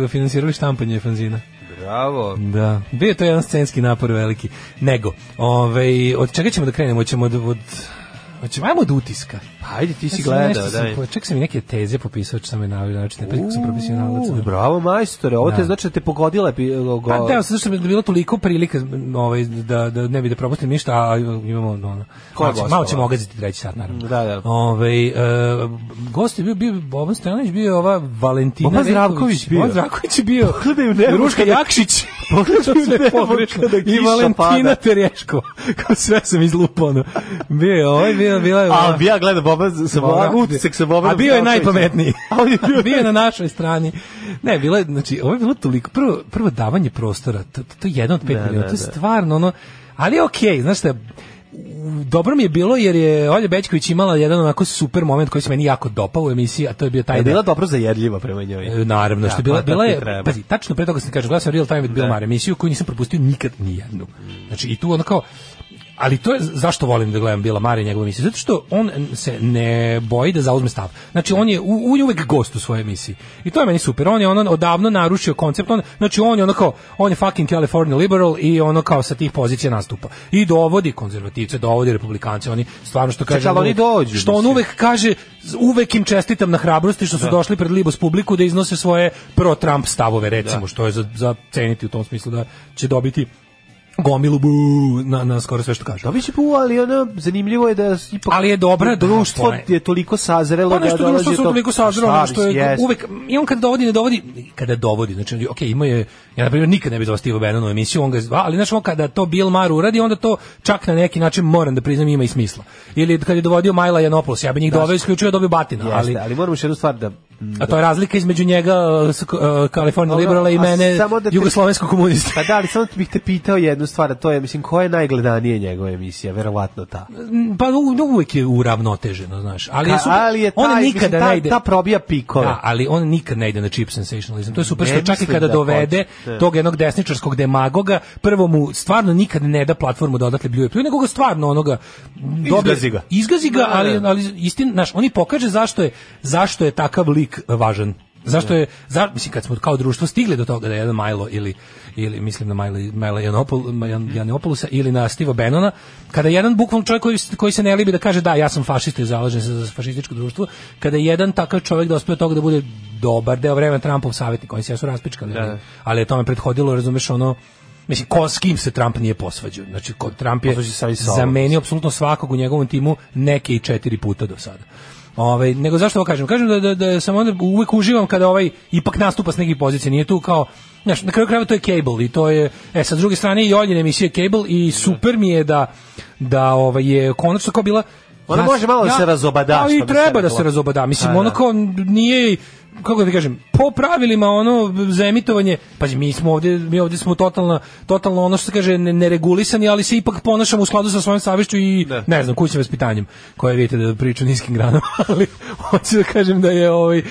finansirali štampanje fanzina. Bravo. Da. Bio je to jedan scenski napor veliki. Nego, ovaj, od čega ćemo da krenemo? Ćemo od, od Hoćemo, ajmo od utiska. Pa ajde, ti si gledao, da. ček se mi neke teze popisao, što sam je navio, znači ne pet sam profesionalac. Da. Bravo majstore, ovo te da. znači da te pogodila go. Pa da, zato što mi je bilo toliko prilika ovaj da da ne bi da propustim ništa, a imamo no. Malo ćemo ogaziti treći sat naravno. Da, da. Ovaj e, gost je bio bio Boban Stojanović, bio ova Valentina Boban Zdravković bio. Boban Zdravković bio. Pogledaju ne. Ruška Jakšić. Pogledaju I Valentina Terješko. Kao sve sam izlupao. Bio, ovaj bio, bila je. A ja gledam Boba Sabora, utisak sa Boba. A bio je najpametniji. A bio, bio je na našoj strani. Ne, bilo je, znači, ovo je bilo toliko, prvo, prvo davanje prostora, to, to je jedno od pet da, miliona, da, to je da. stvarno ono, ali okej, okay, znaš šta, dobro mi je bilo jer je Olja Bećković imala jedan onako super moment koji se meni jako dopao u emisiji, a to je bio taj je da- bila dobro zajedljiva prema njoj. E, naravno, da, što bila, pa bila je, pazi, tačno pre toga sam kažem, gledao sam Real Time with Bill da. Maher emisiju koju nisam propustio nikad ni jednu. Znači, i tu ono kao, ali to je zašto volim da gledam Bila Mare njegove emisije, zato što on se ne boji da zauzme stav. Znači on je u, on je uvek gost u svojoj emisiji. I to je meni super. On je ono odavno narušio koncept, on znači on je ono kao on je fucking California liberal i ono kao sa tih pozicija nastupa. I dovodi konzervativce, dovodi republikance, oni stvarno što kaže Čekala, oni dođu, što on uvek kaže uvek im čestitam na hrabrosti što su da. došli pred Libos publiku da iznose svoje pro Trump stavove da. recimo, da. što je za, za ceniti u tom smislu da će dobiti gomilu bu na, na skoro sve što kaže. Dobit će bu, ali ono, zanimljivo je da ipak... Ali je dobra da društvo da, je toliko sazrelo pa da dolazi to... toliko sazrelo, ono što je yes. uvek... I on kad dovodi, ne dovodi, kada dovodi, znači, ok, ima je, ja na primer nikad ne bi zvao Steve Bannonu emisiju, on ga zva, ali znaš, on kada to Bill Maher uradi, onda to čak na neki način moram da priznam ima i smisla. Ili kad je dovodio Majla Janopoulos, ja bih njih da, doveo isključio da bi batina, ali... Jeste, ali moramo još jednu stvar da A to je razlika između njega, e, e, Kalifornija liberala i mene, da te, jugoslovenskog komunista. Pa da, ali samo bih te pitao jednu stvar, to je, mislim, koja je najgledanije njegova emisija, verovatno ta? Mm, pa u, uvijek je uravnoteženo, znaš. Ali, Ka, ali je ta, on nikada ta, ne ide, ta probija pikove. Da, ali on nikad ne ide na cheap sensationalism. To je super, što čak i kada da dovede hoće. tog jednog desničarskog demagoga, prvo mu stvarno nikad ne da platformu da odatle bljuje pljuju, nego ga stvarno onoga... Izgazi ga. Izgazi ga, da, da, da. ali, ali istin, znaš, oni pokaže zašto je, zašto je takav lik lik važan. Zašto da. je, za, mislim, kad smo kao društvo stigli do toga da je jedan Milo ili, ili mislim na Milo, Milo Janopol, Janopolusa ili na Stiva Benona, kada je jedan bukvalno čovjek koji, koji, se ne libi da kaže da, ja sam fašista i zalažem se za fašističko društvo, kada je jedan takav čovjek dospio da do toga da bude dobar deo vremena Trumpov savjetnik, koji se ja su raspičkali, da. ali, ali je tome prethodilo, razumeš, ono, Mislim, ko, s kim se Trump nije posvađao? Znači, ko, Trump je zamenio apsolutno svakog u njegovom timu neke i četiri puta do sada. Ovaj nego zašto ovo kažem? Kažem da da, da sam onda uvek uživam kada ovaj ipak nastupa s neke pozicije, nije tu kao znaš, na kraju krajeva to je Cable i to je e sa druge strane i Oljine emisije Cable i super mi je da da ovaj je konačno kao bila ona ja, može malo da ja, pa se razobada. Ali treba da se razobada. Mislim, A, da, ono da. kao nije kako da kažem, po pravilima ono za emitovanje, pa mi smo ovde, mi ovde smo totalno, totalno ono što se kaže neregulisani, ali se ipak ponašamo u skladu sa svojim savješću i da. ne znam, kućnim vaspitanjem, koje vidite da priča niskim granom, ali hoću da kažem da je ovaj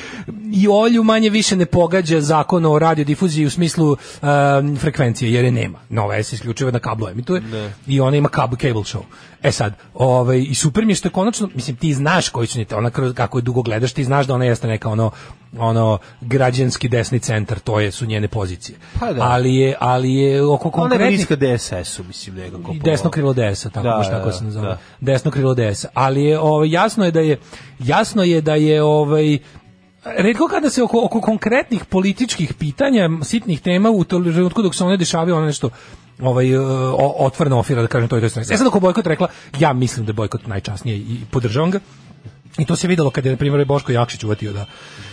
i olju manje više ne pogađa zakon o radiodifuziji u smislu um, frekvencije, jer je nema. Nova S isključivo na kablu emituje ne. Da. i ona ima kabel cable show. E sad, ovaj i super mi je što je konačno, mislim ti znaš koji su njete, ona kako je dugo gledaš, ti znaš da ona jeste neka ono ono građanski desni centar, to je su njene pozicije. Pa da. Ali je ali je oko konkretnih DSS-u mislim nekako. Desno krilo DS-a, tako da, baš tako da, se nazove. Da. Desno krilo DS-a. Ali je ovaj jasno je da je jasno je da je ovaj Redko kada se oko, oko konkretnih političkih pitanja, sitnih tema u trenutku dok se one dešavaju, ono nešto ovaj e, otvoreno ofira da kažem to je to. E sad ako bojkot rekla, ja mislim da je bojkot najčasnije i podržavam ga I to se videlo kada je, na primjer, Boško Jakšić uvatio da,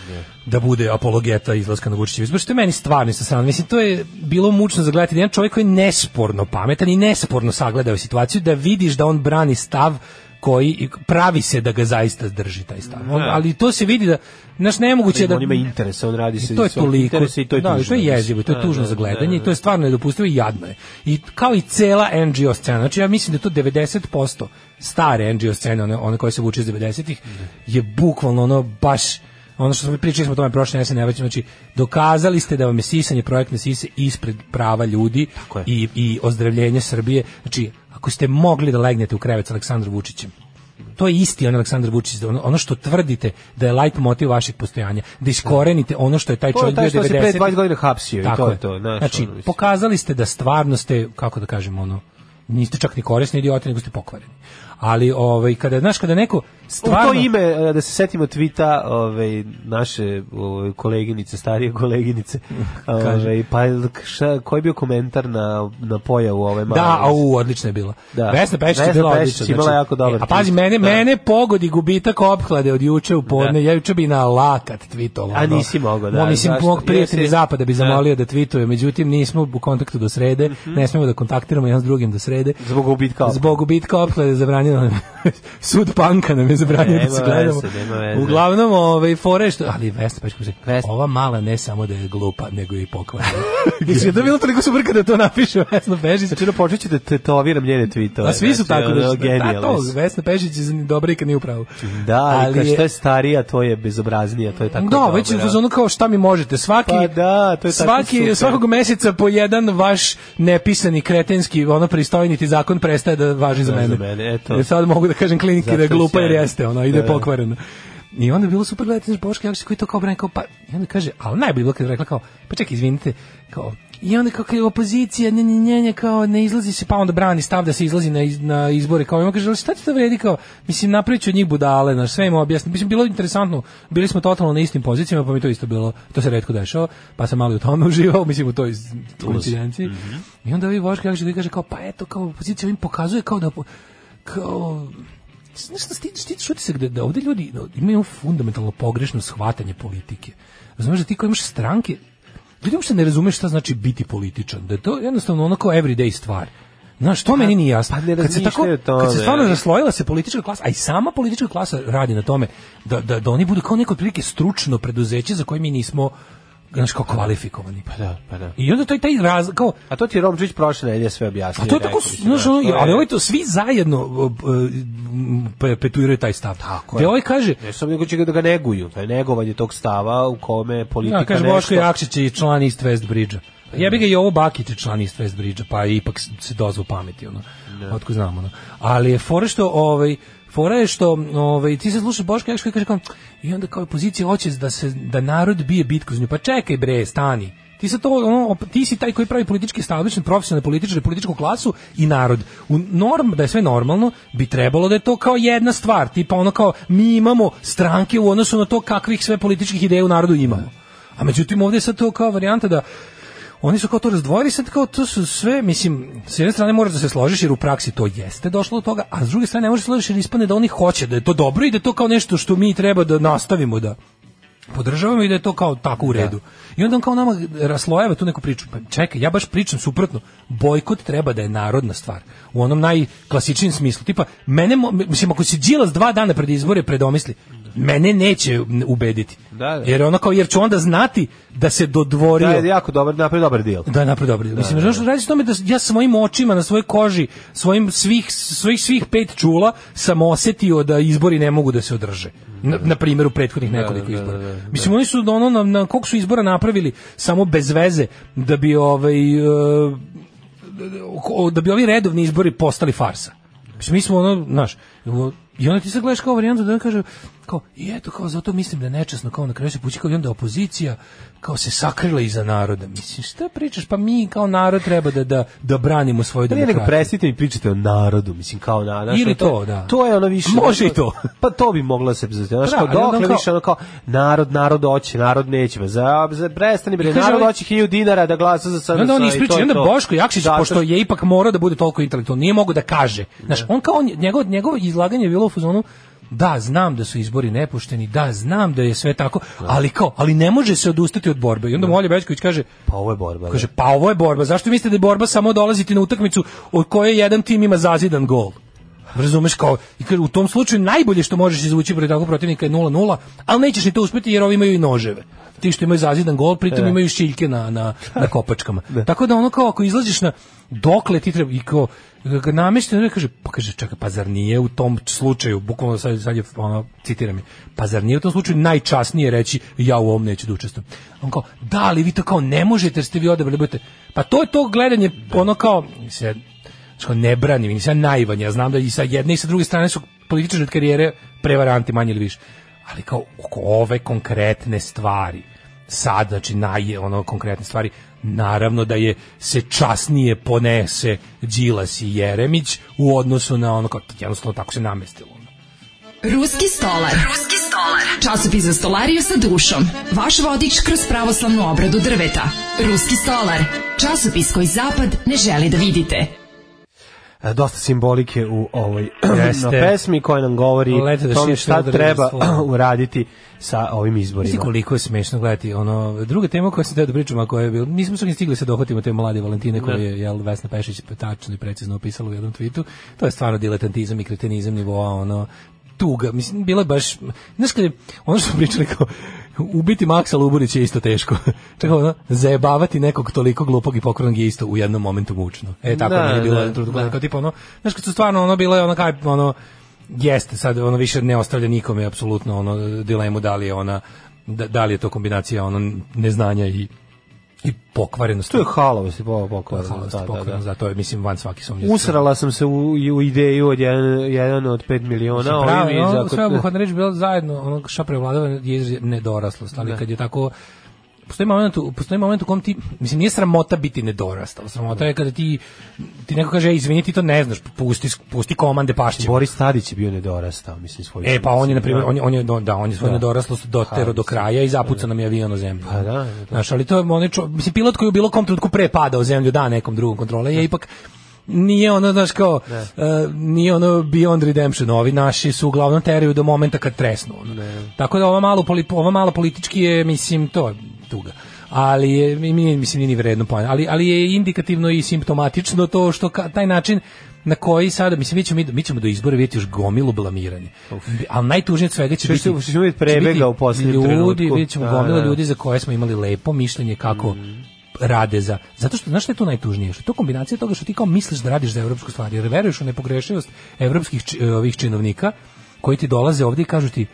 da, da bude apologeta izlaska na Vučićevi izbor, što je meni stvarno sa strane. Mislim, to je bilo mučno zagledati jedan čovjek koji je nesporno pametan i nesporno sagledao situaciju, da vidiš da on brani stav koji pravi se da ga zaista drži taj stav. On, da. ali to se vidi da naš nemoguće da on ima interese, on radi se to je toliko i to je da, tužno. to je jezivo, to je tužno da, za gledanje i to je stvarno nedopustivo i jadno je. I kao i cela NGO scena, znači ja mislim da to 90% stare NGO scene, one, one koje se vuče iz 90-ih, je bukvalno ono baš ono što smo pričali smo o tome prošle jesen, ne znači dokazali ste da vam je sisanje projektne sise ispred prava ljudi i, i ozdravljenje Srbije. Znači, ako ste mogli da legnete u krevet s Aleksandrom Vučićem, to je isti on Aleksandar Vučić, da ono, ono što tvrdite da je light motiv vaših postojanja, da iskorenite ono što je taj čovjek bio 90. To je taj što 90. se pre 20 godina hapsio i to je to. znači, ono, pokazali ste da stvarno ste, kako da kažem, ono, niste čak ni korisni idioti, nego ste pokvareni. Ali ovaj kada znaš kada neko Stvarno, u to ime, e, da se setimo tvita ove, ovaj, naše ove, ovaj, koleginice, starije koleginice, ove, ovaj, pa ša, koji je bio komentar na, na pojavu ove da, male? Da, au, odlična je bila. Da. Vesna Pešić je bila odlična. Znači, imala jako dobar. E, a pazi, mene, da. mene pogodi gubitak opklade od juče u podne, da. ja juče bi na lakat tvitovao. A nisi mogao, da. Mo, mislim, zašto? mog prijatelja iz zapada bi da. zamolio da, da tvituje, međutim, nismo u kontaktu do srede, mm -hmm. ne smemo da kontaktiramo jedan s drugim do srede. Zbog gubitka opklade. Zbog gubitka opklade zabranjeno Sud panka nam je zabranio da se gledamo. Veze, Uglavnom, ovaj fore što, ali Vesna Pečko ova mala ne samo da je glupa, nego i pokvarena. Mislim da bilo toliko su brka da to napiše Vesna Pešić. Znači da počet ću da tetoviram njene tweetove. A svi su znači, tako da, da genijalni. to, Vesna Pešić je dobra i kad nije upravo. Da, ali što je starija, to je bezobraznija, to je tako. Da, već je ono kao šta mi možete. Svaki pa da, to je tako svaki super. svakog meseca po jedan vaš nepisani kretenski ono pristojniti zakon prestaje da važi za mene. Da, za mene eto. Jer sad mogu da kažem kliniki da je glupa jer jeste, ona ide da, da. pokvareno. I onda je bilo super gledati naš Boška Jakšić koji to kao brani, kao pa, i onda kaže, ali najbolje bilo kad je rekla kao, pa čekaj, izvinite, kao, i onda kao, je opozicija, ne, ne, ne, kao, ne izlazi se, pa onda brani stav da se izlazi na, na izbore, kao, i onda kaže, ali šta ti to vredi, kao, mislim, napravit ću od njih budale, znaš, sve im objasni, mislim, bilo interesantno, bili smo totalno na istim pozicijama, pa mi to isto bilo, to se redko dešava, pa sam malo u tome uživao, mislim, u toj koincidenciji, mm -hmm. i onda vi Boška Jakšić kaže, kao, pa eto, kao, opozicija im pokazuje, kao da, kao, znaš šta stiže, što se gde da ovde ljudi imaju fundamentalno pogrešno shvatanje politike. Razumeš da ti koji imaš stranke, ljudi uopšte ne razumeš šta znači biti političan, da je to jednostavno onako everyday stvar. Znaš, što pa, meni nije jasno. Pa kad se tako, tome, kad se stvarno raslojila se politička klasa, a i sama politička klasa radi na tome da, da, da oni budu kao neko prilike stručno preduzeće za koje mi nismo znaš kao kvalifikovani. Pa da, pa da. I onda to je taj raz, kao... A to ti je Romčić prošle nedelje sve objasnio. A to je tako, da, znaš, ono, je... ali ovaj to svi zajedno uh, uh perpetuiraju taj stav. Tako Gde je. ovaj kaže... Ne sam nego će da ga neguju, to je negovanje tog stava u kome politika ja, da, kaže, nešto... Boško Jakšić je član East West Bridge-a. Ja pa bih ga i ovo Bakić je član East West Bridge-a, pa ipak se dozvu pameti, ono, da. otko znamo, ono. Ali je fore što, ovaj, fora je što ovaj ti se sluša Boško Jakšić kaže kao i onda kao opozicija hoće da se da narod bije bitku za nju. Pa čekaj bre, stani. Ti se to ono, ti si taj koji pravi politički establishment, profesionalni političar, političku klasu i narod. U norm da je sve normalno, bi trebalo da je to kao jedna stvar, tipa ono kao mi imamo stranke u odnosu na to kakvih sve političkih ideja u narodu imamo. A međutim ovdje je sad to kao varijanta da oni su kao to razdvojili, sad kao to su sve, mislim, s jedne strane moraš da se složiš jer u praksi to jeste došlo do toga, a s druge strane ne možeš da složiš jer ispane da oni hoće da je to dobro i da je to kao nešto što mi treba da nastavimo da podržavamo i da je to kao tako u da. redu. Da. I onda on kao nama raslojava tu neku priču. Pa čekaj, ja baš pričam suprotno. Bojkot treba da je narodna stvar u onom najklasičnijem smislu. Tipa, mene, mislim, ako se Đilas dva dana pred izbore predomisli, mene neće ubediti. Da, da. Jer ono kao, jer ću onda znati da se dodvorio. Da, je jako dobar, napravio dobar dio. Da, napravio dobar dio. Da, da, mislim, da, da. radi se tome da ja svojim očima, na svojoj koži, svojim svih, svojih svih pet čula sam osetio da izbori ne mogu da se održe. Na, da, da. na primjer u prethodnih nekoliko izbora. Mislim, oni su ono, na, na koliko su izbora napravili samo bez veze da bi ovaj... Uh, da bi ovi redovni izbori postali farsa. Mislim, mi smo ono, znaš, i onda ti sad gledaš kao varijantu da on kaže, kao, i eto, kao, zato mislim da je nečasno, kao na kraju se pući, kao i onda opozicija, kao se sakrila iza naroda. Mislim, šta pričaš? Pa mi kao narod treba da, da, da branimo svoju demokratiju. Ne, nego presite i pričate o narodu, mislim, kao da, da, Ili to, to, da. To je ono više... Može i to. pa to bi mogla se znači, Znaš, kao, dokle kao, više ono kao, narod, narod oće, narod neće. Za, za, prestani, bre, narod ovaj- oće hilju dinara da glasa za SNS. Onda on ispriča, onda Boško Jakšić, da, pošto je ipak morao da bude toliko intelektualno, nije mogo da kaže. Znaš, da. on kao, njegov, njegovo izlaganje je bilo u fazonu, da, znam da su izbori nepušteni, da, znam da je sve tako, ali kao, ali ne može se odustati od borbe. I onda da. Molja Bečković kaže, pa ovo je borba. Kaže, da. pa ovo je borba. Zašto mislite da je borba samo dolaziti na utakmicu od koje jedan tim ima zazidan gol? Razumeš kao i u tom slučaju najbolje što možeš izvući protiv takvog protivnika je 0:0, ali nećeš ni to uspeti jer ovi imaju i noževe. Ti što imaju zazidan gol, pritom e. imaju šiljke na, na, na kopačkama. Da. Tako da ono kao ako izlaziš na dokle ti treba i kao namešten, kaže, pa kaže, čekaj, pa zar nije u tom slučaju, bukvalno sad, sad je, ono, citiram je, pa zar nije u tom slučaju najčasnije reći, ja u ovom neću da učestvujem. On kao, da, ali vi to kao ne možete, jer ste vi odabrali, budete, pa to je to gledanje, ono kao, se, što ne brani, branim, nisam naivan, ja znam da i sa jedne i sa druge strane su političari karijere prevaranti manje ili više, ali kao oko ove konkretne stvari, sad, znači, naj, ono, konkretne stvari, naravno da je se časnije ponese Đilas i Jeremić u odnosu na ono kao jednostavno tako se namestilo. Ruski stolar. Ruski stolar. Časopis za stolariju sa dušom. Vaš vodič kroz pravoslavnu obradu drveta. Ruski stolar. Časopis koji zapad ne želi da vidite. E, dosta simbolike u ovoj Jeste. pesmi koja nam govori da tome šta treba uraditi sa ovim izborima. Mislim koliko je smešno gledati. Ono, druga tema koja se teo da pričamo, koja je bila, nismo čak ni stigli se dohvatimo te mlade Valentine koju da. je jel, Vesna Pešić tačno i precizno opisala u jednom tweetu. To je stvarno diletantizam i kretenizam nivoa ono, tuga. Mislim, bila je baš, znaš kada je, ono što smo pričali kao, ubiti Maksa Luburića je isto teško. Čekaj, ono, zajebavati nekog toliko glupog i pokornog je isto u jednom momentu mučno. E, tako da, je bilo. Da, da. Kao, tipa, ono, znaš, kad su stvarno ono bilo, ono, kaj, ono, jeste, sad ono više ne ostavlja nikome apsolutno ono dilemu da li je ona da, da li je to kombinacija ono neznanja i i pokvarenost. To je halovost se pokvarenost. Halovost da, pokvarenost, da, da. da, to je, mislim, van svaki sumnjiv. Usrala sam se u, u ideju od jedan, jedan od pet miliona. Pravo, no, zakot... sve obuhvatna reč bila zajedno, ono šta prevladava je nedoraslost, ali ne. Da. kad je tako postoji moment, postoji moment u kom ti, mislim, nije sramota biti nedorastao, sramota je kada ti, ti neko kaže, izvini, ti to ne znaš, pusti, pusti komande pašće. Boris Tadić je bio nedorastao, mislim, svoj E, pa on je, na primjer, on, da. on je, da, da, on je svoju da. nedoraslost dotero do kraja i zapuca nam je avion o zemlju. Pa, da, da. Znaš, ali to je, on je čo, mislim, pilot koji u bilo kom trenutku pre pada o zemlju, da, nekom drugom kontrole, je ipak, nije ono, znaš, kao, uh, nije ono Beyond Redemption, ovi naši su uglavnom teraju do momenta kad tresnu. Ono. Tako da ova malo, ova malo politički je, mislim, to, tuga. Ali je, mi, mislim, nije ni vredno pojena. Ali, ali je indikativno i simptomatično to što ka, taj način na koji sada, mislim, mi ćemo, mi ćemo do izbora vidjeti još gomilu blamiranja. Ali najtužnije svega će Češ, biti... Što vidjeti prebega u posljednjem trenutku. Ljudi, vidjet ćemo da, gomilu da, da. ljudi za koje smo imali lepo mišljenje kako mm rade za zato što znaš šta je tu najtužnije što je to kombinacija toga što ti kao misliš da radiš za evropsku stvar jer veruješ u nepogrešivost evropskih či, ovih činovnika koji ti dolaze ovdje i kažu ti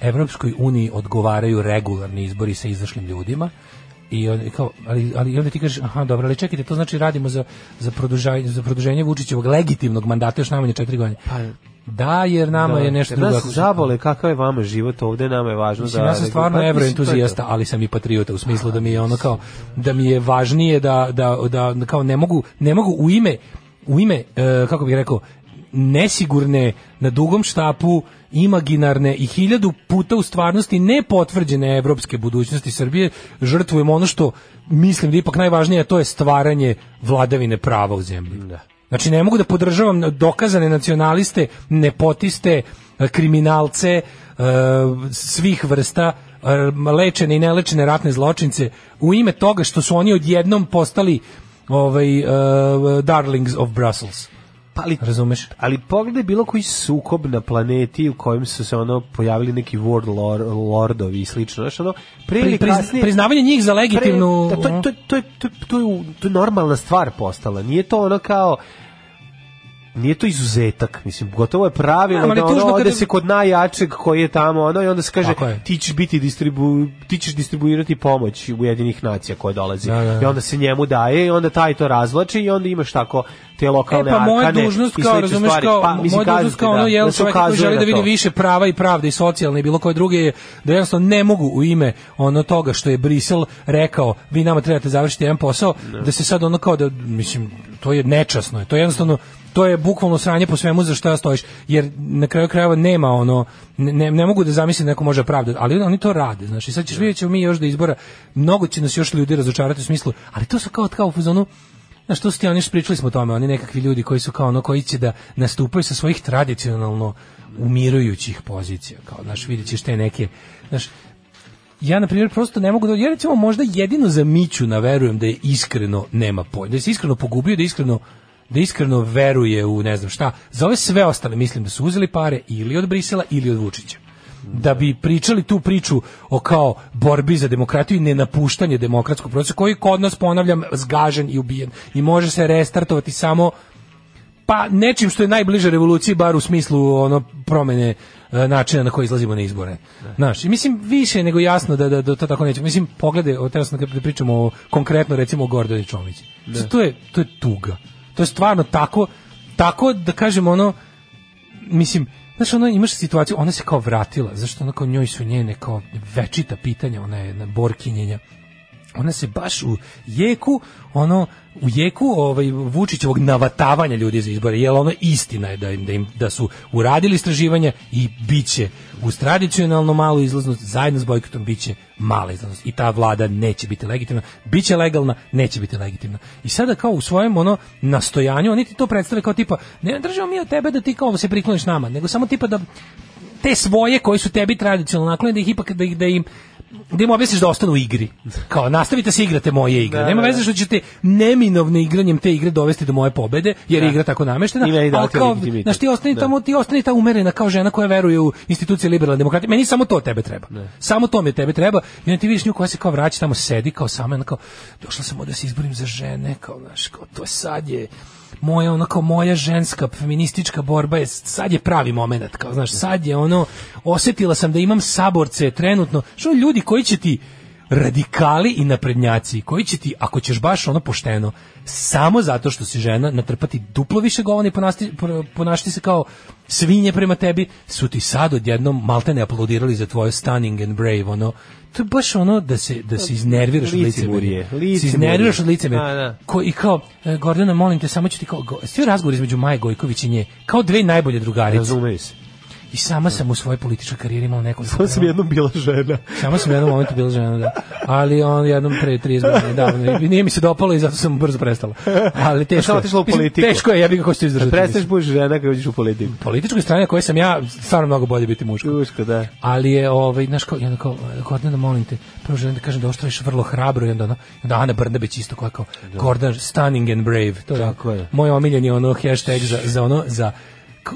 Evropskoj uniji odgovaraju regularni izbori sa izašlim ljudima i on, kao, ali, ali onda ti kažeš aha dobro, ali čekajte, to znači radimo za, za, produženje, za produženje Vučićevog legitimnog mandata još najmanje četiri godine. Pa, da, jer nama da, je nešto drugo. Da nas zabole kakav je vama život ovde, nama je važno mislim, da... Ja sam stvarno pa, evroentuzijasta, ali sam i patriota u smislu da mi je ono kao, da mi je važnije da, da, da kao ne mogu, ne mogu u ime u ime, e, kako bih rekao, nesigurne na dugom štapu imaginarne i hiljadu puta u stvarnosti nepotvrđene evropske budućnosti Srbije žrtvujemo ono što mislim da je ipak najvažnije, to je stvaranje vladavine prava u zemlji. Da. Znači ne mogu da podržavam dokazane nacionaliste, nepotiste, kriminalce e, svih vrsta e, lečene i nelečene ratne zločince u ime toga što su oni odjednom postali ovaj e, Darlings of Brussels. Pa ali, razumeš? Ali pogledaj bilo koji sukob na planeti u kojem su se ono pojavili neki world lord, lordovi i slično, znači ono pre pri, pri, kasnije, priznavanje njih za legitimnu pre, da, to, to, to, to, to, to, to je normalna stvar postala. Nije to ono kao nije to izuzetak, mislim, gotovo je pravilo ja, da ono ode se kod najjačeg koji je tamo, ono, i onda se kaže ti ćeš, biti distribu, ti ćeš distribuirati pomoć Ujedinih nacija koja dolazi. Da, da, da. I onda se njemu daje i onda taj to razvlači i onda imaš tako te lokalne e, pa moja dužnost kao, razumeš, kao, pa, mislim, moja dužnost kao da, ono, jel, da čovjek koji želi da vidi više prava i pravde i socijalne i bilo koje druge je da jednostavno ne mogu u ime ono toga što je Brisel rekao, vi nama trebate završiti jedan posao, da se sad ono kao da, mislim, to je nečasno, to je jednostavno to je bukvalno sranje po svemu za što ja stojiš, jer na kraju krajeva nema ono, ne, ne mogu da zamislim da neko može pravdati, ali oni to rade, znači sad ćeš da. vidjeti mi još da izbora, mnogo će nas još ljudi razočarati u smislu, ali to su kao, kao u fazonu, na što ti oni pričali smo o tome, oni nekakvi ljudi koji su kao ono koji će da nastupaju sa svojih tradicionalno umirujućih pozicija, kao znaš, vidjet ćeš te neke, znaš, ja na primjer prosto ne mogu da ja recimo možda jedino za Miću naverujem da je iskreno nema pojma, da se iskreno pogubio, da je iskreno da iskreno veruje u ne znam šta. Za ove sve ostale mislim da su uzeli pare ili od Brisela ili od Vučića da bi pričali tu priču o kao borbi za demokratiju i nenapuštanje demokratskog procesa koji kod nas ponavljam zgažen i ubijen i može se restartovati samo pa nečim što je najbliže revoluciji bar u smislu ono promene e, načina na koji izlazimo na izbore. Znaš, i mislim više nego jasno da da, da to tako neće. Mislim poglede, o, teraz kad da pričamo o, konkretno recimo o Gordani Čomić. Da. To je to je tuga. To je stvarno tako, tako da kažem ono, mislim, Znaš, ona imaš situaciju, ona se kao vratila, zašto ona kao njoj su njene kao večita pitanja, ona je na borkinjenja. Ona se baš u jeku, ono, u jeku ovaj, Vučićevog navatavanja ljudi za izbore, jel ono istina je da im, da, im, da su uradili istraživanje i bit će uz tradicionalno malu izlaznost zajedno s bojkotom bit će mala izlaznost i ta vlada neće biti legitimna, biće legalna, neće biti legitimna. I sada kao u svojem ono nastojanju, oni ti to predstave kao tipa, ne držimo mi od tebe da ti kao se prikloniš nama, nego samo tipa da te svoje koji su tebi tradicionalno naklonjeni da ih ipak da, ih, da im da im objasniš da ostanu u igri. Kao, nastavite se igrate moje igre. Da, Nema da, veze da. što ćete neminovno igranjem te igre dovesti do moje pobede, jer da. je igra tako nameštena. I da, ali kao, znaš, ti ostani tamo, ti ostani ta umerena kao žena koja veruje u institucije liberalne demokratije. Meni samo to tebe treba. Ne. Samo to mi tebe treba. I onda ti vidiš nju koja se kao vraća tamo, sedi kao sama, kao, došla sam da se izborim za žene, kao, znaš, kao, to sad je moja ono kao moja ženska feministička borba je sad je pravi momenat kao znaš sad je ono osetila sam da imam saborce trenutno što ljudi koji će ti radikali i naprednjaci koji će ti, ako ćeš baš ono pošteno, samo zato što si žena, natrpati duplo više govana i ponašati se kao svinje prema tebi su ti sad odjednom maltene aplaudirali za tvoje stunning and brave ono to je baš ono da se da se da iznerviraš od licemerja. Se iznerviraš od licemerja. Da. Ko i kao e, Gordana molim te samo ću ti kao svi razgovori između Maje Gojković i nje kao dve najbolje drugarice. Razumeš? I sama sam u svojoj političkoj karijeri imala nekoliko. Sama sam jednom bila žena. Sama sam jednom momentu bila žena, da. Ali on jednom pre 30 godina, da, nije mi se dopalo i zato sam brzo prestala. Ali teško. je. otišla u politiku. Teško je, ja bih kako se izdržati. Prestaneš buš žena kad uđeš u politiku. Političkoj strani koje sam ja stvarno mnogo bolje biti muško. Muško, da. Ali je ovaj znaš kao ja kao Gordana molim te, prvo želim da kažem da ostaješ vrlo hrabro i onda ona, onda Ana Brnabić isto koja kao da. Gordana stunning and brave. To je. Tako je. Moj omiljeni ono hashtag za, za ono za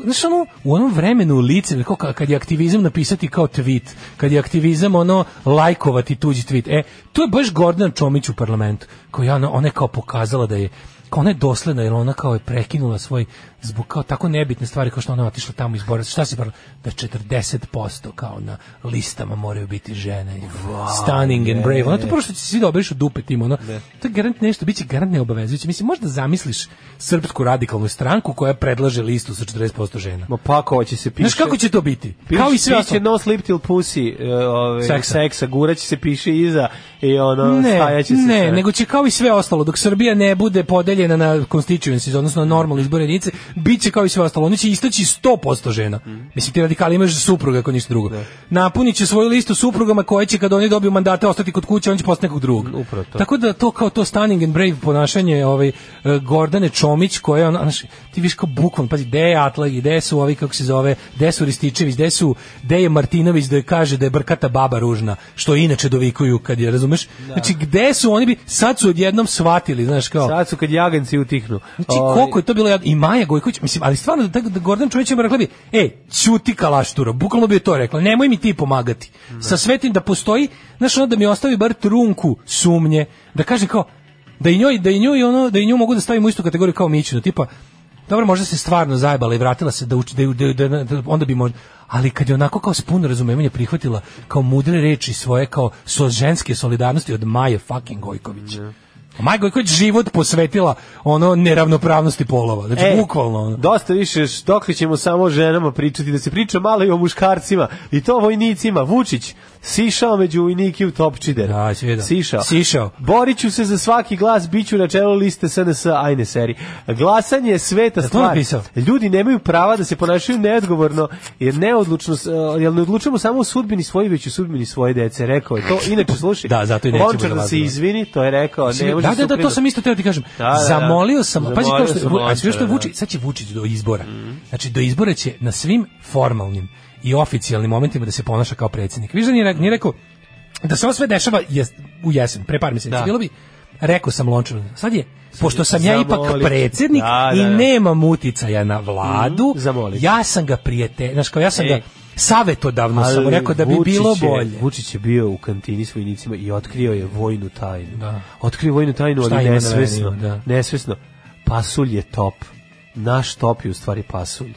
znaš ono, u onom vremenu lice, kao kad je aktivizam napisati kao tweet, kad je aktivizam ono lajkovati tuđi tweet, e, to je baš Gordana Čomić u parlamentu, koja ona, ona je kao pokazala da je, kao ona je dosledna, jer ona kao je prekinula svoj zbog kao tako nebitne stvari kao što ona otišla tamo iz Borca, šta se parla? Da 40% kao na listama moraju biti žene. Wow, Stunning je, and brave. Ona to prvo što će svi dobiješ u dupe tim, ono. Ne. To je garant nešto, biće garant neobavezujuće. Mislim, možda zamisliš srpsku radikalnu stranku koja predlaže listu sa 40% žena. Ma pa ko će se piše. Znaš kako će to biti? Piše, kao i sve piše no slip till pussy, uh, e, ove, ovaj, seksa. seksa, guraće se piše iza i ono, ne, stajaće se. Ne, sve. nego će kao i sve ostalo, dok Srbija ne bude podeljena na constituencies, odnosno na normalne izbore jedinice, biće kao i sve ostalo. Oni će istaći 100% žena. Mm. Mislim ti radikali imaš supruga ako ništa drugo. Da. Napuniće će svoju listu suprugama koje će kad oni dobiju mandate ostati kod kuće, on će postati nekog drugog. Upravo to. Tako da to kao to stunning and brave ponašanje ovaj e, Gordane Čomić koja on znači ti viš kao bukvalno pazi gde je Atlag, gde su ovi kako se zove, gde su Rističević, gde su gde je Martinović da je kaže da je brkata baba ružna, što inače dovikuju kad je, razumeš? Da. Znači gde su oni bi sad su odjednom shvatili, znaš kao. Sad su kad jaganci utihnu. Znači koliko je to bilo i Maja Gojković, mislim, ali stvarno da, da Gordana Čović rekla bi, ej, ćuti kalašturo, bukvalno bi to rekla, nemoj mi ti pomagati. Ne. Sa svetim da postoji, znaš, ono da mi ostavi bar trunku sumnje, da kaže kao, da i njoj, da i njoj ono, da i nju mogu da stavim u istu kategoriju kao Mićinu, tipa, dobro, možda se stvarno zajbala i vratila se da uči, da, da, da, da onda bi možda, ali kad je onako kao s puno razumevanja prihvatila kao mudre reči svoje, kao so ženske solidarnosti od Maje fucking Gojkovića. Ne Maja Gojković život posvetila ono neravnopravnosti polova. Znači, e, bukvalno. Ono. Dosta više, dok ćemo samo ženama pričati, da se priča malo i o muškarcima, i to vojnicima. Vučić, sišao među vojnike u Topčider. Da, da, sišao. Sišao. Boriću se za svaki glas, biću na čelu liste SNS, ajne seri. Glasanje je sveta da, stvar. Ljudi nemaju prava da se ponašaju neodgovorno, jer neodlučno, eh, jer ne odlučujemo samo o sudbini svoje, već u sudbini svoje dece, rekao je to. Inače, slušaj, da, zato i nećemo da da se izvini, to je rekao. Ne može da, da, da, to sam isto teo ti kažem. Da, da, da. Zamolio sam, pazi kao što, a sve što Vučić, sad će Vučić do izbora. Mm. Znači, do izbora će na svim formalnim i oficijalnim momentima da se ponaša kao predsjednik. Viš da nije, nije rekao, da se ovo sve dešava jes, u jesen, pre par mjeseci, da. bilo bi, rekao sam Lončaru, sad je, pošto sam ja ipak predsjednik da, da, i da. nemam uticaja na vladu, mm, ja sam ga prijete, znaš kao ja sam e. ga, savetodavno sam rekao da bi Vučić bilo bolje. Vučić je bio u kantini s vojnicima i otkrio je vojnu tajnu. Da. Otkrio vojnu tajnu, ali da nesvesno. da. Nesvesno. Pasulj je top. Naš top je u stvari pasulj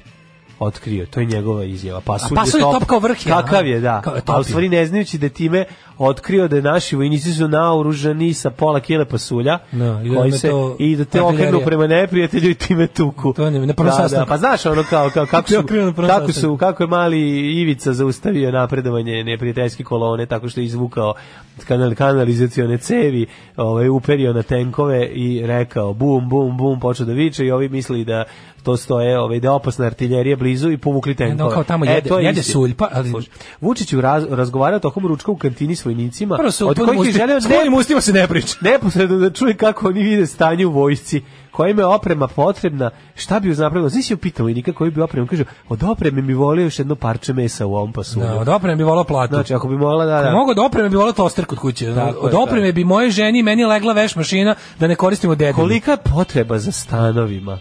otkrio, to je njegova izjava. Pasulj, A pasulj je top, top kao vrh. je. Kakav da. je, da. Kao A u stvari ne znajući da time otkrio da je naši vojnici su naoružani sa pola kile pasulja no, da, i, da koji se, to, i da te okrenu prema neprijatelju i time tuku. To ne, ne da, da, pa znaš ono kao, kao kako, su, kako, su, kako je mali Ivica zaustavio napredovanje neprijateljske kolone tako što je izvukao kanal, kanalizacione cevi, ovaj, uperio na tenkove i rekao bum, bum, bum, počeo da viče i ovi misli da to stoje, ovaj, da je opasna artiljerija blizu blizu i povukli tenkove. No, kao tamo e, jede, e, to je jede suljpa, ali... Sluš, Vučić raz, razgovarao tokom ručka u kantini s vojnicima, Prvo su, od kojih musti, želeo... S kojim ustima se ne priča. Neposredno da čuje kako oni vide stanje u vojsci kojim je oprema potrebna, šta bi uznapravilo? Znači je pitao i nikako bi opremu. Kaže, od opreme mi volio još jedno parče mesa u ovom pasu. Da, od opreme bi volao platu. Znači, ako bi mogla da... da. Mogu od opreme bi volao toster kod kuće. Tako od da. opreme da. bi moje ženi meni legla veš mašina da ne koristimo dedinu. Kolika potreba za stanovima?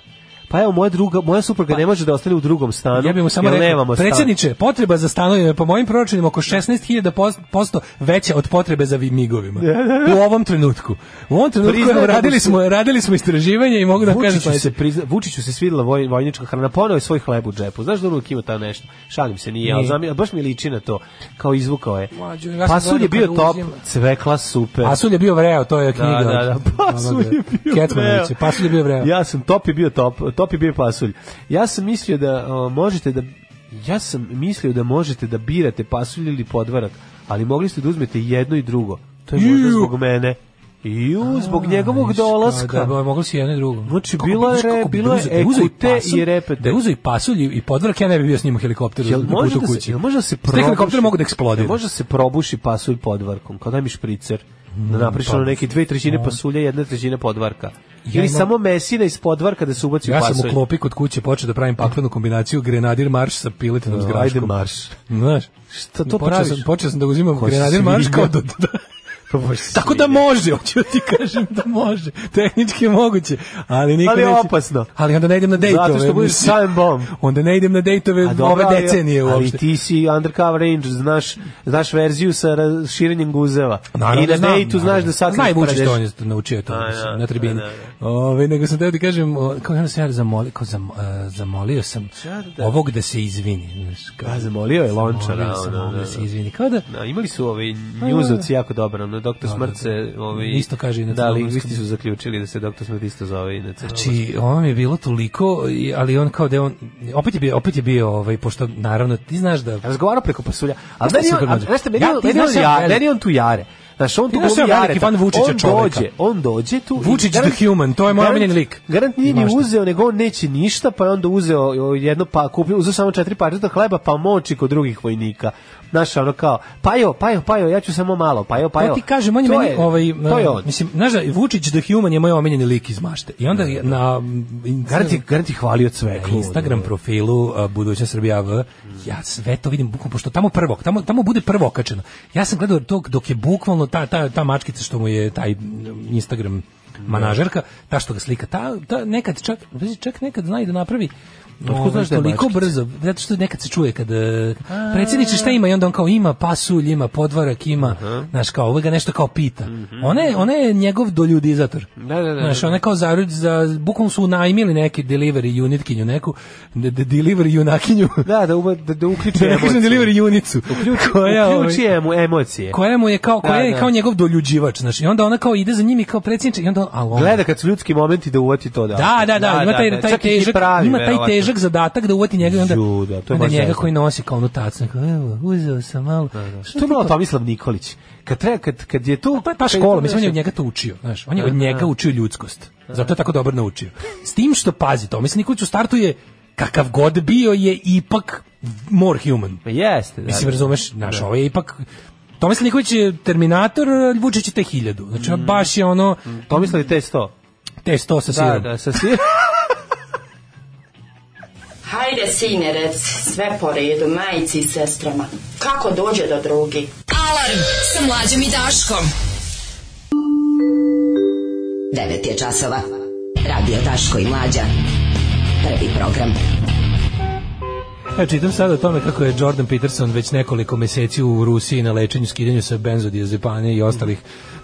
pa evo moja druga, moja supruga pa, ne može da ostane u drugom stanu. Ja bih mu samo rekao, predsjedniče, potreba za stanovima po mojim proračunima oko 16.000% veća od potrebe za migovima. Da, da, da. U ovom trenutku. U ovom trenutku Priznam, radili smo radili smo istraživanje i mogu da kažem da se prizna, Vučiću se svidela voj, vojnička hrana, poneo je svoj hleb u džepu. Znaš da uvijek ima ta nešto. Šalim se, nije, ali zami, baš mi liči na to. Kao izvukao je. Mlađu, ja Pasulj je bio top, cvekla super. Pasulj je bio vreo, to je knjiga. Da, da, da. Pasulj je bio vreo. Pasulj je bio vreo. Ja sam top je bio top. top topi bio pasulj. Ja sam mislio da o, možete da ja sam mislio da možete da birate pasulj ili podvarak, ali mogli ste da uzmete jedno i drugo. To je možda zbog mene. I zbog njegovog A, da dolaska. Da, da, mogli si jedno i drugo. Znači, bila je, re, bilo je ekute i repete. Da uzeo i pasulj i podvrak, ja ne bih bio s njim u helikopteru jel, na putu da kući. Jel može da se probuši? Helikopter mogu da eksplodira. Može da se probuši pasulj podvarkom, kao da mi špricer da napraviš pa, neke dve trećine no. pasulja, jedna trećina podvarka. Ja Ili imam... samo mesina iz podvarka da se ubaci ja u pasulj. Ja sam u klopi kod kuće počeo da pravim paklenu kombinaciju grenadir marš sa piletinom no, s graškom. Ajde marš. Znaš, šta to no, počeo praviš? Sam, počeo sam da uzimam Ko grenadir marš kao da, da, Tako da može, hoću da ti kažem da može. Tehnički je moguće, ali niko Ali je neće... opasno. Ali onda ne idem na dejtove. Zato što budeš time bomb. Onda ne idem na dejtove ove dobra, decenije uopšte. Ali ti si undercover ranger, znaš, znaš verziju sa širenjem guzeva. Naravno, I na znam, dejtu znaš da sad... Najvuče što on je naučio to na, da, na tribini. Da, ove, nego sam teo ti kažem, kao jedan se ja zamolio, kao zam, uh, zamolio sam da... ovog da se izvini. Znaš, kao, da, zamolio je lončara. Zamolio sam ovog da se izvini. Kao da... Da, imali su ovi pa, njuzovci jako dobro, ono doktor da, Smrt se... Ovi, ovaj, isto kaže i na Da, lingvisti su zaključili da se doktor Smrt isto zove i na Znači, ono mi je bilo toliko, ali on kao da on... Opet je bio, opet je bio ovaj, pošto naravno ti znaš da... Razgovarao preko pasulja. Ali da on, a, znaš, meni, ja, meni, on, ja, meni on tu jare. Znaš, on tu glumi Jareta. Ivan Vučić on dođe, on dođe tu. Vučić garant, the human, to je moj omiljeni lik. Garant nije ni uzeo, nego on neće ništa, pa je onda uzeo jedno, pa kupio, uzeo samo četiri parčeta hleba, pa moči kod drugih vojnika. Znaš, ono kao, pajo, pajo, pajo, ja ću samo malo, pajo, pa pajo. To ti kažem, on je meni, je, ovaj, to je um, on. mislim, znaš da, Vučić the Human je moj omiljeni lik iz mašte. I onda no, da, da, da. na... Um, garanti, garanti hvalio cveklu. Na Instagram no. profilu uh, Buduća Srbija V, ja sve to vidim, bukvalno, pošto tamo prvo, tamo, tamo bude prvo okačeno. Ja sam gledao to dok je bukvalno ta, ta, ta mačkica što mu je taj um, Instagram manažerka, ta što ga slika, ta, ta nekad čak, čak nekad zna i da napravi Otko ovaj, znaš da je toliko mačkica? brzo, zato što nekad se čuje kada e, predsjedniče šta ima i onda on kao ima pasulj, ima podvarak, ima, znaš kao, uvek ga nešto kao pita. Mhm. Ona je, ona je njegov doljudizator. Da, da, da. da znaš, da. ona kao zaruč, za, bukvom su najmili neki delivery unitkinju neku, de, de delivery junakinju. Da, da, uba, da, da uključi emocije. kažem delivery unicu. Uključi, koja, ovaj, uključi emu, emocije. Koja mu je kao, da, koja da, je kao njegov doljuđivač, znaš, i onda ona kao ide za njim i kao predsjedniče, i onda, ali on... Gleda kad su ljudski momenti da uvati to da. Da, da, da, ima taj, taj težak, ima taj težak težak zadatak da uvati njega onda Ju, da, to je onda njega koji nosi kao onu tacnu. Evo, uzeo sam malo. Da, da. Što je bilo Tomislav Nikolić? Kad, treba, kad, kad je tu... Pa, pa škola, mislim, on je od njega to učio. Znaš, on je da, od da, njega da. učio ljudskost. Zato je tako dobro naučio. S tim što pazi, Tomislav Nikolić u startu je kakav god bio je ipak more human. Pa jeste. Da, Mislim, razumeš, naš, da. ovo je ipak... Tomislav Nikolić je Terminator, Vučić je te hiljadu. Znači, mm. baš je ono... Tomislav je te sto. Te sto sa sirom. Da, da, sa sirom. Hajde, sine, rec, sve po redu, majici i sestrama. Kako dođe do drugi? Alarm sa mlađom i Daškom. 9 je časova. Radio Daško i Mlađa. Prvi program. Ja e, čitam sad o tome kako je Jordan Peterson već nekoliko meseci u Rusiji na lečenju skidanju sa benzodiazepane i ostalih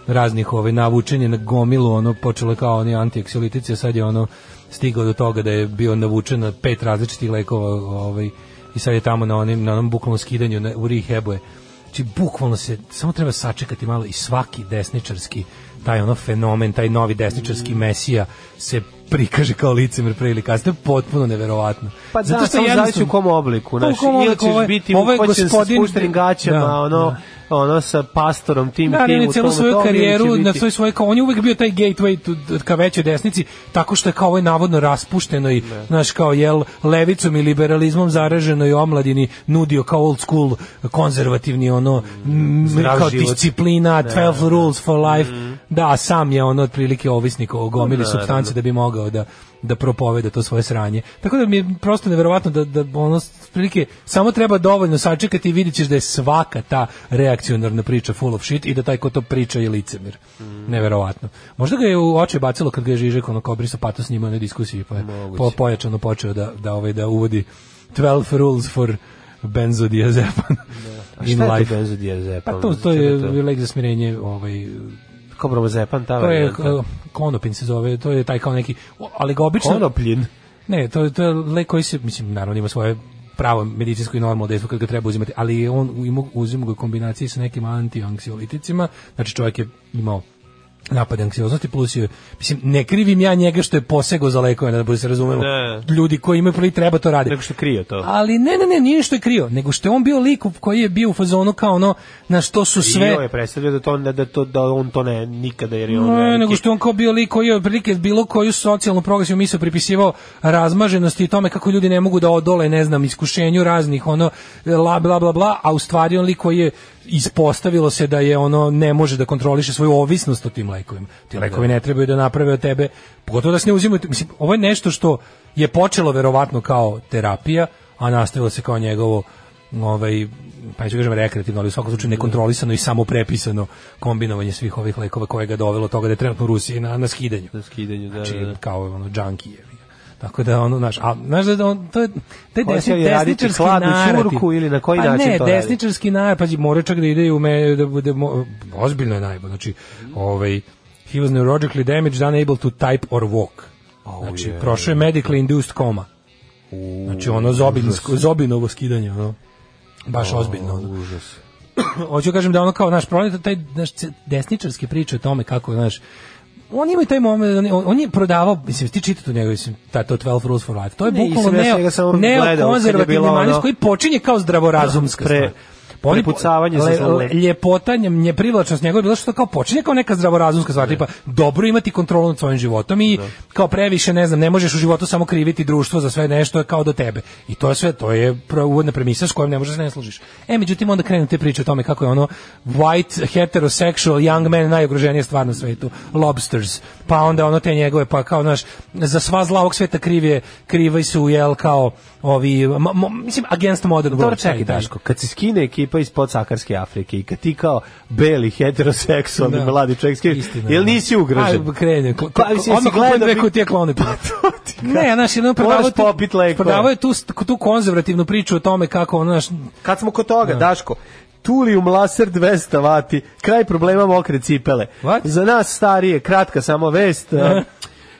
raznih ovaj, navučenja na gomilu, ono počelo kao oni antieksolitici, sad je ono stigao do toga da je bio navučen na pet različitih lekova ovaj, i sad je tamo na onim, na onom bukvalnom skidanju na, u rehabu je. Znači, bukvalno se, samo treba sačekati malo i svaki desničarski, taj ono fenomen, taj novi desničarski mm. mesija se prikaže kao licemer pre ili kasnije, potpuno neverovatno. Pa zato da, što da, samo zavisi u kom obliku, znači, ili ćeš biti ovo je gospodin, sa spuštenim gaćama, da, ono, da ono sa pastorom tim da, tim u celu svoju tom, karijeru na svoj svoj kao on je uvek bio taj gateway to, ka većoj desnici tako što je kao ovaj navodno raspušteno i ne. znaš kao jel levicom i liberalizmom zaraženoj omladini nudio kao old school konzervativni ono mm, Zdrav kao život. disciplina 12 rules for life mm. da sam je ono otprilike ovisnik o gomili supstance da bi mogao da da propovede to svoje sranje. Tako da mi je prosto neverovatno da, da ono, prilike, samo treba dovoljno sačekati i vidit ćeš da je svaka ta reakcionarna priča full of shit i da taj ko to priča je licemir. Mm. Neverovatno. Možda ga je u oči bacilo kad ga je Žižek ono kao briso pato s njima na diskusiji, pa je po, pojačano počeo da, da, ovaj, da uvodi 12 rules for benzodiazepam. Da. A šta je to benzodiazepam? Pa to, to je, je to? lek za smirenje ovaj, Kao bromozepan, ta To je varijanta. konopin se zove, to je taj kao neki, ali ga obično... Konopljin? Ne, to, je- to je lek koji se, mislim, naravno ima svoje pravo medicinsko i normalno dejstvo kad ga treba uzimati, ali on uzimo ga u kombinaciji sa nekim antianksioliticima, znači čovjek je imao napad anksioznosti plus je, mislim ne krivim ja njega što je posegao za lekove da bude se razumelo ne. Da. ljudi koji imaju prvi treba to raditi. nego što je krio to ali ne ne ne nije što je krio nego što je on bio lik koji je bio u fazonu kao ono na što su sve I je predstavljao da to da to da on to ne nikada jer je on ne, veliki... nego što je on kao bio lik koji je otprilike bilo koju socijalnu progresiju misao pripisivao razmaženosti i tome kako ljudi ne mogu da odole ne znam iskušenju raznih ono bla bla bla bla a u stvari on lik koji je ispostavilo se da je ono ne može da kontroliše svoju ovisnost o tim lekovima. Ti lekovi ne da. trebaju da naprave od tebe, pogotovo da se ne uzimaju. Mislim, ovo je nešto što je počelo verovatno kao terapija, a nastavilo se kao njegovo ovaj pa ja ću kažem rekreativno, ali u svakom slučaju nekontrolisano i samo prepisano kombinovanje svih ovih lekova koje ga dovelo toga da je trenutno u Rusiji na, na skidanju. Na skidanju, da, znači, da, da. kao ono, džankije. Tako da ono naš, a znaš da on to je taj desni, desničarski narativ ili na koji pa način ne, to. Ne, desničarski narativ, pa mora čak da ide u me da bude mo, ozbiljno je najbolje. Znači, ovaj he was neurologically damaged, unable to type or walk. znači, je. prošao je medically induced coma. U, znači, ono zobinsko, zobinovo skidanje, ono. Baš o, ozbiljno. Ono. Užas. Hoću da kažem da ono kao naš problem taj naš desničarski priča o tome kako, znaš, on ima taj moment, da on, on je prodavao, mislim, ti čitati u njega, mislim, ta, to 12 Rules for Life, to je bukvalno neo, neo konzervativni ono, koji počinje kao zdravorazumska pre, stvar. Pa oni pucavanje le, sa le, ljepotanjem, nje privlačnost njegove bilo što kao počinje kao neka zdravorazumska stvar, ne. Da. tipa dobro imati kontrolu nad svojim životom i ne. Da. kao previše, ne znam, ne možeš u životu samo kriviti društvo za sve nešto kao do tebe. I to je sve, to je uvodna premisa s kojom ne možeš da se ne služiš. E, međutim, onda krenu te priče o tome kako je ono white, heterosexual, young man najugroženije stvar na svetu, lobsters. Pa onda ono te njegove, pa kao, znaš, za sva zla ovog sveta krive, krivi su, jel, kao ovi, mislim, against modern world. Dobro, čekaj, Daško, kad se skine ekip tipa iz podsaharske Afrike i kad ti kao beli heteroseksualni da. mladi čovjek skriješ, jel da. nisi ugrožen? Aj, pa, krene. Pa, si, Odmah gledao dve kutije klone. Pa to ti kao. Ne, znaš, jedno prodavaju tu, tu, tu konzervativnu priču o tome kako, ono, znaš... Kad smo kod toga, da. Daško, Tulijum laser 200 vati, kraj problema mokre cipele. What? Za nas starije, kratka samo vest. Da.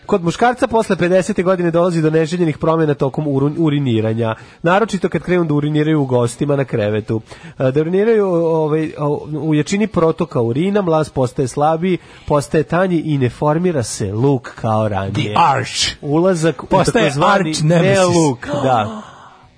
Kod muškarca posle 50. godine dolazi do neželjenih promjena tokom uriniranja. Naročito kad krenu da uriniraju u gostima na krevetu. E, da uriniraju ovaj, u jačini protoka urina, mlaz postaje slabiji, postaje tanji i ne formira se luk kao ranije. The arch. Ulazak postaje u takozvani ne luk. Da.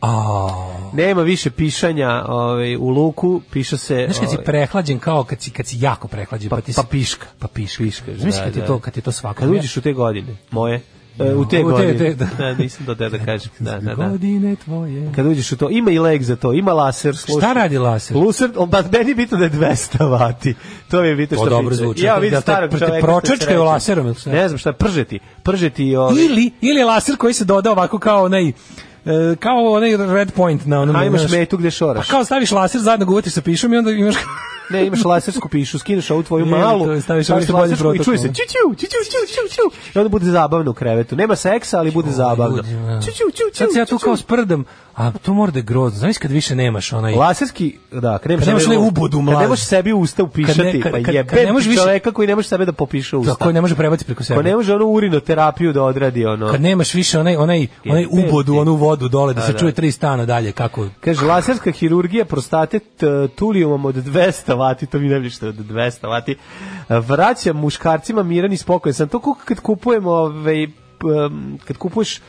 Oh. Nema više pišanja ovaj, u luku, piše se... Znaš kad si ovaj, prehlađen kao kad si, kad si jako prehlađen, pa, pa ti pa si... Pa piška. Pa piška. piška da, Znaš da, kad, da. to, kad je to svako. Kad uđeš u te godine, moje, no, e, u te u godine. Te, te, da. da. nisam do tebe da kažem. Da, da, da. Godine tvoje. Kad uđeš u to, ima i leg za to, ima laser. Slušaj. Šta radi laser? Laser, on, ba, meni je bitno da je 200 vati. To mi je bitno što to dobro zvuči. Ja da vidim da starog čoveka. Pročačkaju laserom. Ne znam šta, pržeti. Pržeti. Ovaj. Ili, ili laser koji se doda ovako kao onaj e, kao onaj red point na onom. A imaš metu gde šoraš. Pa kao staviš laser zajedno guvatiš sa pišom i onda imaš Ne, imaš lasersku pišu, skineš ovu tvoju malu, je, to staviš, staviš lasersku i čuje se čiću, čiću, čiću, čiću. I onda bude zabavno u krevetu. Nema seksa, ali bude zabavno. Da. Čiću, čiću, čiću. Sad se ja tu kao sprdam, a to mora da je grozno. Znaš kad više nemaš onaj... Laserski, da, kad nemaš, kad nemaš onaj ubudu mlad. Kad nemaš sebi u usta upišati, kad ne, pa kad, pa jebe nemaš više... čoveka koji ne sebe da popiše da, usta. Da, koji ne može prebaciti preko sebe. Koji ne može onu urinoterapiju da odradi ono. Kad nemaš više onaj, onaj, onaj ubodu, onu vodu dole da se da. čuje tri stana dalje kako kaže laserska hirurgija prostate tulijumom od 200 vati to mi ne vidiš od 200 vati vraća muškarcima miran i spokojan sam to kako kad kupujemo ovaj kad kupuješ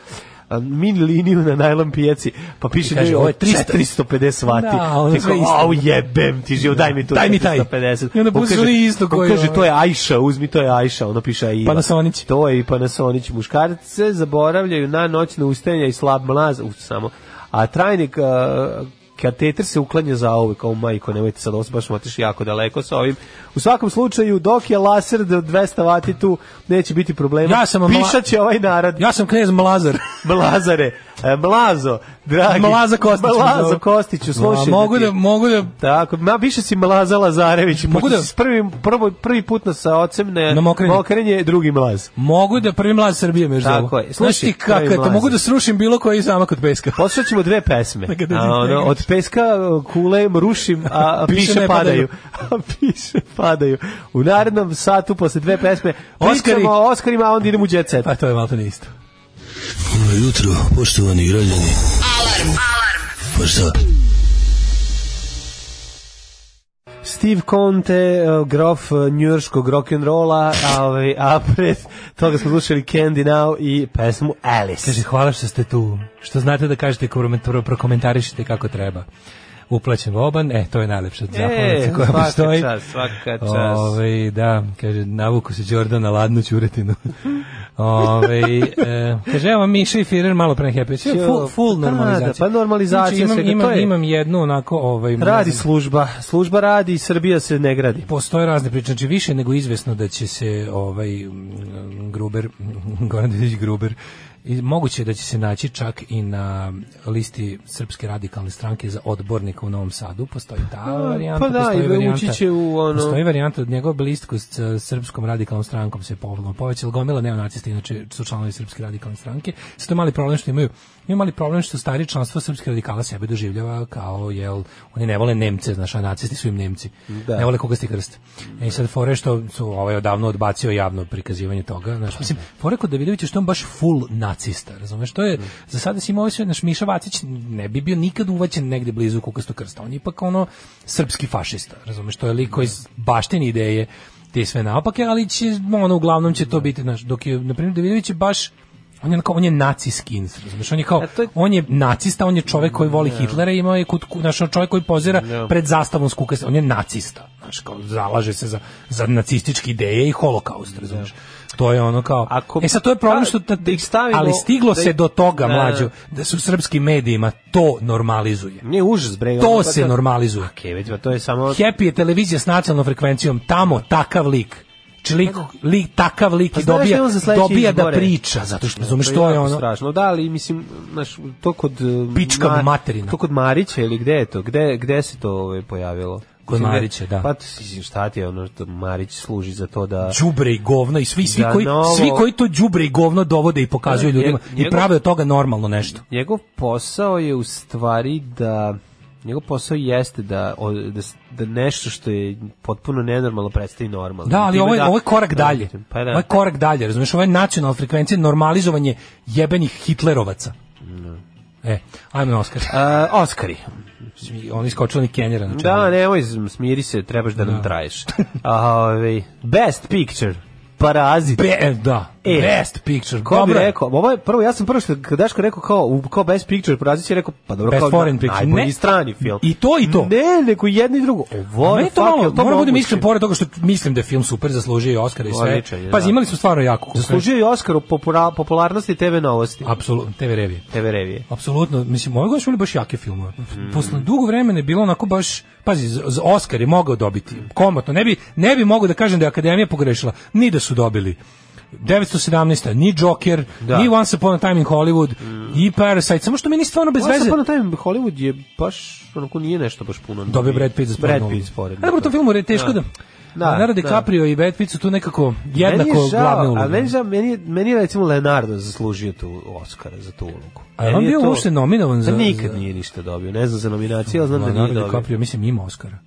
mini liniju na najlon pijaci, pa piše da je 300, 350 vati. Da, ono sve isto. Au jebem, ti živo, daj mi to. Daj mi taj. 150. I onda buzili isto koji. Kaže, to je Ajša, ovaj- uzmi, to je Ajša, ono piše Aiva. Panasonić. To je i Panasonić. Muškarce zaboravljaju na noćne ustajanja i slab mlaz, u, samo a trajnik uh, kateter se uklanja za ove kao majko, nemojte sad ovo baš motiš jako daleko sa ovim. U svakom slučaju dok je laser do 200 vati tu neće biti problema. Ja sam pišaće ovaj narod. Ja sam knez Mlazar. Mlazare. E, Mlazo, dragi. Mlaza Kostić. Mlaza Kostiću, slušaj. Da mogu da, mogu da... Tako, ma, više si Mlaza Lazarević. Mogu da... Prvi, prvo, prvi put na sa ocem ne, na mokrenje. mokrenje. drugi mlaz. Mogu da prvi mlaz Srbije me zovu. Tako je. Slušaj, kako to mogu da srušim bilo koji zamak od peska. Poslušat ćemo dve pesme. Da A, ono, od peska kulem rušim, a piše, padaju. a piše padaju. U narednom satu posle dve pesme Oskari. o Oskarima, a onda idemo u jet set. Pa to je malo to isto. jutro, poštovani građani. Alarm! Alarm! Pa šta? Steve Conte, eh, grof eh, njujorskog rock'n'rolla, a, ovaj, a pred toga smo slušali Candy Now i pesmu Alice. Kaže, hvala što ste tu, što znate da kažete, prokomentarišite kako treba uplaćen oban, e, to je najlepša e, zahvalnica koja svaka postoji. Čas, svaka čas. Ove, ovaj, da, kaže, navuku se Đordana ladnu čuretinu. Ove, ovaj, e, kaže, evo mi šifirer malo pre happy. Sve full, full pa da, da, normalizacija. Da, pa normalizacija znači, imam, imam, je... imam jednu onako... Ovaj, radi služba. Služba radi i Srbija se ne gradi. Postoje razne priče. Znači, više nego izvesno da će se ovaj Gruber, Goran Gruber, I moguće da će se naći čak i na listi Srpske radikalne stranke za odbornika u Novom Sadu. Postoji ta varijanta. Pa da, postoji i varijanta, će u ono... Postoji varijanta od njegove blistku s eh, Srpskom radikalnom strankom se povećala. povećalo. gomila neonacista, inače su članovi Srpske radikalne stranke. Sada mali problem što imaju mi imali problem što stari članstvo srpske radikala sebe doživljava kao, jel, oni ne vole Nemce, znaš, a nacisti su im Nemci. Da. Ne vole koga ste krst. I e, sad fore što su ovaj odavno odbacio javno prikazivanje toga, znaš, mislim, fore kod Davidovića što on baš full nacista, razumeš, to je, mm. za sada se ima sve, naš Miša Vacić ne bi bio nikad uvaćen negde blizu kukastog krsta, on je ipak ono srpski fašista, razumeš, to je lik koji bašteni ideje te sve naopake, ali će, ono, uglavnom će to da. biti, naš, dok je, na primjer, Davidović je baš on je kao on je naci skins, razumeš? On je kao e, je... on je nacista, on je čovjek koji voli no. Hitlera i imao je kut, naš čovjek koji pozira no. pred zastavom skuka, on je nacista. Znaš, kao zalaže se za za nacističke ideje i holokaust, razumeš? To je ono kao. Ako, e sad to je problem što da, da stavimo, ali stiglo da ih, se do toga mlađu da su srpski medijima to normalizuje. Ne užas bre. To se normalizuje. Okej, okay, već pa to je samo Happy je televizija s nacionalnom frekvencijom, tamo takav lik člik, znači, pa da. lik takav lik pa, dobija, dobija da priča, zato što razumeš to je ono. Strašno, da, ali mislim, znaš, to kod... E, Pička ma, materina. To kod Marića ili gde je to? Gde, gde se to ovaj, pojavilo? Kod Marića, da. Pa šta ti je ono što Marić služi za to da... Đubre i govno i svi, da svi, da koji, novo... svi koji to đubre i govno dovode i pokazuju da, ljudima njegov, i prave od toga normalno nešto. Njegov posao je u stvari da njegov posao jeste da, da, da nešto što je potpuno nenormalno predstavi normalno. Da, ali ovo je, da- ovo je korak da, dalje. Da, pa da. Ovo je korak dalje, razumiješ? Ovo je nacionalna frekvencija, normalizovanje jebenih Hitlerovaca. No. E, ajmo na Oskar. Uh, Oskari. On iskočio ni Kenjera. Znači, da, nemoj, smiri se, trebaš da nam no. traješ. A, ovaj, Best picture. Parazit. Be, e, da, E, best picture. Ko bi rekao, ovo je prvo ja sam prvo što Daško rekao kao kao best picture, Prazić je rekao pa dobro best kao foreign da, picture, ne strani film. I to i to. Ne, nego jedni i drugo. Ovo je to malo, to moram da budem iskren pored toga što mislim da je film super zaslužio i Oscara i sve. Pa imali su stvarno jako. Zaslužio i Oskar u popularnosti TV novosti. Apsolutno, TV revije. TV revije. Apsolutno, mislim, ove godine baš jake filmove. Posle dugo vremena je bilo onako baš pazi, Oskar je mogao dobiti komotno. Ne bi ne bi mogao da kažem da je akademija pogrešila, ni da su dobili 917. Ni Joker, da. ni Once Upon a Time in Hollywood, mm. i Parasite. Samo što meni stvarno bez Once veze... Once Upon a Time in Hollywood je baš, onako nije nešto baš puno... Dobio Brad Pitt za sporedno. Brad Pitt sporedno. Ali dobro, tom da. film je teško da... da da, Leonardo da. DiCaprio da. i Brad Pitt su tu nekako jednako meni je žao, glavne uloge. meni, žao, meni, meni je recimo Leonardo zaslužio tu Oscara za tu ulogu. A on bio to... uopšte nominovan pa za... Da nikad nije ništa dobio, ne znam za nominaciju, ali znam da nije dobio. Leonardo DiCaprio, mislim, ima Oscara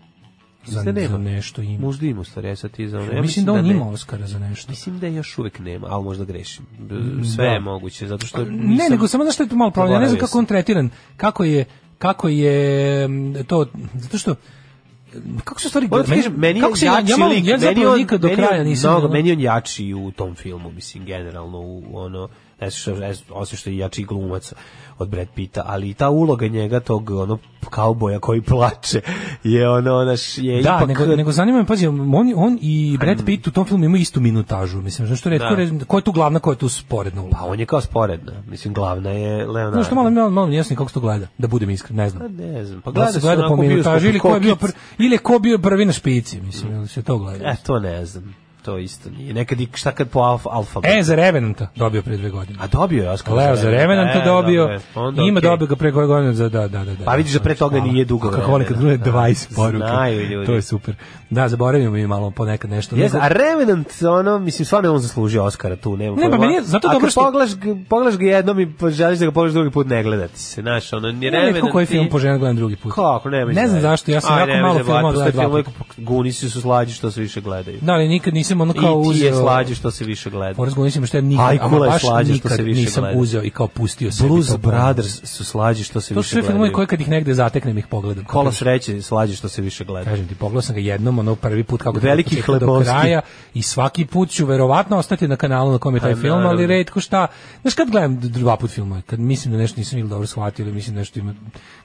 za, za, da nema. za nešto ima. Možda ima stvari, ja ti za ono. Ja mislim, mislim da, da on da ima Oscara za nešto. Mislim da još uvek nema, ali možda grešim. Da. Sve da. je moguće, zato što pa, nisam... Ne, nego samo znaš što je to malo problem. Ja ne znam kako on tretiran, kako je, kako je to, zato što kako se stvari gleda? Meni, meni kako se, jači ja, ja, ja zapravo on, nikad do kraja nisam... Mnogo, meni on jači u tom filmu, mislim, generalno, u ono osim što je jači glumac od Brad Pita, ali ta uloga njega tog onog kauboja koji plače je ono naš je da, ipak... nego, nego zanima me pazi on, on i Brad Pitt u tom filmu imaju istu minutažu mislim znači što retko da. ko je tu glavna ko je tu sporedna uloga pa on je kao sporedna mislim glavna je Leonardo znači što malo malo, malo jasno kako se to gleda da budem iskren ne znam pa ne znam pa gleda, da se gleda po minutaži ili ko je bio prvi, ili ko bio prvi na špici mislim ili se to gleda e to ne znam to isto nije. Nekad i šta kad po alfa, alfa E, za Revenanta dobio pre dve godine. A dobio je Oscar. Leo za Revenanta e, dobio. Pa onda, ima okay. dobio ga pre koje godine za da, da, da. da pa vidiš da pre toga nije dugo. Kako volim kad gledaju 20 poruka. Znaju ljudi. To je super. Da, zaboravimo mi malo ponekad nešto. Yes, a Revenant, ono, mislim, stvarno on zaslužio Oscara tu. Nema ne, pa meni je zato dobro što... pogledaš, pogledaš ga jednom i pa želiš da ga pogledaš drugi put, ne gledati se. Znaš, ono, ni ne, Revenant. Ne, koji film poželjam gledam drugi put. Kako, ne, ne znam zašto, ja sam jako malo filmova gledao. Guni su slađi što se više gledaju. Da, ali nikad nisam sam ono kao uzeo. I ti je slađe što se više gleda. Forrest Gump nisam što nikad, Ajkula baš nikad što se više nisam gleda. uzeo i kao pustio se. Blues Brothers su slađe što se to više gleda. To su filmovi koje kad ih negde zateknem ih pogledam. Kola sreće slađe što se više gleda. Kažem ti, pogledao sam ga jednom, ono prvi put kako Veliki da do kraja i svaki put ću verovatno ostati na kanalu na kom je taj Aj, pa, film, ali retko šta. Znaš kad gledam dva put filmove, kad mislim da nešto nisam ili dobro shvatio ili mislim da nešto ima,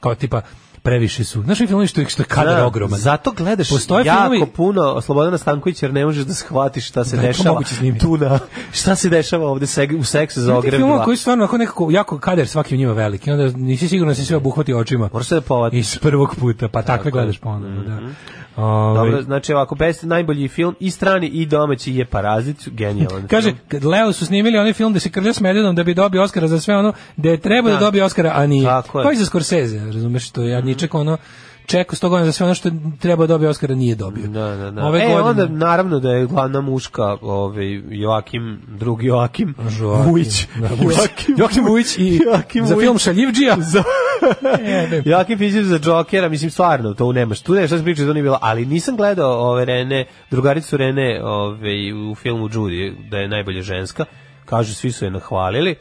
kao tipa previše su. Znaš, filmovi što je što je kadar da, ogroman. Zato gledaš Postoje jako filmovi... puno Slobodana Stanković jer ne možeš da shvatiš šta se da, dešava tu na šta se dešava ovde seg, u seksu za ogrem. Filmovi koji stvarno ako nekako jako kadar svaki u njima veliki, onda nisi siguran da se sve obuhvati očima. Možeš da povati. Iz prvog puta, pa takve gledaš ponovo, mm -hmm. da. Mhm. Ove... Ovaj- Dobro, znači ovako, best, najbolji film i strani i domaći je Parazit, genijalan. Kaže, Leo su snimili onaj film da se krlja s Medvedom da bi dobio Oscara za sve ono, da je trebao da, da dobije Oscara, a nije. Tako je. Koji za Scorsese, razumeš, to je jadničak, mhm. mm -hmm. ono, čekao 100 godina za sve ono što treba da dobio Oscara nije dobio. Da, da, da. Ove e, godine... onda naravno da je glavna muška ovaj Joakim, drugi Joakim, Joakim Vujić. Da, Joakim, Joakim Vujić i Joakim za film Šaljivđija. Za... e, Joakim Fizić za Jokera, mislim stvarno, to nemaš. Tu ne, šta se priča, to nije bilo, ali nisam gledao ove Rene, drugaricu Rene, ove ovaj, u filmu Judy, da je najbolje ženska. Kažu svi su je nahvalili.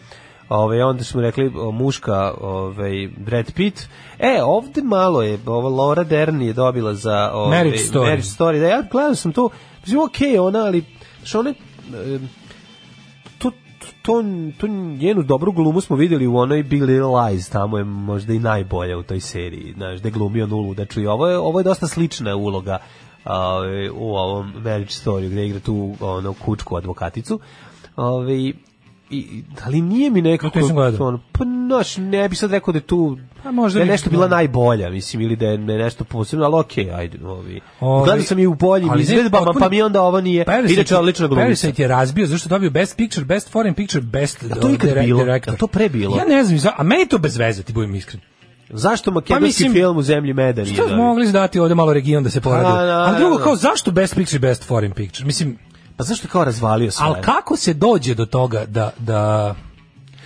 Ove, onda smo rekli muška ovaj Brad Pitt. E, ovde malo je, ova Laura Dern je dobila za ove, Marriage Story. Marriage Story. Da, ja gledao sam to, mislim, okej ona, ali što one, to, to, to njenu dobru glumu smo videli u onoj Big Little Lies, tamo je možda i najbolja u toj seriji, znaš, da glumio nulu, da znači, čuje, ovo je, ovo je dosta slična uloga a, u ovom Marriage Story, gde igra tu ono, kučku advokaticu, Ove, i ali nije mi nekako to on pa naš ne bi sad rekao da je tu a pa možda da je nešto bila najbolja mislim ili da je da nešto posebno ali okej okay, ajde ovi gledao sam i u boljim izvedbama pa potpuno... pa mi onda ovo nije inače odlična da glumica Parasite je razbio zašto dobio best picture best foreign picture best a to ikad uh, bilo director. a to prebilo ja ne znam a meni to bez veze ti budem iskren Zašto pa makedonski pa film u zemlji meda nije? Što mogli znati ovde malo region da se poradi? Da, a, drugo, kao zašto best picture, best foreign picture? Mislim, Pa zašto kao razvalio sve? Al kako se dođe do toga da da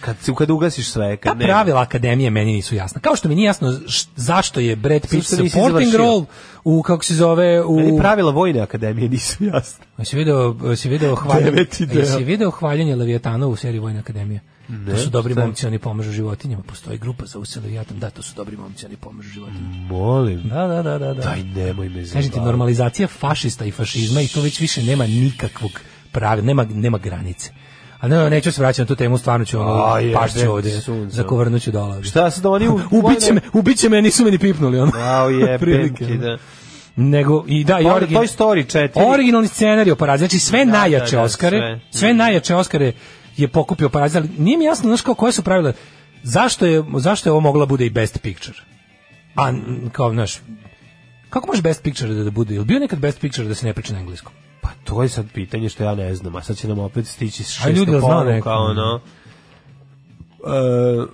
kad kad ugasiš sve kad Ta ne. pravila akademije meni nisu jasna kao što mi nije jasno zašto je Brad Pitt supporting role u kako se zove u meni pravila vojne akademije nisu jasna a jesi video jesi video hvaljenje jesi video hvaljenje Leviatana u seriji vojne akademije ne, to su dobri momci, oni pomažu životinjama. Postoji grupa za ja jatam, da, to su dobri momci, oni pomažu životinjama. Molim. Da, da, da, da. da. Daj, nemoj me Kažete, normalizacija fašista i fašizma i to već više nema nikakvog pravila, nema, nema granice. A ne, neću se vraćati na tu temu, stvarno ću ono pašću ovdje, zakovrnuću dolar. Šta se da oni... ubiće, me, ubiće me, nisu me ni pipnuli, ono. Wow, je, ti, da nego i da i pa, origin, Toy Story 4. Originalni scenarij oparazi, znači sve da, da najjače da, da, Oskare, sve, sve mm. najjače Oskare je pokupio oparazi, ali nije mi jasno znači koje su pravila. Zašto je zašto je ovo mogla bude i best picture? A kao naš Kako može best picture da, da bude? Ili bio nekad best picture da se ne priča na engleskom? Pa to je sad pitanje što ja ne znam, a sad će nam opet stići šesta poruka, no, e,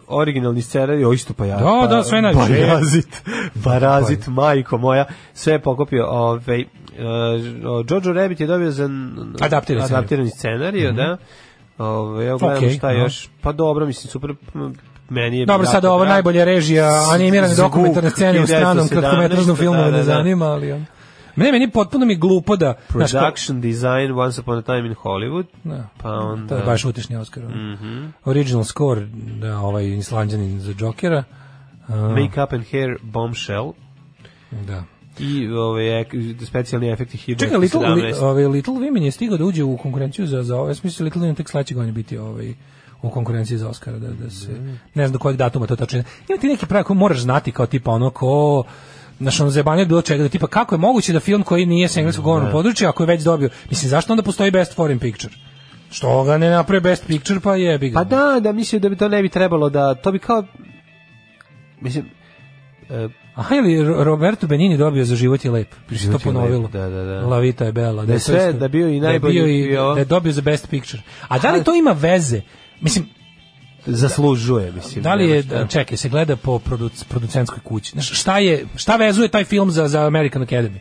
originalni scenarij o isto pa ja. Da, da, pa- sve na parazit. parazit majko moja, sve je pokopio, ovaj uh, Jojo Rabbit je dobio za adaptirani, adaptirani scenarij, mm -hmm. da. Ovaj ja gledam okay, šta no. Da. još. Pa dobro, mislim super meni je Dobro, sad ovo najbolje režija animirane dokumentarne scene u stranom da, kratkometražnom filmu da, da, da. ne zanima, ali on. Meni meni potpuno mi glupo da production naš, design Once Upon a Time in Hollywood. Da. Pa on to je baš utišni Oscar. Mm Original score da ovaj Islanđanin za Jokera. Uh, Make up and hair bombshell. Da i ovaj specijalni efekti Hidra. Čekaj, Little, li, ove, ovaj, Little Women je stigao da uđe u konkurenciju za, za ove, ovaj, smisli Little Women tek sledeće godine biti ovaj, u konkurenciji za Oscara, da, da se, ne znam do kojeg datuma to tačno. Ima ti neki pravi koji moraš znati kao tipa ono ko znaš, ono zajebanje bilo čega, da tipa kako je moguće da film koji nije sa engleskog govornog da. područja, ako je već dobio, mislim, zašto onda postoji Best Foreign Picture? Što ga ne napravi Best Picture, pa jebi ga. Pa da, da mislim da bi to ne bi trebalo da, to bi kao, mislim, uh, Aha, ili Roberto Benini dobio za život je lep. Život to ponovilo. Lep, da, da, da. La vita je bela. Da je da sve, da bio i najbolji. Da je, bio i, da, da je dobio za best picture. A da li to ima veze? Mislim, zaslužuje mislim. Da li je čekaj, se gleda po produc, producentskoj kući. Znaš, šta je šta vezuje taj film za za American Academy?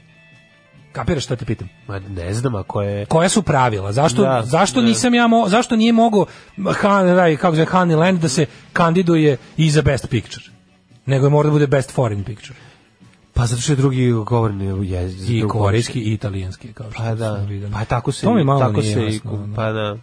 Kapiraš šta te pitam? Ma ne znam, a koje... Koja su pravila? Zašto, da, zašto ne. nisam ja mo, zašto nije mogao Han, raj, kako zove, Honey Land da se kandiduje i za Best Picture? Nego je mora da bude Best Foreign Picture. Pa zato što je drugi govorni jezik. I korejski i italijanski. Kao što pa da, pa tako se, tako nije, se, jasno, pa da.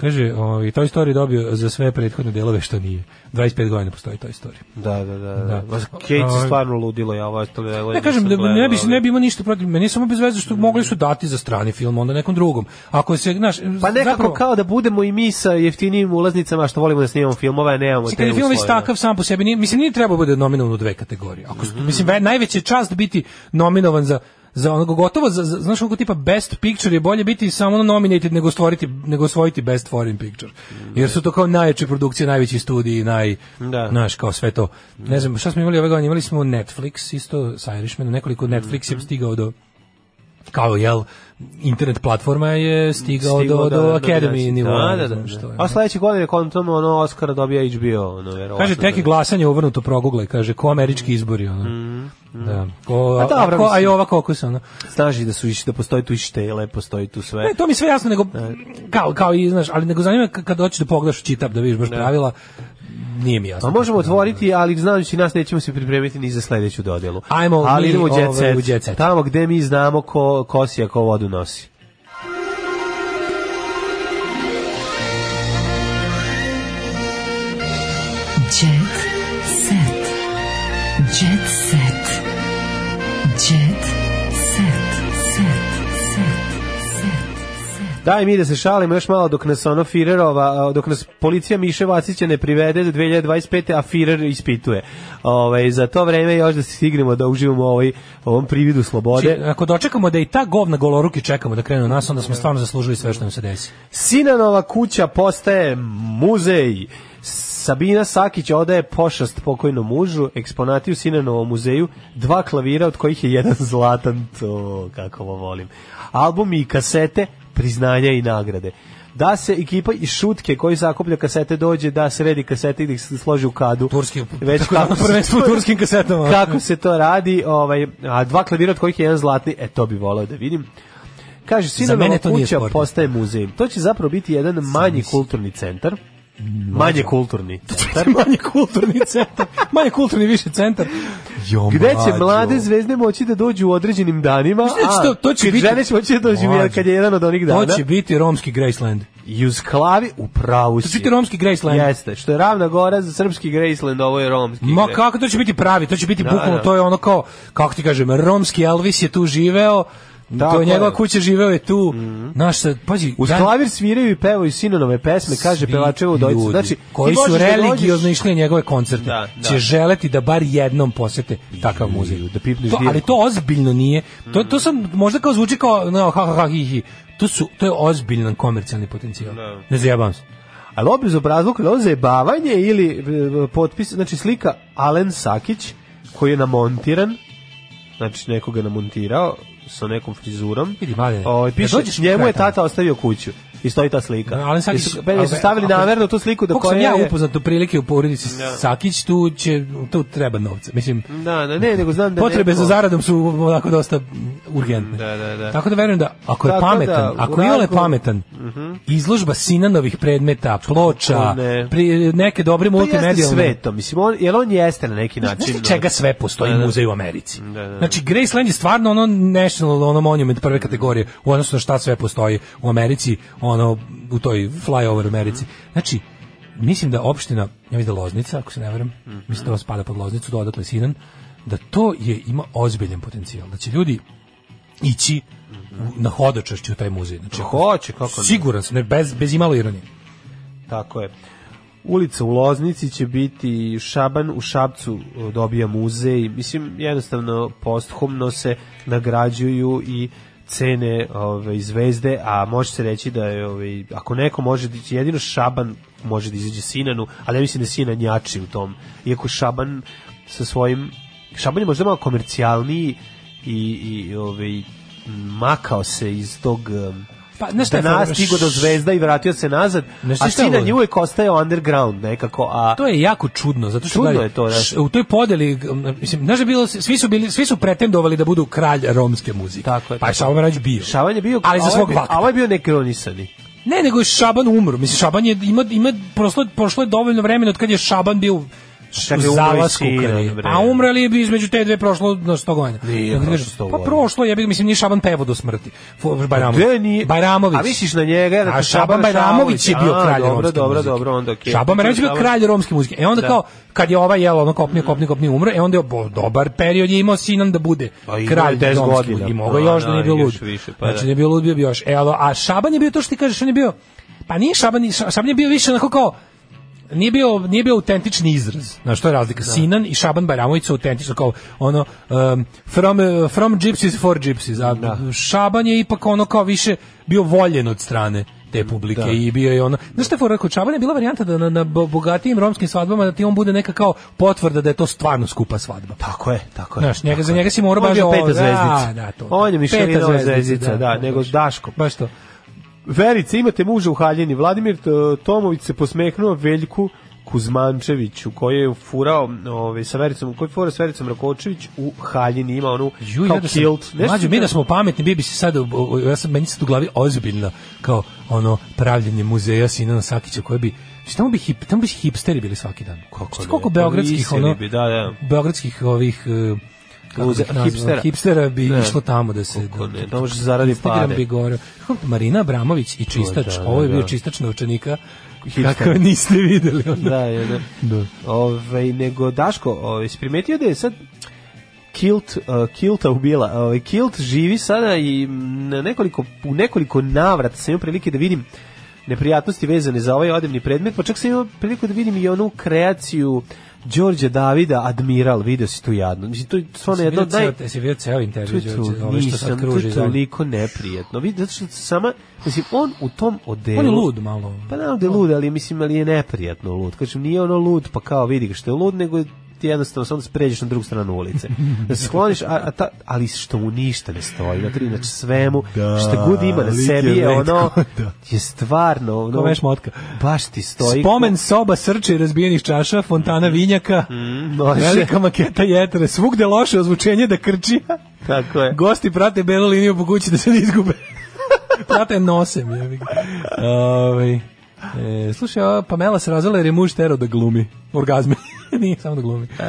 Kaže, ovaj Toy Story dobio za sve prethodne delove što nije. 25 godina postoji Toy Story. Da, da, da. da. da. Kate ovaj. stvarno ludilo, ja ovaj to je. Ne kažem da ne bi se ne bi imao ništa protiv, meni samo bez veze što mm. mogli su dati za strani film onda nekom drugom. Ako se, znaš, pa nekako zapravo, kao da budemo i mi sa jeftinim ulaznicama što volimo da snimamo filmove, nemamo te. Kad film je takav sam po sebi, nije, mislim nije treba da bude nominovan u dve kategorije. Ako mm -hmm. mislim najveća čast biti nominovan za za onog gotovo za, za znaš tipa best picture je bolje biti samo nominated nego stvoriti nego osvojiti best foreign picture. Jer su to kao najjače produkcije, najveći studiji, naj da. naš kao sve to. Ne znam šta smo imali ove godine, imali smo Netflix isto sa Irishmanom, nekoliko Netflix je mhm. stigao do kao jel internet platforma je stigao, stigao do, do da, da, da, da, Academy da, nivoa. Da, da, da, što A sledeće godine kontom ono Oscara dobija HBO, ono verovatno. Kaže tek je glasanje uvrnuto pro Google, kaže ko američki izbori ono. Mm, mm. Da. Ko, a, a, ko, a i ova kokus ono. Snaži da su da postoji tu i štele, postoji tu sve. Ne, to mi sve jasno, nego kao, kao i, znaš, ali nego zanima kad hoćeš da pogledaš čitap, da vidiš baš pravila, nije mi jasno. A pa možemo otvoriti, ali znajući nas nećemo se pripremiti ni za sledeću dodelu. Ajmo ali idemo u jet, set, u jet Tamo gde mi znamo ko kosija ko vodu nosi. Jet set. Jet set. Jet set. set. Daj mi da se šalimo još malo dok nas ono Firerova, dok nas policija Miše Vacića ne privede do 2025. a Firer ispituje. Ove, ovaj, za to vreme još da se stignemo da uživamo ovaj, ovom prividu slobode. Či, ako dočekamo da i ta govna goloruki čekamo da krenu nas, onda smo da. stvarno zaslužili sve što nam se desi. Sinanova kuća postaje muzej. Sabina Sakić odaje pošast pokojnom mužu, eksponati u Sinanovom muzeju, dva klavira od kojih je jedan zlatan, to kako volim. Albumi i kasete priznanja i nagrade da se ekipa iz šutke koji zakuplja kasete dođe da sredi kasete ili se da složi u kadu. Turski, već da, kako prvenstvo turskim kasetama. Kako se to radi, ovaj a dva klavira od kojih je jedan zlatni, e to bi voleo da vidim. Kaže sinova kuća postaje muzej. To će zapravo biti jedan manji kulturni centar Manje kulturni. Centar. manje kulturni centar. Manje kulturni više centar. Jo, Gde će mlade zvezde moći da dođu u određenim danima, a to, to će biti... žene će moći da dođu mlađu. kad je jedan od onih dana. To će biti romski Graceland. I uz klavi upravo pravu si. To će biti romski Graceland. Jeste, što je ravna gora za srpski Graceland, ovo je romski. Ma kako to će biti pravi, to će biti da, bukvalno, da. to je ono kao, kako ti kažem, romski Elvis je tu živeo, Tako njegova kuća živeo je tu. Mm. Naš sad, pazi, uz dan... klavir sviraju i pevaju sinonove pesme, kaže pevačevo Udovica. Znači, koji su da religiozno da išli na njegove koncerte, da, da. će želeti da bar jednom posete takav muzej. Da pipneš to, ali to ozbiljno nije. To, to mhm. sam, možda kao zvuči kao, no, ha, ha, ha, hi, hi. To, su, to je ozbiljan komercijalni potencijal. Da. Ne zajebam se. Ali obraz obrazluk, je da zajebavanje ili e, potpis, znači slika Alen Sakić, koji je namontiran, znači neko ga namontirao, sa nekom frizurom. Vidi, mali. Ovaj piše, njemu je tata ostavio kuću i stoji ta slika. No, da, ali Sakić, su, pa, ali, su stavili ako, namerno tu sliku da koja je... ja upoznat u prilike u porodici no. Da. Sakić, tu, će, tu treba novca. Mislim, da, da, ne, nego znam da potrebe neko... za zaradom su onako dosta urgentne. Da, da, da. Tako da verujem da ako je Tako da, pametan, da, ako Ivale je pametan, uh mhm. -huh. izložba novih predmeta, ploča, ne. pri, neke dobre pa multimedijalne... Pa sve to, mislim, on, jer on jeste na neki način. znači, čega sve postoji da, da. muzej u Americi? Da, da. Znači, Graceland je stvarno ono national, ono monument prve kategorije u odnosu na šta sve postoji u Americi ono u toj flyover Americi. Znači, mislim da opština, ja mislim da Loznica, ako se ne varam, mm -hmm. mislim da ovo spada pod Loznicu, dodatno odatle Sinan, da to je ima ozbiljan potencijal. Da znači, će ljudi ići mm -hmm. na hodočašću u taj muzej. Znači, hoće, kako Siguran sam, ne, bez, bez imalo ironije. Tako je. Ulica u Loznici će biti Šaban u Šabcu e, dobija muzej. Mislim, jednostavno posthumno se nagrađuju i cene ove, zvezde, a može se reći da je, ove, ako neko može, da, jedino Šaban može da izađe Sinanu, ali ja mislim da Sinan jači u tom, iako Šaban sa svojim, Šaban je možda malo komercijalniji i, i ove, makao se iz tog um, Pa, znaš šta da nas stigo do zvezda i vratio se nazad, a Sinan je uvijek ostao underground nekako. A... To je jako čudno, zato što čudno je to, znaš. Da. u toj podeli, mislim, znaš da bilo, svi su, bili, svi su pretendovali da budu kralj romske muzike. Tako je. Pa je Šaban bio. Šaban je bio, ali za svog vakta. Ovaj a ovaj je bio nekronisani. Ne, nego je Šaban umro. Mislim, Šaban je, ima, ima, prošlo, prošlo je dovoljno vremena od kad je Šaban bio zalasku Ukrajine. A umreli bi između te dve prošlo na 100 godina. Nije prošlo Pa prošlo, ja bih mislim ni Šaban Pevo do smrti. Bajramović. Pa nije... Bajramović. A misliš na njega da A dakle, Šaban Bajramović je bio kralj dobro, romske dobro, muzike. Dobro, onda okej. Šaban Bajramović je bio kralj romske muzike. E onda da. kao kad je ova jela, ono kopni, kopni, kopni umro, e onda je bo, dobar period je imao sinan da bude pa, kralj 10 godina. I mogao pa, još da nije da, bio lud. pa, znači nije da. bio lud, bio još. E, a Šaban je bio to što ti kažeš, on je bio Pa nije Šaban, Šaban je bio više onako kao nije bio nije bio autentični izraz. Na što je razlika? Da. Sinan i Šaban Bajramović su autentično kao ono um, from uh, from gypsies for gypsies. A da. Šaban je ipak ono kao više bio voljen od strane te publike da. i bio je ono. Znaš šta je fora kod Čabana je bila varijanta da na, na bogatijim romskim svadbama da ti on bude neka kao potvrda da je to stvarno skupa svadba. Tako je, tako je. Znaš, njega, za njega si mora baš da peta da, zvezdica. Da, da, to. On je Michelin zvezdica, da, da, da nego Daško. Baš to. Verica, imate muža u haljini. Vladimir e, Tomović se posmehnuo Veljku Kuzmančeviću koji je furao ovaj sa Vericom koji fura sa Vericom Rakočević u haljini ima onu Ju, kao ja da kilt nešto mi da smo pametni bi bi se sad ja sam meni se u glavi ozbiljno kao ono pravljenje muzeja Sinana Sakića koji bi znači, tamo bi hip tamo bi hipsteri bili svaki dan kako znači, koliko beogradskih ono bi, da, da. beogradskih ovih uh, uze, hipstera. hipstera bi ne. Da. išlo tamo da se... Kako ne, tamo se zaradi pare. bi gore. Marina Abramović i čistač, da, da, ovo je da, bio da. čistač novčanika, kako niste videli. Onda. Da, je, da. da. Ove, ovaj, nego, Daško, ove, ovaj, si primetio da je sad Kilt, uh, Kilta ubila. Ove, ovaj, Kilt živi sada i na nekoliko, u nekoliko navrata sam imao prilike da vidim neprijatnosti vezane za ovaj odevni predmet, pa čak sam imao priliku da vidim i onu kreaciju Đorđe Davida Admiral, video si tu jadno. Mislim, to je stvarno jedno... Daj... Jesi vidio ceo intervju, Đorđe, ove ovaj što sad kruži. to je toliko neprijetno. Vidi, zato što sama, mislim, on u tom odelu... On je lud malo. Pa ne, da je lud, ali mislim, ali je neprijetno lud. Kažem, nije ono lud, pa kao vidi ga što je lud, nego je ti jednostavno samo da pređeš na drugu stranu ulice. Da se skloniš, a, a ta, ali što mu ništa ne stoji, znači, znači svemu, da, šta god ima na sebi je ono, da. je stvarno, ono, veš motka. baš ti stoji. Spomen soba srče i razbijenih čaša, fontana vinjaka, mm, velika maketa jetre, svugde loše ozvučenje da krči. Tako je. Gosti prate belu liniju po kući da se ne izgube. prate nosem, je. Ovaj. E, slušaj, Pamela se razvela jer je muž tero da glumi orgazme. Nije, samo da glumi. E,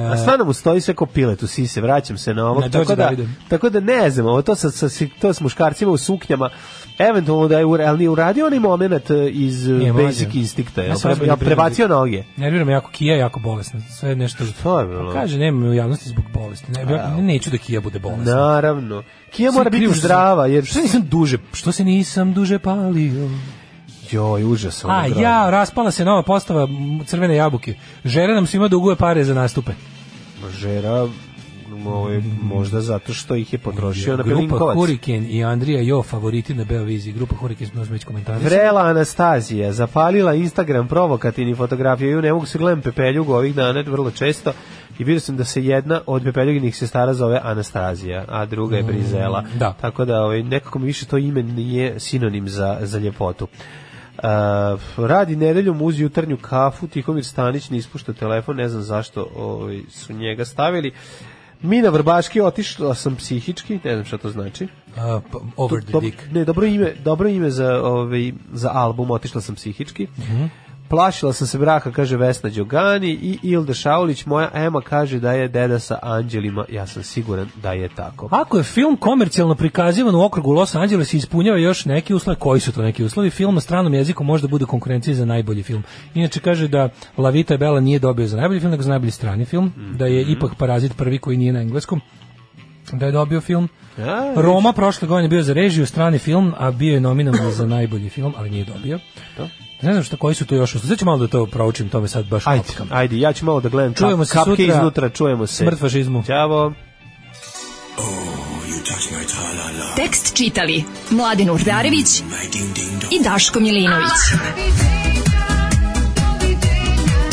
a e. stvarno mu stoji sve ko pilet si se, vraćam se na ovo. tako, da, da tako da ne znam, ovo to sa, sa, to s muškarcima u suknjama, eventualno da je u, ali nije uradio onaj moment e, iz e, nije, Basic Instinkta, ja, pre, ja prebacio noge. Nerviram jako, Kija je jako bolesna, sve nešto... Što je bilo? Pa kaže, nemam u javnosti zbog bolesti, ne, ja, neću da Kija bude bolesna. Naravno. Kija mora biti zdrava, jer... Što nisam duže, što se nisam duže palio? Joj, užas. A, ja, raspala se nova postava Crvene jabuke. Žera nam svima duguje pare za nastupe. Žera, ovaj, mm. možda zato što ih je potrošio na Pelinkovac. Grupa Huriken i Andrija Jo favoriti na Beoviziji. Grupa Huriken smo već komentari. Vrela Anastazija zapalila Instagram provokativni fotografiju. Ju ne mogu se gledam pepeljugu ovih dana vrlo često. I vidio sam da se jedna od pepeljuginih sestara zove Anastazija, a druga je mm, Brizela. Mm, da. Tako da ovaj, nekako mi više to ime nije sinonim za, za ljepotu. Uh, radi nedeljom uz jutarnju kafu, Tihomir Stanić ne ispušta telefon, ne znam zašto ovaj, su njega stavili. Mi na Vrbaški otišla sam psihički, ne znam šta to znači. Uh, over the dick. Dob, ne, dobro ime, dobro ime za ovaj za album otišla sam psihički. Mhm. Mm Plašila sam se braka, kaže Vesna Đogani i Ilda Šaulić, moja Ema kaže da je deda sa anđelima, ja sam siguran da je tako. Ako je film komercijalno prikazivan u okrugu Los Angeles i ispunjava još neki uslove, koji su to neki uslovi, film na stranom jeziku može da bude konkurencija za najbolji film. Inače kaže da Lavita Bela nije dobio za najbolji film, nego za najbolji strani film, mm -hmm. da je ipak Parazit prvi koji nije na engleskom, da je dobio film. Ja, Roma prošle godine bio za režiju strani film, a bio je nominovan za najbolji film, ali nije dobio. To? Ne znam šta koji su to još. Sad ću malo da to proučim, to me sad baš Ajde, opkam. ajde, ja ću malo da gledam. Čujemo se kapke iznutra, čujemo se. Smrt fašizmu. Ćavo. Oh, Tekst čitali Mladin Urdarević i Daško Milinović. Ah.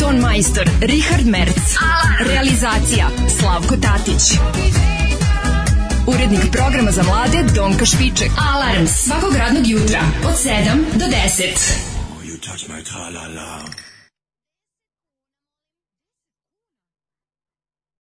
Ton majstor Richard Merc. Ah. Realizacija Slavko Tatić. Urednik programa za mlade Donka Špiček. Alarms svakog radnog jutra od 7 do 10. touch my tra-la-la.